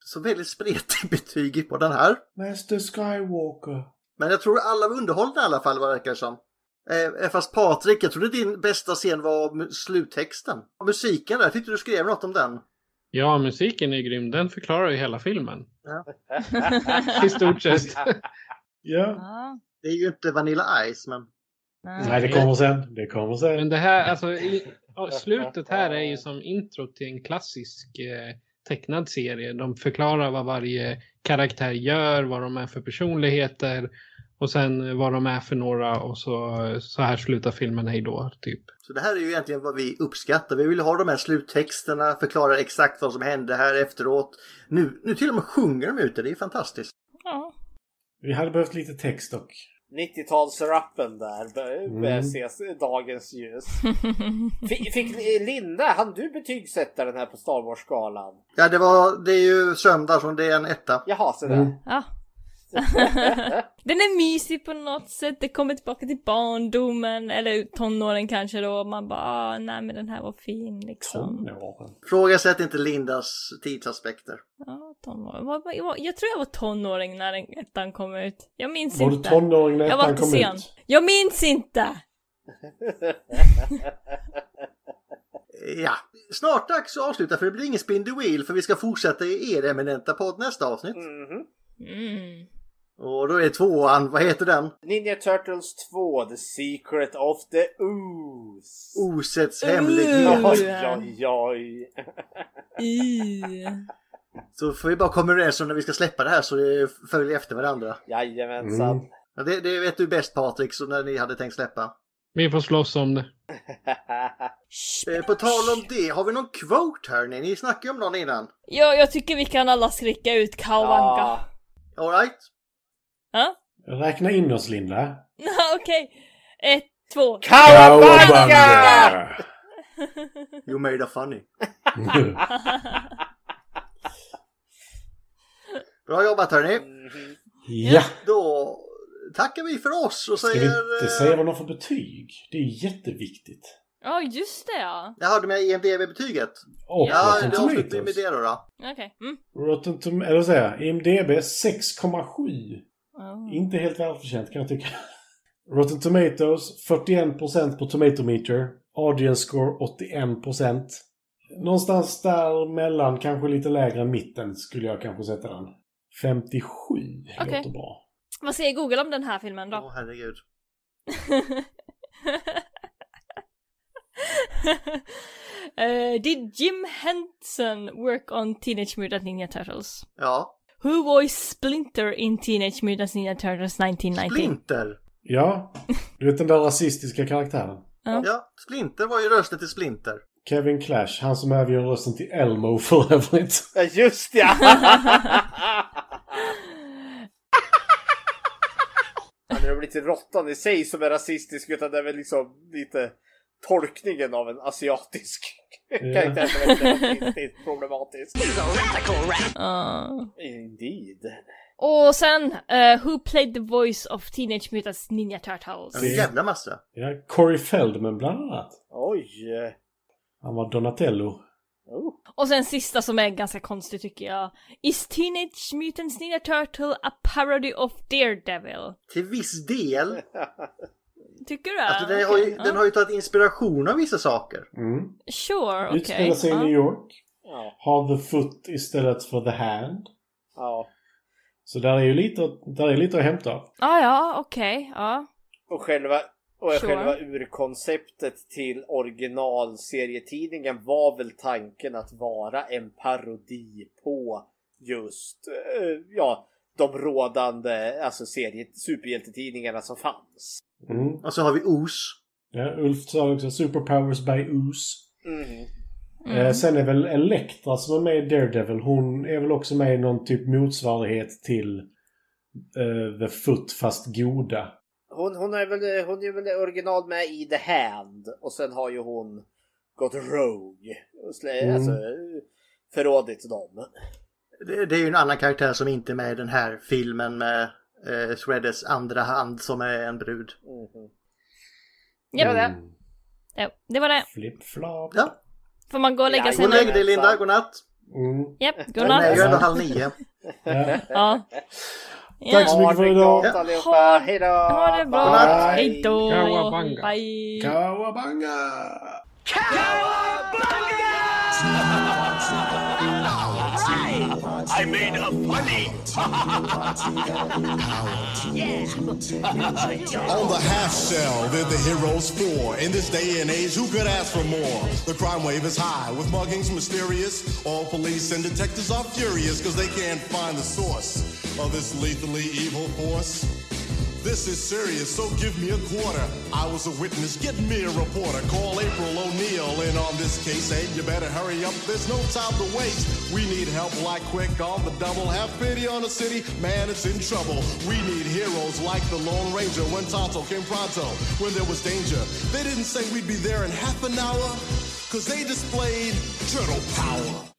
Så väldigt spretigt betyg på den här. Master Skywalker. Men jag tror alla var underhållna i alla fall vad det verkar som. Eh, fast Patrik, jag trodde din bästa scen var sluttexten. Musiken där, jag tyckte du skrev något om den. Ja, musiken är grym. Den förklarar ju hela filmen. Ja. I stort sett. Ja. Det är ju inte Vanilla Ice, men... Nej, det kommer sen. Det kommer sen. Men det här, alltså i, slutet här är ju som intro till en klassisk eh, tecknad serie. De förklarar vad varje karaktär gör, vad de är för personligheter och sen vad de är för några och så, så här slutar filmen hej då, typ. Så det här är ju egentligen vad vi uppskattar. Vi vill ha de här sluttexterna, förklara exakt vad som hände här efteråt. Nu, nu till och med sjunger de ut det, det är fantastiskt. Ja. Vi hade behövt lite text dock. 90-talsrappen där Mm. ses dagens ljus. Fick, fick Linda, han du betygsätta den här på Star Wars-skalan? Ja, det var, det är ju söndag så det är en etta. Jaha, så där. Mm. Ja. Den är mysig på något sätt, det kommer tillbaka till barndomen, eller tonåren kanske då, man bara ah, nej men den här var fin liksom. Tonåren. Frågasätt inte Lindas tidsaspekter. Ja, tonåren. Jag tror jag var tonåring när den ettan kom ut. Jag minns Var du inte. tonåring när Jag var ettan kom sen. ut? Jag minns inte! Ja, snart dags att avsluta för det blir ingen spin the wheel för vi ska fortsätta i er eminenta podd nästa avsnitt. Mhm. Mm. Och då är tvåan, vad heter den? Ninja Turtles 2, The Secret of the Ooze. Osets hemlighet. Oj, oj, oj. Så får vi bara komma överens om när vi ska släppa det här så det följer efter varandra. Jajamensan. Mm. Ja, det, det vet du bäst Patrik, så när ni hade tänkt släppa. Vi får slåss om det. Eh, på tal om det, har vi någon quote hörni? Ni snackade ju om någon innan. Ja, jag tycker vi kan alla skrika ut Kawanka. Ja. Alright? Ja? Räkna in oss Linda. Okej. Ett, två. Kawabanga! You made a funny. Bra jobbat hörni. ja. Då tackar vi för oss och Ska vi säger... inte säga vad de får betyg? Det är jätteviktigt. Ja, just det ja. Jag hörde med IMDB-betyget. Och Ja, det avslutar vi med Tomatoes. det då. då. Okej. Mm. Rotten Tom- eller vad säger jag? IMDB 6,7. Oh. Inte helt välförtjänt kan jag tycka. Rotten Tomatoes 41% på Tomatometer. Audience score 81%. Någonstans där mellan, kanske lite lägre än mitten skulle jag kanske sätta den. 57 Okej. låter bra. Vad säger Google om den här filmen då? Åh herregud. Eh, did Jim Henson work on Teenage Mutant Ninja Turtles? Ja. Who voiced Splinter in Teenage Mutant Ninja Turtles 1919? Splinter. Ja, du vet den där rasistiska karaktären. Ja, Splinter var ju rösten till Splinter. Kevin Clash, han som även gör rösten till Elmo för övrigt. Ja, just ja! Han är väl inte råttan i sig som är rasistisk utan det är väl liksom lite tolkningen av en asiatisk karaktär som är problematisk. Indeed. Och sen, eh, Who played the voice of Teenage Mutant Ninja Turtles? En jävla massa. Ja, Corey Feldman bland annat. Oj! Han var Donatello. Och sen sista som är ganska konstig tycker jag. Is Teenage Mutant Ninja Turtle a parody of Daredevil? Till viss del. Tycker du? Alltså, det har ju, Den har ju tagit inspiration av vissa saker. Mm. Sure, okej. Utspelar sig i. New York. Ja. Har the foot istället för the hand. Ja. Så där är ju lite, där är lite att hämta. Ah, ja, okej, ja. Och själva, och Sure. själva urkonceptet till originalserietidningen var väl tanken att vara en parodi på just, eh, ja, de rådande alltså serie, superhjältetidningarna som fanns. Mm. Och så har vi Os. Ja, Ulf sa också Superpowers by Ooze. Mm. Eh, sen är väl Elektra som är med i Daredevil, hon är väl också med i någon typ motsvarighet till eh, The Foot fast goda. Hon, hon, är väl, hon är väl original med i The Hand och sen har ju hon gått Rogue. Och slä, Mm. Alltså förrådit dem. Det, det är ju en annan karaktär som inte är med i den här filmen med eh, Shredders andra hand som är en brud. Mhm. Ja, Mm. det. Ja, det var det. Flip-flop. Ja, Får man gå och lägga gå sig och lägg nu? dig Linda, godnatt. Mm. Japp, Den är ju godnatt. ändå halv nio. Ja. Ja. Tack så mycket för idag. Ha- Hejdå! Ha det bra. Godnatt. Hej då. Kawabanga. Bye. Kawabanga! I made a funny. On the half shell, they're the heroes for. In this day and age, who could ask for more? The crime wave is high, with muggings mysterious. All police and detectives are furious because they can't find the source of this lethally evil force. This is serious, so give me a quarter. I was a witness, get me a reporter. Call April O'Neil in on this case, and you better hurry up, there's no time to waste. We need help like quick on the double. Have pity on the city, man, it's in trouble. We need heroes like the Lone Ranger when Tonto came pronto, when there was danger. They didn't say we'd be there in half an hour, cause they displayed turtle power.